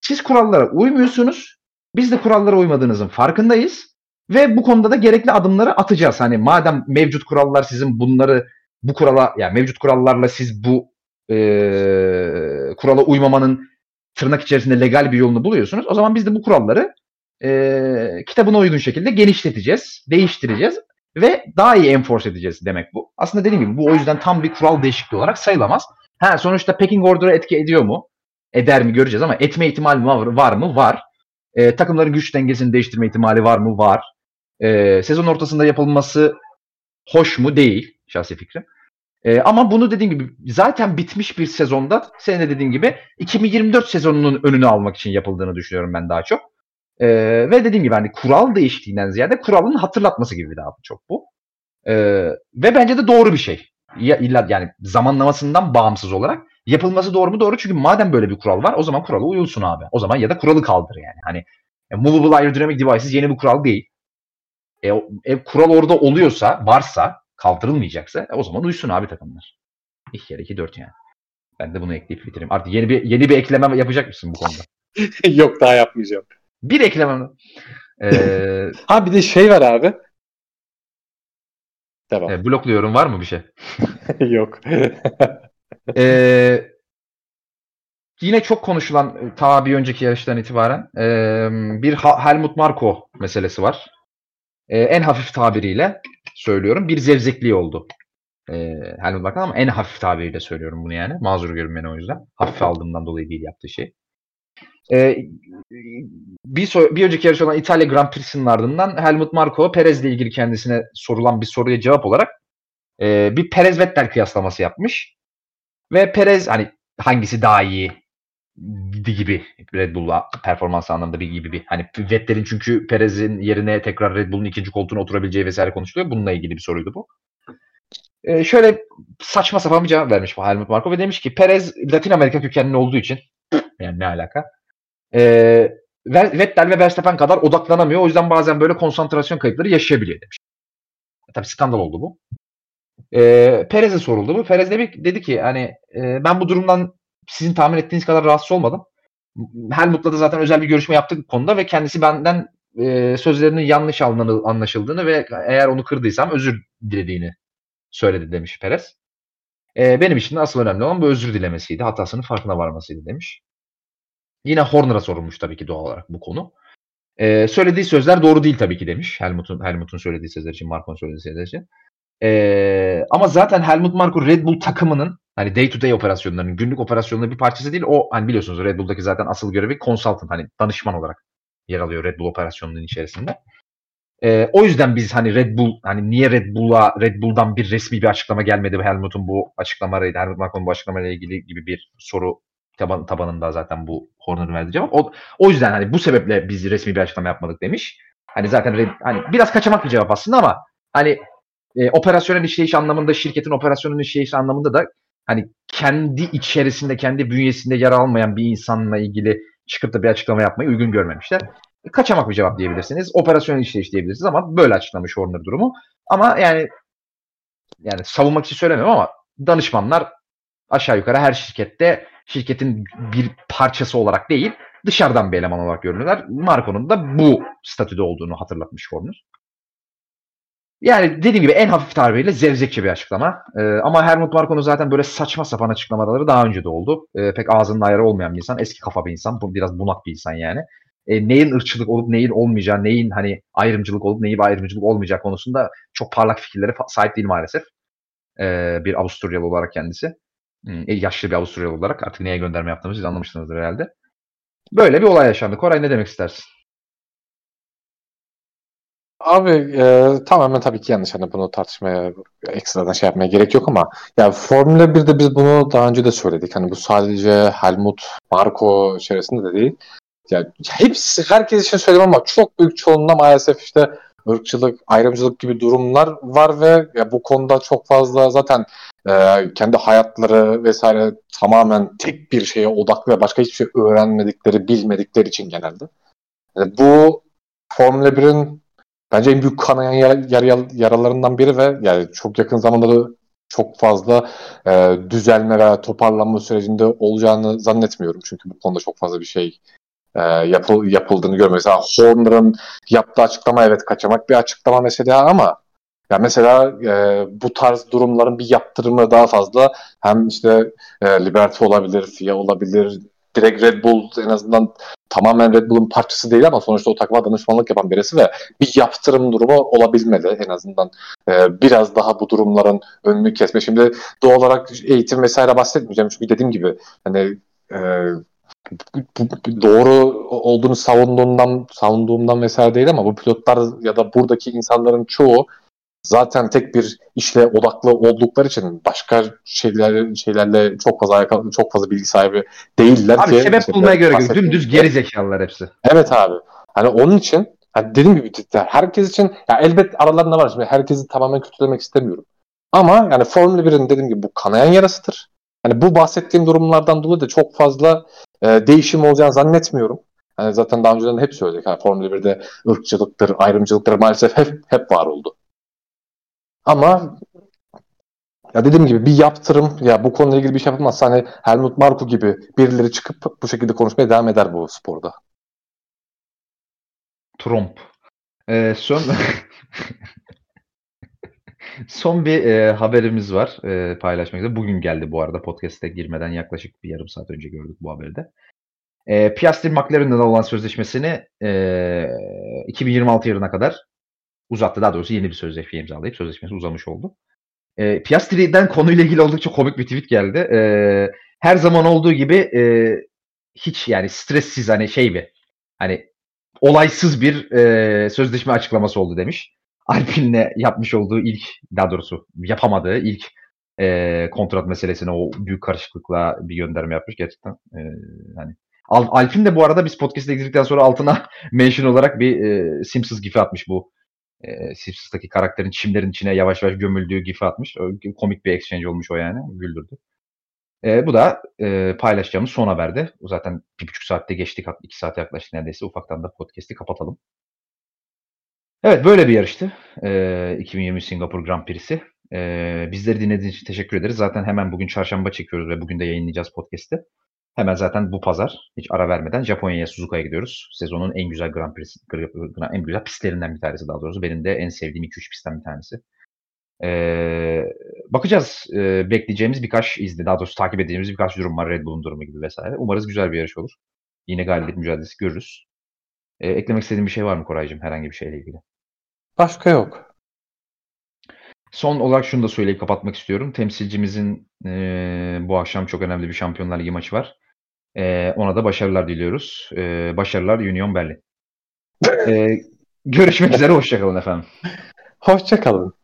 [SPEAKER 1] siz kurallara uymuyorsunuz. Biz de kurallara uymadığınızın farkındayız. Ve bu konuda da gerekli adımları atacağız. Hani madem mevcut kurallar sizin bunları bu kurala yani mevcut kurallarla siz bu e, kurala uymamanın tırnak içerisinde legal bir yolunu buluyorsunuz. O zaman biz de bu kuralları e, kitabına uygun şekilde genişleteceğiz, değiştireceğiz ve daha iyi enforce edeceğiz demek bu. Aslında dediğim gibi bu o yüzden tam bir kural değişikliği olarak sayılamaz. Ha sonuçta pecking order'a etki ediyor mu? Eder mi göreceğiz ama etme ihtimali var, var mı? Var. E, takımların güç dengesini değiştirme ihtimali var mı? Var. E, sezon ortasında yapılması hoş mu? Değil. Şahsi fikrim. E, ama bunu dediğim gibi zaten bitmiş bir sezonda senin de dediğin gibi 2024 sezonunun önünü almak için yapıldığını düşünüyorum ben daha çok. E, ve dediğim gibi hani kural değişikliğinden ziyade kuralın hatırlatması gibi daha çok bu. E, ve bence de doğru bir şey. Ya, illa yani zamanlamasından bağımsız olarak yapılması doğru mu? Doğru çünkü madem böyle bir kural var o zaman kurala uyulsun abi. O zaman ya da kuralı kaldır yani. Hani Yani movable aerodynamic devices yeni bir kural değil. E, e, kural orada oluyorsa, varsa, kaldırılmayacaksa e, o zaman uysun abi takımlar. İki kere iki dört yani. Ben de bunu ekleyip bitireyim. Artık yeni bir yeni bir ekleme yapacak mısın bu konuda?
[SPEAKER 2] Yok daha yapmayacağım.
[SPEAKER 1] Bir ekleme
[SPEAKER 2] Ee, ha bir de şey var abi.
[SPEAKER 1] Devam. E, blokluyorum. Var mı bir şey?
[SPEAKER 2] Yok.
[SPEAKER 1] ee, yine çok konuşulan e, ta bir önceki yarıştan itibaren e, bir Helmut Marko meselesi var. E, en hafif tabiriyle söylüyorum. Bir zevzekliği oldu. E, Helmut Marko ama en hafif tabiriyle söylüyorum bunu yani. Mazur görün beni o yüzden. Hafif aldığımdan dolayı değil yaptığı şey. E, bir, so- bir önceki yarış olan İtalya Grand Prix'sinin ardından Helmut Marko Perez ile ilgili kendisine sorulan bir soruya cevap olarak e, bir Perez Vettel kıyaslaması yapmış. Ve Perez hani hangisi daha iyi gibi Red Bull'la performans anlamında bir gibi bir hani Vettel'in çünkü Perez'in yerine tekrar Red Bull'un ikinci koltuğuna oturabileceği vesaire konuşuluyor. Bununla ilgili bir soruydu bu. Ee, şöyle saçma sapan bir cevap vermiş Helmut Marko ve demiş ki Perez Latin Amerika kökenli olduğu için yani ne alaka? Ee, Vettel ve Verstappen kadar odaklanamıyor. O yüzden bazen böyle konsantrasyon kayıpları yaşayabiliyor demiş. Tabii skandal oldu bu. Ee, Perez'e soruldu bu. Perez dedi, dedi ki hani e, ben bu durumdan sizin tahmin ettiğiniz kadar rahatsız olmadım. Helmut'la da zaten özel bir görüşme yaptık konuda ve kendisi benden e, sözlerinin yanlış anlaşıldığını ve eğer onu kırdıysam özür dilediğini söyledi demiş Perez. E, benim için de asıl önemli olan bu özür dilemesiydi. Hatasının farkına varmasıydı demiş. Yine Horner'a sorulmuş tabii ki doğal olarak bu konu. Ee, söylediği sözler doğru değil tabii ki demiş. Helmut'un Helmut'un söylediği sözler için, Marco'nun söylediği sözler için. Ee, ama zaten Helmut Marko Red Bull takımının hani day to day operasyonlarının, günlük operasyonlarının bir parçası değil. O hani biliyorsunuz Red Bull'daki zaten asıl görevi consultant hani danışman olarak yer alıyor Red Bull operasyonunun içerisinde. Ee, o yüzden biz hani Red Bull hani niye Red Bull'a Red Bull'dan bir resmi bir açıklama gelmedi Helmut'un bu açıklamayla Helmut Marko'nun bu açıklamayla ilgili gibi bir soru taban, tabanında zaten bu Horner'ın verdiği cevap. O, o yüzden hani bu sebeple biz resmi bir açıklama yapmadık demiş. Hani zaten hani biraz kaçamak bir cevap aslında ama hani e, operasyonel işleyiş anlamında şirketin operasyonel işleyiş anlamında da hani kendi içerisinde kendi bünyesinde yer almayan bir insanla ilgili çıkıp da bir açıklama yapmayı uygun görmemişler. E, kaçamak bir cevap diyebilirsiniz. Operasyonel işleyiş diyebilirsiniz ama böyle açıklamış Horner durumu. Ama yani yani savunmak için söylemiyorum ama danışmanlar aşağı yukarı her şirkette şirketin bir parçası olarak değil dışarıdan bir eleman olarak görünürler. Marco'nun da bu statüde olduğunu hatırlatmış Horner. Yani dediğim gibi en hafif tabiriyle zevzekçe bir açıklama. Ee, ama Helmut Marko'nun zaten böyle saçma sapan açıklamaları daha önce de oldu. Ee, pek ağzının ayarı olmayan bir insan. Eski kafa bir insan. Biraz bunak bir insan yani. Ee, neyin ırkçılık olup neyin olmayacağı, neyin hani ayrımcılık olup neyin ayrımcılık olmayacağı konusunda çok parlak fikirlere sahip değil maalesef. Ee, bir Avusturyalı olarak kendisi. Hmm, yaşlı bir Avusturyalı olarak artık neye gönderme yaptığımızı siz anlamışsınızdır herhalde. Böyle bir olay yaşandı. Koray ne demek istersin?
[SPEAKER 2] Abi e, tamamen tabii ki yanlış. Hani bunu tartışmaya ekstradan şey yapmaya gerek yok ama ya Formula 1'de biz bunu daha önce de söyledik. Hani bu sadece Helmut Marko içerisinde de değil. Ya hepsi herkes için söylüyorum ama çok büyük çoğunluğunda maalesef işte ırkçılık, ayrımcılık gibi durumlar var ve ya bu konuda çok fazla zaten e, kendi hayatları vesaire tamamen tek bir şeye odaklı ve başka hiçbir şey öğrenmedikleri, bilmedikleri için genelde. Yani bu Formula 1'in bence en büyük kanayan yar, yar, yaralarından biri ve yani çok yakın zamanda da çok fazla e, düzelme veya toparlanma sürecinde olacağını zannetmiyorum. Çünkü bu konuda çok fazla bir şey e, yapıl, yapıldığını görüyorum. Mesela Horner'ın yaptığı açıklama evet kaçamak bir açıklama mesela ama ya mesela e, bu tarz durumların bir yaptırımı daha fazla hem işte e, Liberty olabilir, FIA olabilir, direkt Red Bull en azından tamamen Red Bull'un parçası değil ama sonuçta o takıma danışmanlık yapan birisi ve bir yaptırım durumu olabilmeli en azından e, biraz daha bu durumların önünü kesme. Şimdi doğal olarak eğitim vesaire bahsetmeyeceğim çünkü dediğim gibi hani e, doğru olduğunu savunduğumdan savunduğumdan vesaire değil ama bu pilotlar ya da buradaki insanların çoğu zaten tek bir işle odaklı oldukları için başka şeyler şeylerle çok fazla çok fazla bilgi sahibi değiller
[SPEAKER 1] abi, ki. Sebep bulmaya göre dümdüz geri zekalılar hepsi.
[SPEAKER 2] Evet abi. Hani onun için hani dediğim gibi herkes için ya elbet aralarında var. Şimdi herkesi tamamen kötülemek istemiyorum. Ama yani Formula 1'in dediğim gibi bu kanayan yarasıdır. Hani bu bahsettiğim durumlardan dolayı da çok fazla e, değişim olacağını zannetmiyorum. Hani zaten daha önceden hep söyledik. Hani Formula 1'de ırkçılıktır, ayrımcılıktır maalesef hep hep var oldu. Ama ya dediğim gibi bir yaptırım ya bu konuyla ilgili bir şey yapılmazsa hani Helmut Marko gibi birileri çıkıp bu şekilde konuşmaya devam eder bu sporda.
[SPEAKER 1] Trump. Ee, son son bir e, haberimiz var e, paylaşmak üzere. Bugün geldi bu arada podcast'e girmeden yaklaşık bir yarım saat önce gördük bu haberi de. E, Piastri McLaren'den olan sözleşmesini e, 2026 yılına kadar uzattı. Daha doğrusu yeni bir sözleşme imzalayıp sözleşmesi uzamış oldu. E, Piastri'den konuyla ilgili oldukça komik bir tweet geldi. E, her zaman olduğu gibi e, hiç yani stressiz hani şey bir hani olaysız bir e, sözleşme açıklaması oldu demiş. Alpine'le yapmış olduğu ilk daha doğrusu yapamadığı ilk e, kontrat meselesine o büyük karışıklıkla bir gönderme yapmış gerçekten. E, hani Al, Alpin de bu arada biz podcast'e girdikten sonra altına mention olarak bir e, Simpsons gifi atmış bu. E, Simpsons'taki karakterin çimlerin içine yavaş yavaş gömüldüğü gifi atmış. O, komik bir exchange olmuş o yani. Güldürdü. E, bu da e, paylaşacağımız son haberde. O zaten bir buçuk saatte geçtik. iki saate yaklaştı neredeyse. Ufaktan da podcast'i kapatalım. Evet böyle bir yarıştı. E, 2020 Singapur Grand Prix'si. E, bizleri dinlediğiniz için teşekkür ederiz. Zaten hemen bugün çarşamba çekiyoruz ve bugün de yayınlayacağız podcast'i. Hemen zaten bu pazar hiç ara vermeden Japonya'ya Suzuka'ya gidiyoruz. Sezonun en güzel Grand Prix, en güzel pistlerinden bir tanesi daha doğrusu. Benim de en sevdiğim 2-3 pistten bir tanesi. Ee, bakacağız. Ee, bekleyeceğimiz birkaç izli, daha doğrusu takip edeceğimiz birkaç durum var. Red Bull'un durumu gibi vesaire. Umarız güzel bir yarış olur. Yine galibiyet mücadelesi görürüz. Ee, eklemek istediğin bir şey var mı Koraycığım herhangi bir şeyle ilgili?
[SPEAKER 2] Başka yok.
[SPEAKER 1] Son olarak şunu da söyleyip kapatmak istiyorum. Temsilcimizin e, bu akşam çok önemli bir Şampiyonlar Ligi maçı var. E, ona da başarılar diliyoruz. E, başarılar Union Berlin. E, görüşmek üzere, hoşçakalın efendim.
[SPEAKER 2] Hoşçakalın.